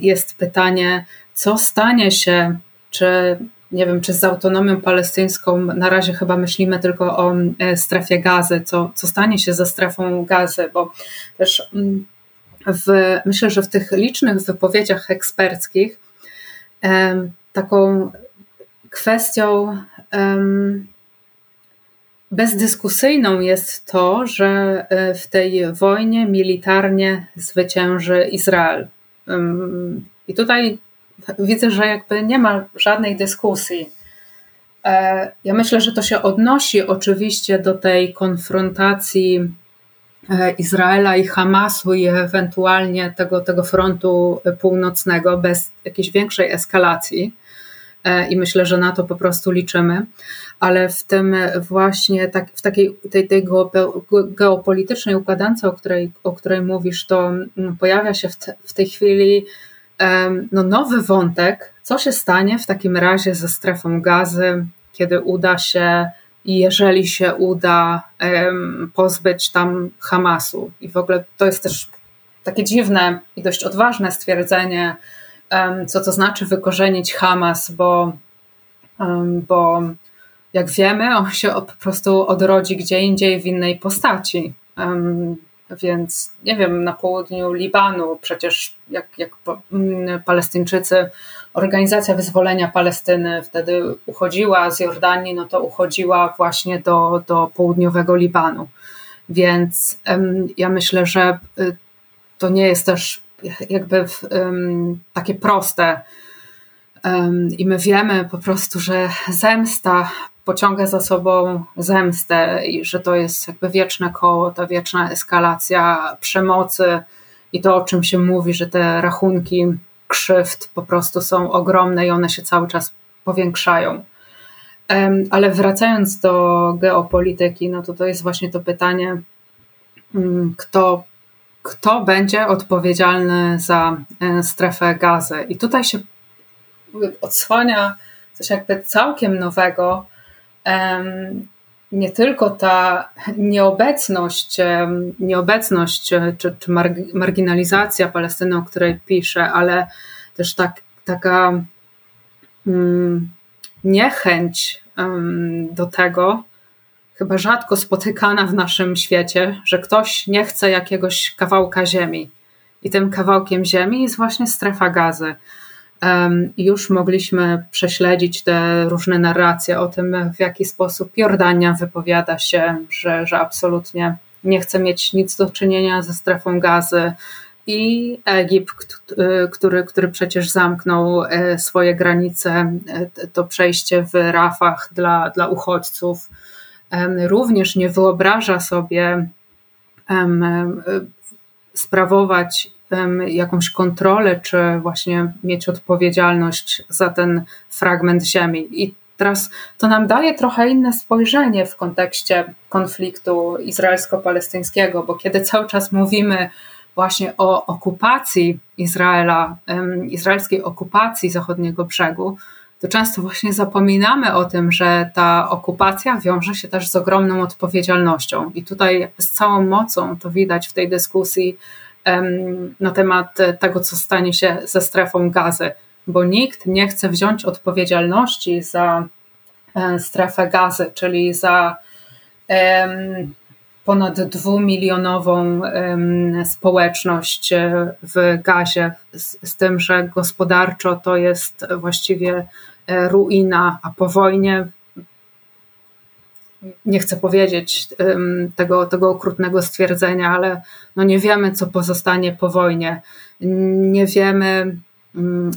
jest pytanie, co stanie się, czy nie wiem, czy z autonomią palestyńską na razie chyba myślimy tylko o e, strefie gazy, co, co stanie się ze strefą gazy, bo też mm, w, myślę, że w tych licznych wypowiedziach eksperckich taką kwestią bezdyskusyjną jest to, że e, w tej wojnie militarnie zwycięży Izrael. I tutaj widzę, że jakby nie ma żadnej dyskusji. E, ja myślę, że to się odnosi oczywiście do tej konfrontacji Izraela i Hamasu i ewentualnie tego, tego frontu północnego bez jakiejś większej eskalacji. E, I myślę, że na to po prostu liczymy, ale w tym właśnie tak, w takiej tej, tej geopolitycznej układance, o której, o której mówisz, to mm, pojawia się w, te, w tej chwili no, nowy wątek, co się stanie w takim razie ze strefą gazy, kiedy uda się i jeżeli się uda pozbyć tam Hamasu. I w ogóle to jest też takie dziwne i dość odważne stwierdzenie, co to znaczy wykorzenić Hamas, bo, bo jak wiemy, on się po prostu odrodzi gdzie indziej w innej postaci. Więc nie wiem, na południu Libanu przecież jak, jak Palestyńczycy, Organizacja Wyzwolenia Palestyny wtedy uchodziła z Jordanii, no to uchodziła właśnie do, do południowego Libanu. Więc ja myślę, że y, to nie jest też jakby takie proste. I my wiemy po prostu, że zemsta pociąga za sobą zemstę i że to jest jakby wieczne koło, ta wieczna eskalacja przemocy i to, o czym się mówi, że te rachunki krzywd po prostu są ogromne i one się cały czas powiększają. Ale wracając do geopolityki, no to to jest właśnie to pytanie, mm, kto, kto będzie odpowiedzialny za e, strefę gazy. I tutaj się odsłania coś jakby całkiem nowego, nie tylko ta nieobecność, nieobecność e, czy, czy marginalizacja Palestyny, o której piszę, ale też tak, taka mm, niechęć do tego, chyba rzadko spotykana w naszym świecie, że ktoś nie chce jakiegoś kawałka ziemi. I tym kawałkiem ziemi jest właśnie strefa gazy już mogliśmy prześledzić te różne narracje o tym, w jaki sposób Jordania wypowiada się, że, że absolutnie nie chce mieć nic do czynienia ze strefą gazy. I Egipt, który, który przecież zamknął e, swoje granice, e, to przejście w Rafach dla, dla uchodźców, również nie wyobraża sobie sprawować jakąś kontrolę, czy właśnie mieć odpowiedzialność za ten fragment ziemi. I teraz to nam daje trochę inne spojrzenie w kontekście konfliktu izraelsko-palestyńskiego, bo kiedy cały czas mówimy właśnie o okupacji Izraela, izraelskiej okupacji zachodniego brzegu, to często właśnie zapominamy o tym, że ta okupacja wiąże się też z ogromną odpowiedzialnością. I tutaj z całą mocą to widać w tej dyskusji na temat tego, co stanie się ze strefą gazy, bo nikt nie chce wziąć odpowiedzialności za e, strefę gazy, czyli za ponad dwumilionową społeczność e, w gazie, z, tym, że gospodarczo to jest właściwie e, ruina, a po wojnie nie chcę powiedzieć tego, tego okrutnego stwierdzenia, ale no nie wiemy, co pozostanie po wojnie. Nie wiemy,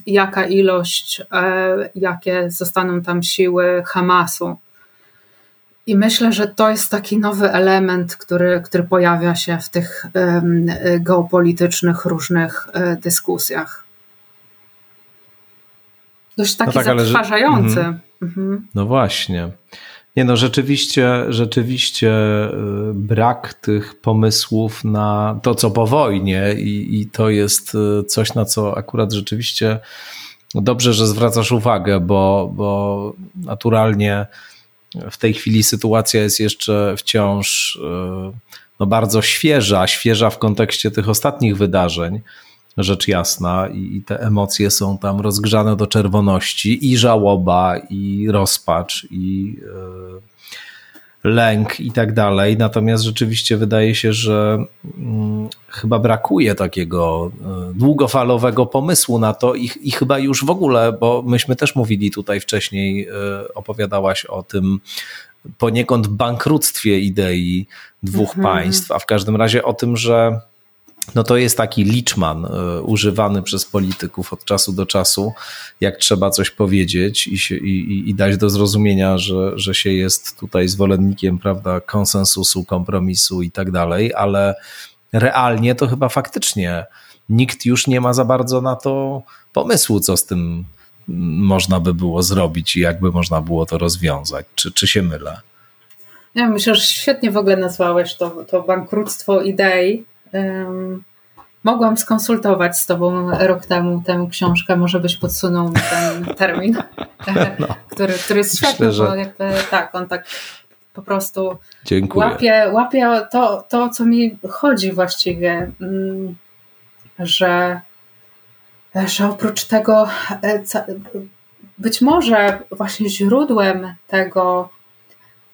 jaka ilość, e, jakie zostaną tam siły Hamasu. I myślę, że to jest taki nowy element, który, który pojawia się w tych geopolitycznych różnych e, dyskusjach. dość taki no tak, zatrważający. Ale, mhm. No właśnie. Nie no, rzeczywiście, rzeczywiście y, brak tych pomysłów na to, co po wojnie i, i to jest y, coś, na co akurat rzeczywiście dobrze, że zwracasz uwagę, bo, bo naturalnie w tej chwili sytuacja jest jeszcze wciąż y, no bardzo świeża, świeża w kontekście tych ostatnich wydarzeń rzecz jasna, i, te emocje są tam rozgrzane do czerwoności, i żałoba, i rozpacz, i yy, lęk, i tak dalej. Natomiast rzeczywiście wydaje się, że yy, chyba brakuje takiego yy, długofalowego pomysłu na to, i, i, chyba już w ogóle, bo myśmy też mówili tutaj wcześniej, y, opowiadałaś o tym poniekąd bankructwie idei dwóch mhm. państw, a w każdym razie o tym, że no to jest taki liczman y, używany przez polityków od czasu do czasu, jak trzeba coś powiedzieć i, się, i, i, dać do zrozumienia, że, że się jest tutaj zwolennikiem prawda, konsensusu, kompromisu i tak dalej, ale realnie to chyba faktycznie nikt już nie ma za bardzo na to pomysłu, co z tym można by było zrobić i jakby można było to rozwiązać. Czy, czy się mylę? Ja myślę, że świetnie w ogóle nazwałeś to, to bankructwo idei mogłam skonsultować z Tobą rok temu tę książkę, może byś podsunął ten termin, no. który, który jest świetny, Myślę, bo jakby tak, on tak po prostu Dziękuję. łapie, łapie to, to, co mi chodzi właściwie, mm, że, że oprócz tego e, być może właśnie źródłem tego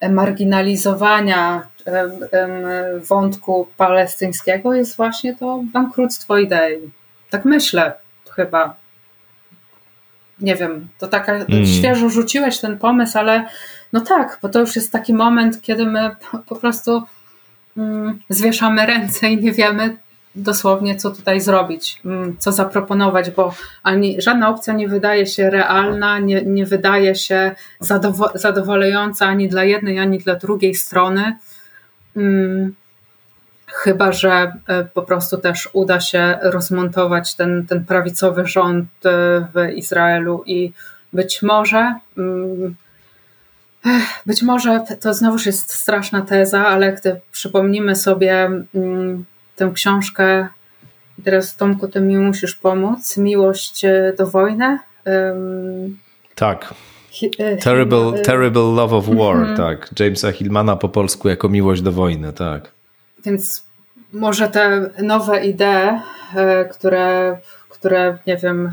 marginalizowania wątku palestyńskiego jest właśnie to bankructwo idei. Tak myślę chyba. Nie wiem, to taka mm. świeżo rzuciłeś ten pomysł, ale no tak, bo to już jest taki moment, kiedy my po prostu mm, zwieszamy ręce i nie wiemy, dosłownie, co tutaj zrobić, mm, co zaproponować, bo ani żadna opcja nie wydaje się realna, nie, nie wydaje się zadowo zadowalająca ani dla jednej, ani dla drugiej strony. Hmm. Chyba, że e, po prostu też uda się rozmontować ten, ten prawicowy rząd e, w Izraelu i być może, mm, być może to znowuż jest straszna teza, ale gdy przypomnimy sobie mm, tę książkę. Teraz, Tomku, ty mi musisz pomóc. Miłość e, do wojny. Tak. E, terrible, e, terrible Love of War, mm -hmm. tak. Jamesa Hillmana po polsku jako Miłość do wojny, tak. Więc może te nowe idee, które, które nie wiem,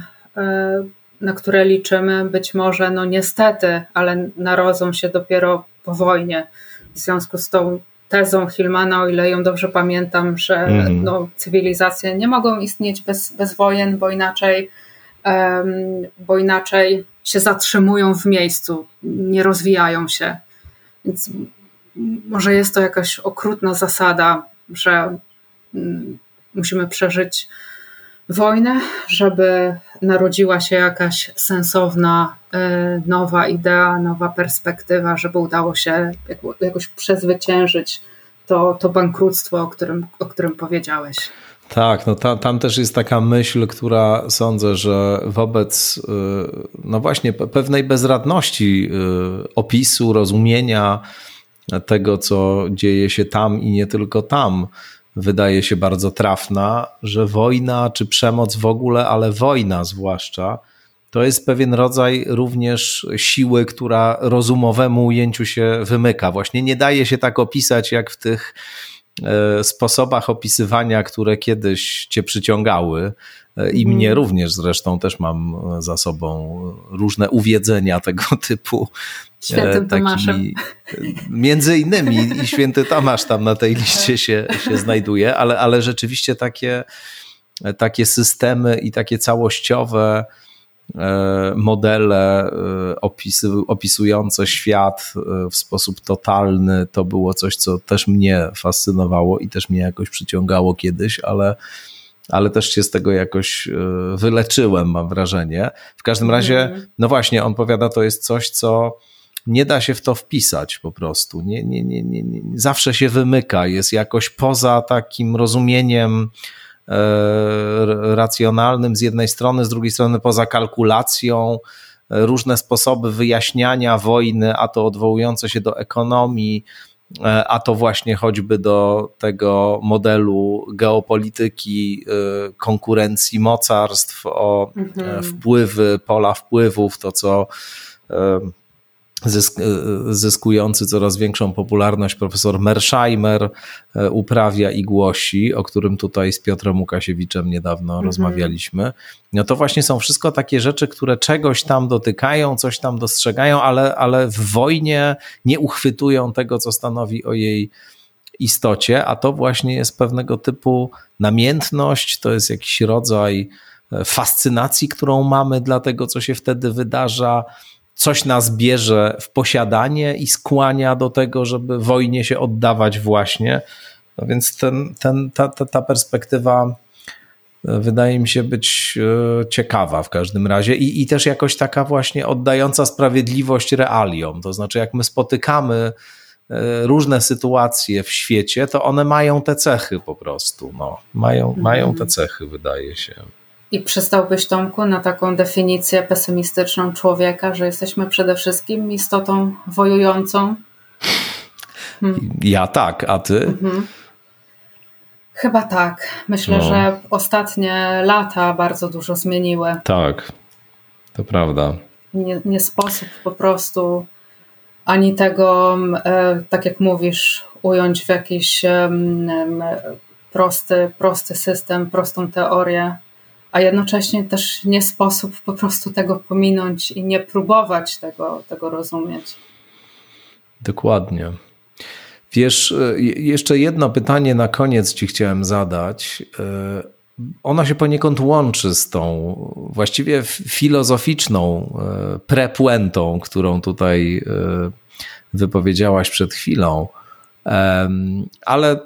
na które liczymy, być może, no niestety, ale narodzą się dopiero po wojnie. W związku z tą tezą Hillmana, o ile ją dobrze pamiętam, że mm. no, cywilizacje nie mogą istnieć bez, bez wojen, bo inaczej, um, bo inaczej się zatrzymują w miejscu, nie rozwijają się. Więc może jest to jakaś okrutna zasada, że um, musimy przeżyć wojnę, żeby narodziła się jakaś sensowna, e, nowa idea, nowa perspektywa, żeby udało się jakoś przezwyciężyć to, to bankructwo, o którym, o którym powiedziałeś. Tak, no ta, tam też jest taka myśl, która sądzę, że wobec e, no właśnie pewnej bezradności e, opisu, rozumienia tego, co dzieje się tam i nie tylko tam, wydaje się bardzo trafna, że wojna czy przemoc w ogóle, ale wojna zwłaszcza, to jest pewien rodzaj również siły, która rozumowemu ujęciu się wymyka. Właśnie nie daje się tak opisać jak w tych sposobach opisywania, które kiedyś cię przyciągały. E, I mnie mhm. również zresztą też mam za sobą różne uwiedzenia tego typu. Świętym e, Taki, Tomaszem. Między innymi i święty Tomasz tam na tej liście się, się znajduje, ale, ale rzeczywiście takie, takie systemy i takie całościowe e, modele opisy, opisujące świat w sposób totalny, to było coś, co też mnie fascynowało i też mnie jakoś przyciągało kiedyś, ale ale też się z tego jakoś e, wyleczyłem, mam wrażenie. W każdym razie, mhm. no właśnie, on powiada, to jest coś, co nie da się w to wpisać po prostu. Nie, nie, nie, nie, nie. Zawsze się wymyka, jest jakoś poza takim rozumieniem e, racjonalnym z jednej strony, z drugiej strony poza kalkulacją. różne sposoby wyjaśniania wojny, a to odwołujące się do ekonomii, e, a to właśnie choćby do tego modelu geopolityki, e, konkurencji mocarstw, o mhm. wpływy, pola wpływów, to co zysk, zyskujący coraz większą popularność profesor Mersheimer e, uprawia i głosi, o którym tutaj z Piotrem Łukasiewiczem niedawno mm -hmm. rozmawialiśmy. No to właśnie są wszystko takie rzeczy, które czegoś tam dotykają, coś tam dostrzegają, ale, ale w wojnie nie uchwytują tego, co stanowi o jej istocie, a to właśnie jest pewnego typu namiętność, to jest jakiś rodzaj e, fascynacji, którą mamy dla tego, co się wtedy wydarza coś nas bierze w posiadanie i skłania do tego, żeby wojnie się oddawać właśnie. No więc ten, ten, ta, ta, ta perspektywa e, wydaje mi się być e, ciekawa w każdym razie I, i też jakoś taka właśnie oddająca sprawiedliwość realiom. To znaczy, jak my spotykamy e, różne sytuacje w świecie, to one mają te cechy po prostu. No, mają, mają te cechy, wydaje się. I przystałbyś, Tomku, na taką definicję pesymistyczną człowieka, że jesteśmy przede wszystkim istotą wojującą? Hmm. Ja tak, a ty? Mhm. Chyba tak. Myślę, no. że ostatnie lata bardzo dużo zmieniły. Tak, to prawda. Nie, nie sposób po prostu ani tego, e, tak jak mówisz, ująć w jakiś prosty, prosty system, prostą teorię a jednocześnie też nie sposób po prostu tego pominąć i nie próbować tego, tego rozumieć. Dokładnie. Wiesz, e, jeszcze jedno pytanie na koniec ci chciałem zadać. E, ona się poniekąd łączy z tą właściwie filozoficzną e, prepuentą, którą tutaj wypowiedziałaś przed chwilą. Ale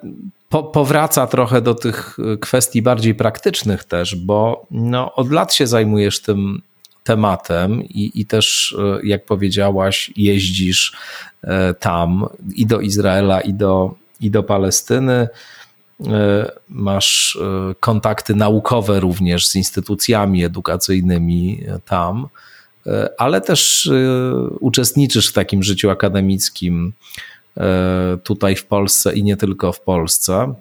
po, powraca trochę do tych y, kwestii bardziej praktycznych też, bo no, od lat się zajmujesz tym tematem i, i też, y, jak powiedziałaś, jeździsz y, tam i do Izraela, i do, i do Palestyny. Masz kontakty naukowe również z instytucjami edukacyjnymi tam, ale też uczestniczysz w takim życiu akademickim tutaj w Polsce i nie tylko w Polsce.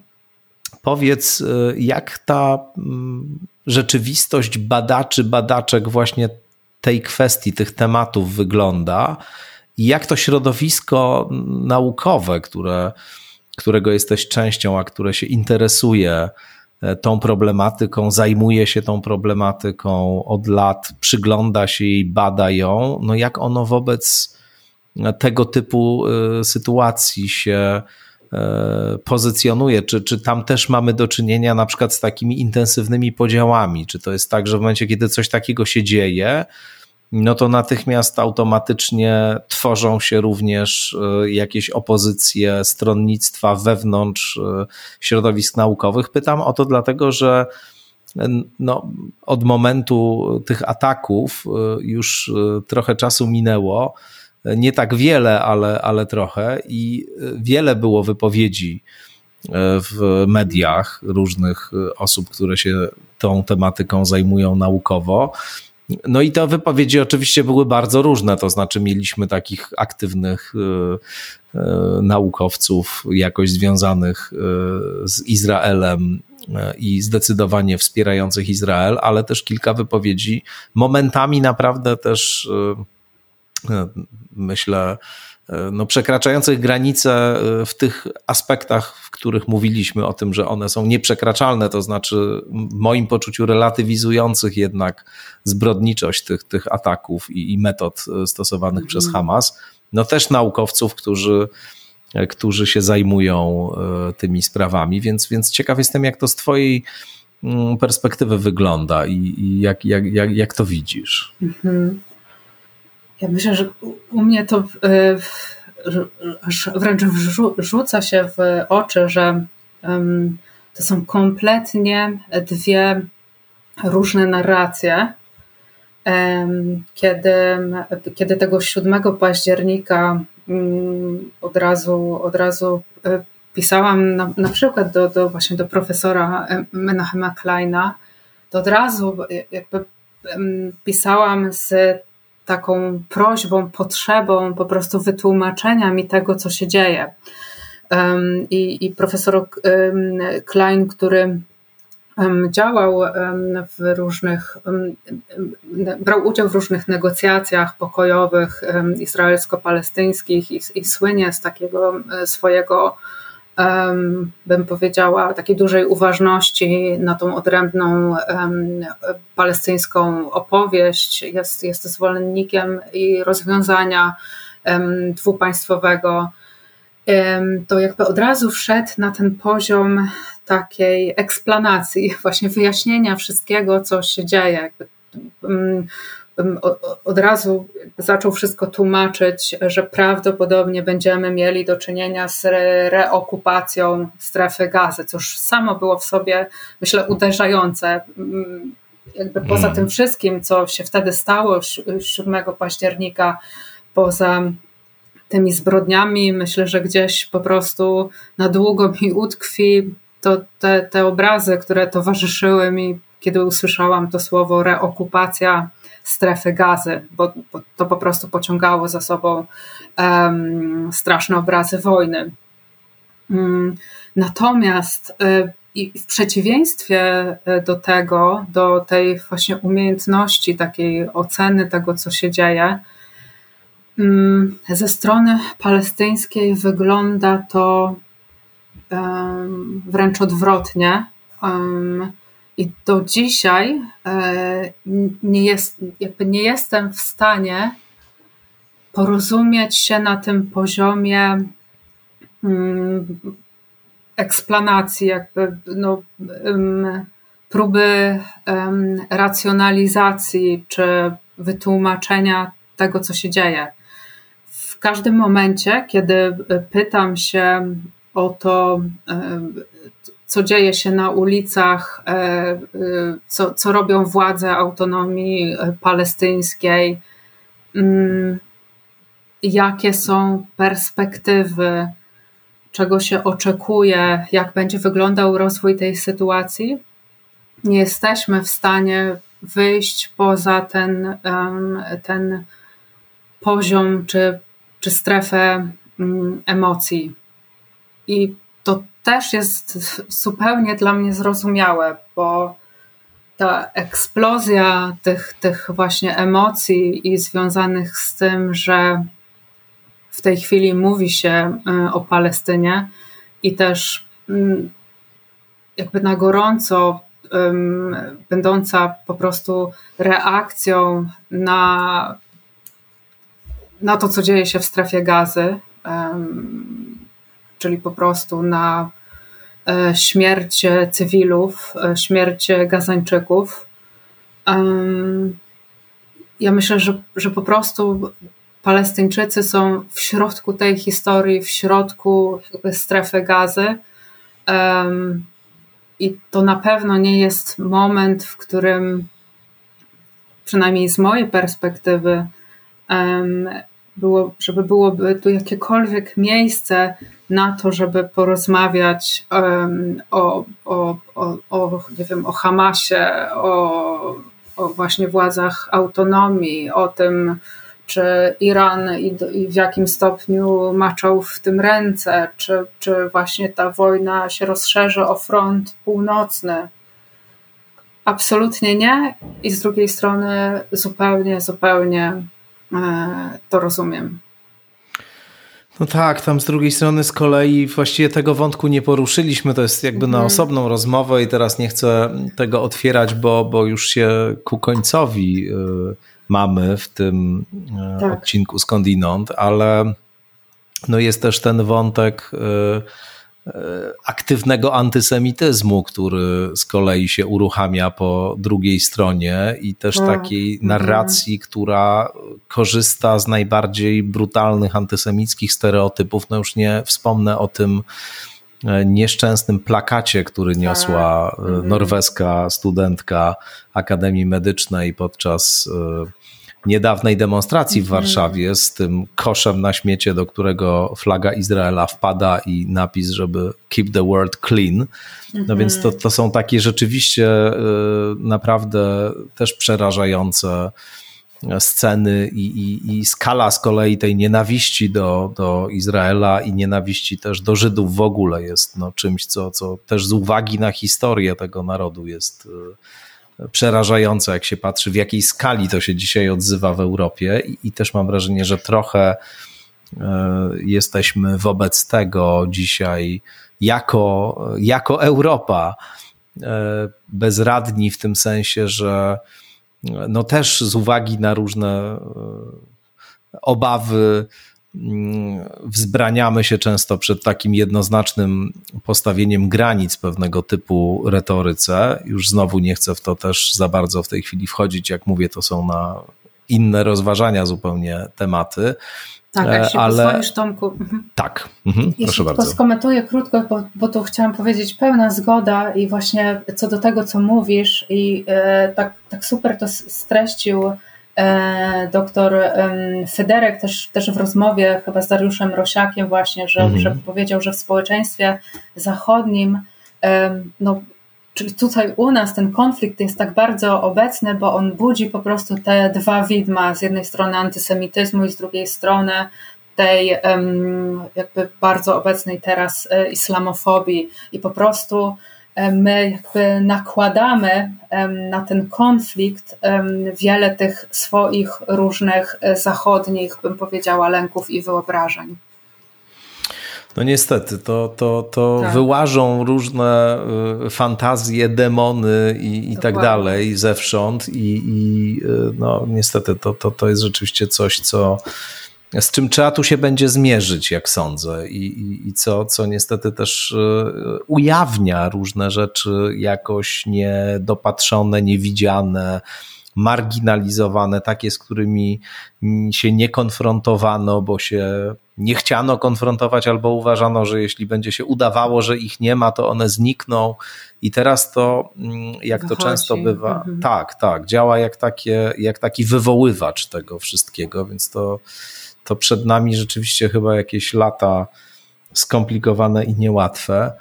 Powiedz, e, jak ta mm, rzeczywistość badaczy, badaczek właśnie tej kwestii, tych tematów wygląda jak to środowisko naukowe, które, którego jesteś częścią, a które się interesuje e, tą problematyką, zajmuje się tą problematyką od lat, przygląda się jej, bada ją, no jak ono wobec tego typu y, sytuacji się y, pozycjonuje? Czy, czy tam też mamy do czynienia na przykład z takimi intensywnymi podziałami? Czy to jest tak, że w momencie, kiedy coś takiego się dzieje, no to natychmiast automatycznie tworzą się również y, jakieś opozycje, stronnictwa wewnątrz środowisk naukowych. Pytam o to dlatego, że no, od momentu tych ataków już trochę czasu minęło nie tak wiele, ale, ale trochę i wiele było wypowiedzi e, w mediach różnych osób, które się tą tematyką zajmują naukowo. No i te wypowiedzi oczywiście były bardzo różne, to znaczy mieliśmy takich aktywnych e, e, naukowców jakoś związanych z Izraelem i zdecydowanie wspierających Izrael, ale też kilka wypowiedzi momentami naprawdę też myślę, no, przekraczających granice e, w tych aspektach, w których mówiliśmy o tym, że one są nieprzekraczalne, to znaczy w moim poczuciu relatywizujących jednak zbrodniczość tych, tych ataków i, i metod e, stosowanych przez mhm. Hamas. No też naukowców, którzy, e, którzy się zajmują tymi sprawami, więc, więc ciekaw jestem, jak to z Twojej mm, perspektywy wygląda i, i jak, jak, jak, jak to widzisz. Mhm. Ja myślę, że u mnie to e, wręcz rzuca się w oczy, że to są kompletnie dwie różne narracje. Kiedy, kiedy tego 7 października mm, od razu, od razu e, pisałam na, na przykład do, do, właśnie do profesora Menachema Kleina, to od razu jakby pisałam z taką prośbą, potrzebą po prostu wytłumaczenia mi tego, co się dzieje. I, i profesor Klein, który działał w różnych, brał udział w różnych negocjacjach pokojowych izraelsko-palestyńskich i, i słynie z takiego swojego bym powiedziała, takiej dużej uważności na tą odrębną palestyńską opowieść. Jest, jest zwolennikiem i rozwiązania dwupaństwowego. To jakby od razu wszedł na ten poziom takiej eksplanacji, właśnie wyjaśnienia wszystkiego, co się dzieje. Jakby od razu zaczął wszystko tłumaczyć, że prawdopodobnie będziemy mieli do czynienia z reokupacją strefy gazy, co już samo było w sobie, myślę, uderzające. Mm, jakby poza hmm. tym wszystkim, co się wtedy stało 7 października, poza tymi zbrodniami, myślę, że gdzieś po prostu na długo mi utkwi to te, te obrazy, które towarzyszyły mi, kiedy usłyszałam to słowo reokupacja strefy gazy, bo, bo to po prostu pociągało za sobą um, straszne obrazy wojny. Um, natomiast y, i w przeciwieństwie y, do tego, do tej właśnie umiejętności takiej oceny tego, co się dzieje, um, ze strony palestyńskiej wygląda to wręcz odwrotnie. I do dzisiaj e, nie, jest, jakby nie jestem w stanie porozumieć się na tym poziomie mm, eksplanacji, jakby no, próby racjonalizacji czy wytłumaczenia tego, co się dzieje. W każdym momencie, kiedy pytam się o to, co dzieje się na ulicach, e, e, co, co robią władze autonomii e, palestyńskiej, mm, jakie są perspektywy, czego się oczekuje, jak będzie wyglądał rozwój tej sytuacji. Nie jesteśmy w stanie wyjść poza ten, ten poziom czy, czy strefę mm, emocji. I to też jest zupełnie dla mnie zrozumiałe, bo ta eksplozja tych, tych właśnie emocji i związanych z tym, że w tej chwili mówi się y, o Palestynie i też mm, jakby na gorąco będąca po prostu reakcją na, na to, co dzieje się w strefie gazy, czyli po prostu na śmierć cywilów, e, śmierć Gazańczyków. Ja myślę, że, że po prostu Palestyńczycy są w środku tej historii, w środku strefy gazy. I to na pewno nie jest moment, w którym, przynajmniej z mojej perspektywy, było, żeby byłoby tu jakiekolwiek miejsce na to, żeby porozmawiać um, o, o, o, o, nie wiem, o Hamasie, o, o właśnie władzach autonomii, o tym, czy Iran i, i, w jakim stopniu maczał w tym ręce, czy, czy właśnie ta wojna się rozszerzy o front północny. Absolutnie nie. I z drugiej strony zupełnie, zupełnie to rozumiem. No tak, tam z drugiej strony z kolei właściwie tego wątku nie poruszyliśmy, to jest jakby na mhm. osobną rozmowę i teraz nie chcę tego otwierać, bo, bo już się ku końcowi y, mamy w tym y, tak. odcinku skądinąd, ale no jest też ten wątek y, E, aktywnego antysemityzmu, który z kolei się uruchamia po drugiej stronie i też tak. takiej mhm. narracji, która korzysta z najbardziej brutalnych antysemickich stereotypów. No już nie wspomnę o tym e, nieszczęsnym plakacie, który tak. niosła e, mhm. norweska studentka Akademii Medycznej podczas niedawnej demonstracji w mhm. Warszawie z tym koszem na śmiecie, do którego flaga Izraela wpada i napis, żeby keep the world clean. No więc to, mhm. to są takie rzeczywiście y, naprawdę też przerażające sceny i, i, i, skala z kolei tej nienawiści do, do Izraela i nienawiści też do Żydów w ogóle jest no, czymś, co, co też z uwagi na historię tego narodu jest przerażające, jak się patrzy, w jakiej skali to się dzisiaj odzywa w Europie, i, i też mam wrażenie, że trochę e, jesteśmy wobec tego dzisiaj jako, jako Europa e, bezradni w tym sensie, że no też z uwagi na różne e, obawy wzbraniamy się często przed takim jednoznacznym postawieniem granic pewnego typu retoryce. Już znowu nie chcę w to też za bardzo w tej chwili wchodzić. Jak mówię, to są na inne rozważania zupełnie tematy. Tak, jak się ale... pozwolisz, Tomku. Mhm. Tak, mhm, proszę bardzo. skomentuję krótko, bo, bo tu chciałam powiedzieć pełna zgoda i właśnie co do tego, co mówisz i e, tak, tak super to streścił E, doktor Federek też, też w rozmowie chyba z Dariuszem Rosiakiem właśnie, że, mhm. że powiedział, że w społeczeństwie zachodnim no, czyli tutaj u nas ten konflikt jest tak bardzo obecny, bo on budzi po prostu te dwa widma, z jednej strony antysemityzmu i z drugiej strony tej jakby bardzo obecnej teraz e, islamofobii i po prostu my jakby nakładamy na ten konflikt wiele tych swoich różnych e, zachodnich, bym powiedziała, lęków i wyobrażeń. No niestety, to, to, to tak. wyłażą różne e, fantazje, demony i, i tak dalej zewsząd i, i e, no niestety to, to, to jest rzeczywiście coś, co z czym trzeba tu się będzie zmierzyć, jak sądzę, i, i, i, co, co niestety też e, ujawnia różne rzeczy jakoś niedopatrzone, niewidziane, marginalizowane, takie, z którymi się nie konfrontowano, bo się nie chciano konfrontować, albo uważano, że jeśli będzie się udawało, że ich nie ma, to one znikną. I teraz to, mm, jak Wychodzi. to często bywa, mhm. tak, tak, działa jak, takie, jak taki wywoływacz tego wszystkiego, więc to to przed nami rzeczywiście chyba jakieś lata skomplikowane i niełatwe,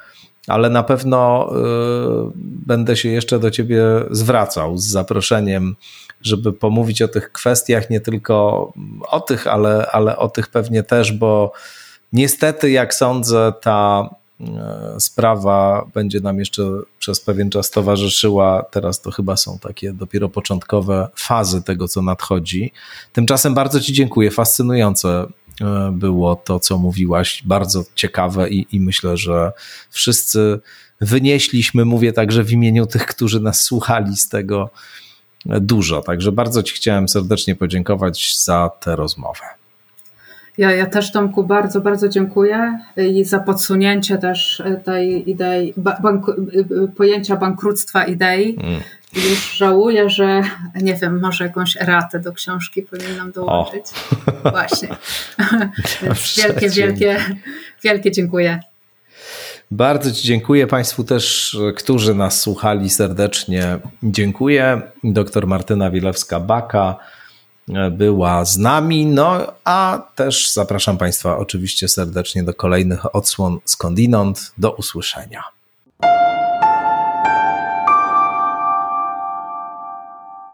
ale na pewno y, będę się jeszcze do Ciebie zwracał z zaproszeniem, żeby pomówić o tych kwestiach, nie tylko o tych, ale, ale o tych pewnie też, bo niestety, jak sądzę, ta sprawa będzie nam jeszcze przez pewien czas towarzyszyła. Teraz to chyba są takie dopiero początkowe fazy tego, co nadchodzi. Tymczasem bardzo Ci dziękuję. Fascynujące e, było to, co mówiłaś. Bardzo ciekawe i, i myślę, że wszyscy wynieśliśmy, mówię także w imieniu tych, którzy nas słuchali z tego dużo. Także bardzo Ci chciałem serdecznie podziękować za tę rozmowę. Ja, ja też Tomku bardzo, bardzo dziękuję i za podsunięcie też tej idei, bank, pojęcia bankructtwa idei. Mm. Już żałuję, że nie wiem, może jakąś ratę do książki powinnam dołączyć. O. Właśnie. wielkie, wielkie, wielkie dziękuję. Bardzo Ci dziękuję Państwu też, którzy nas słuchali serdecznie. Dziękuję. Doktor Martyna Wilewska-Baka była z nami. No a też zapraszam Państwa oczywiście serdecznie do kolejnych odsłon skądinąd. Do usłyszenia.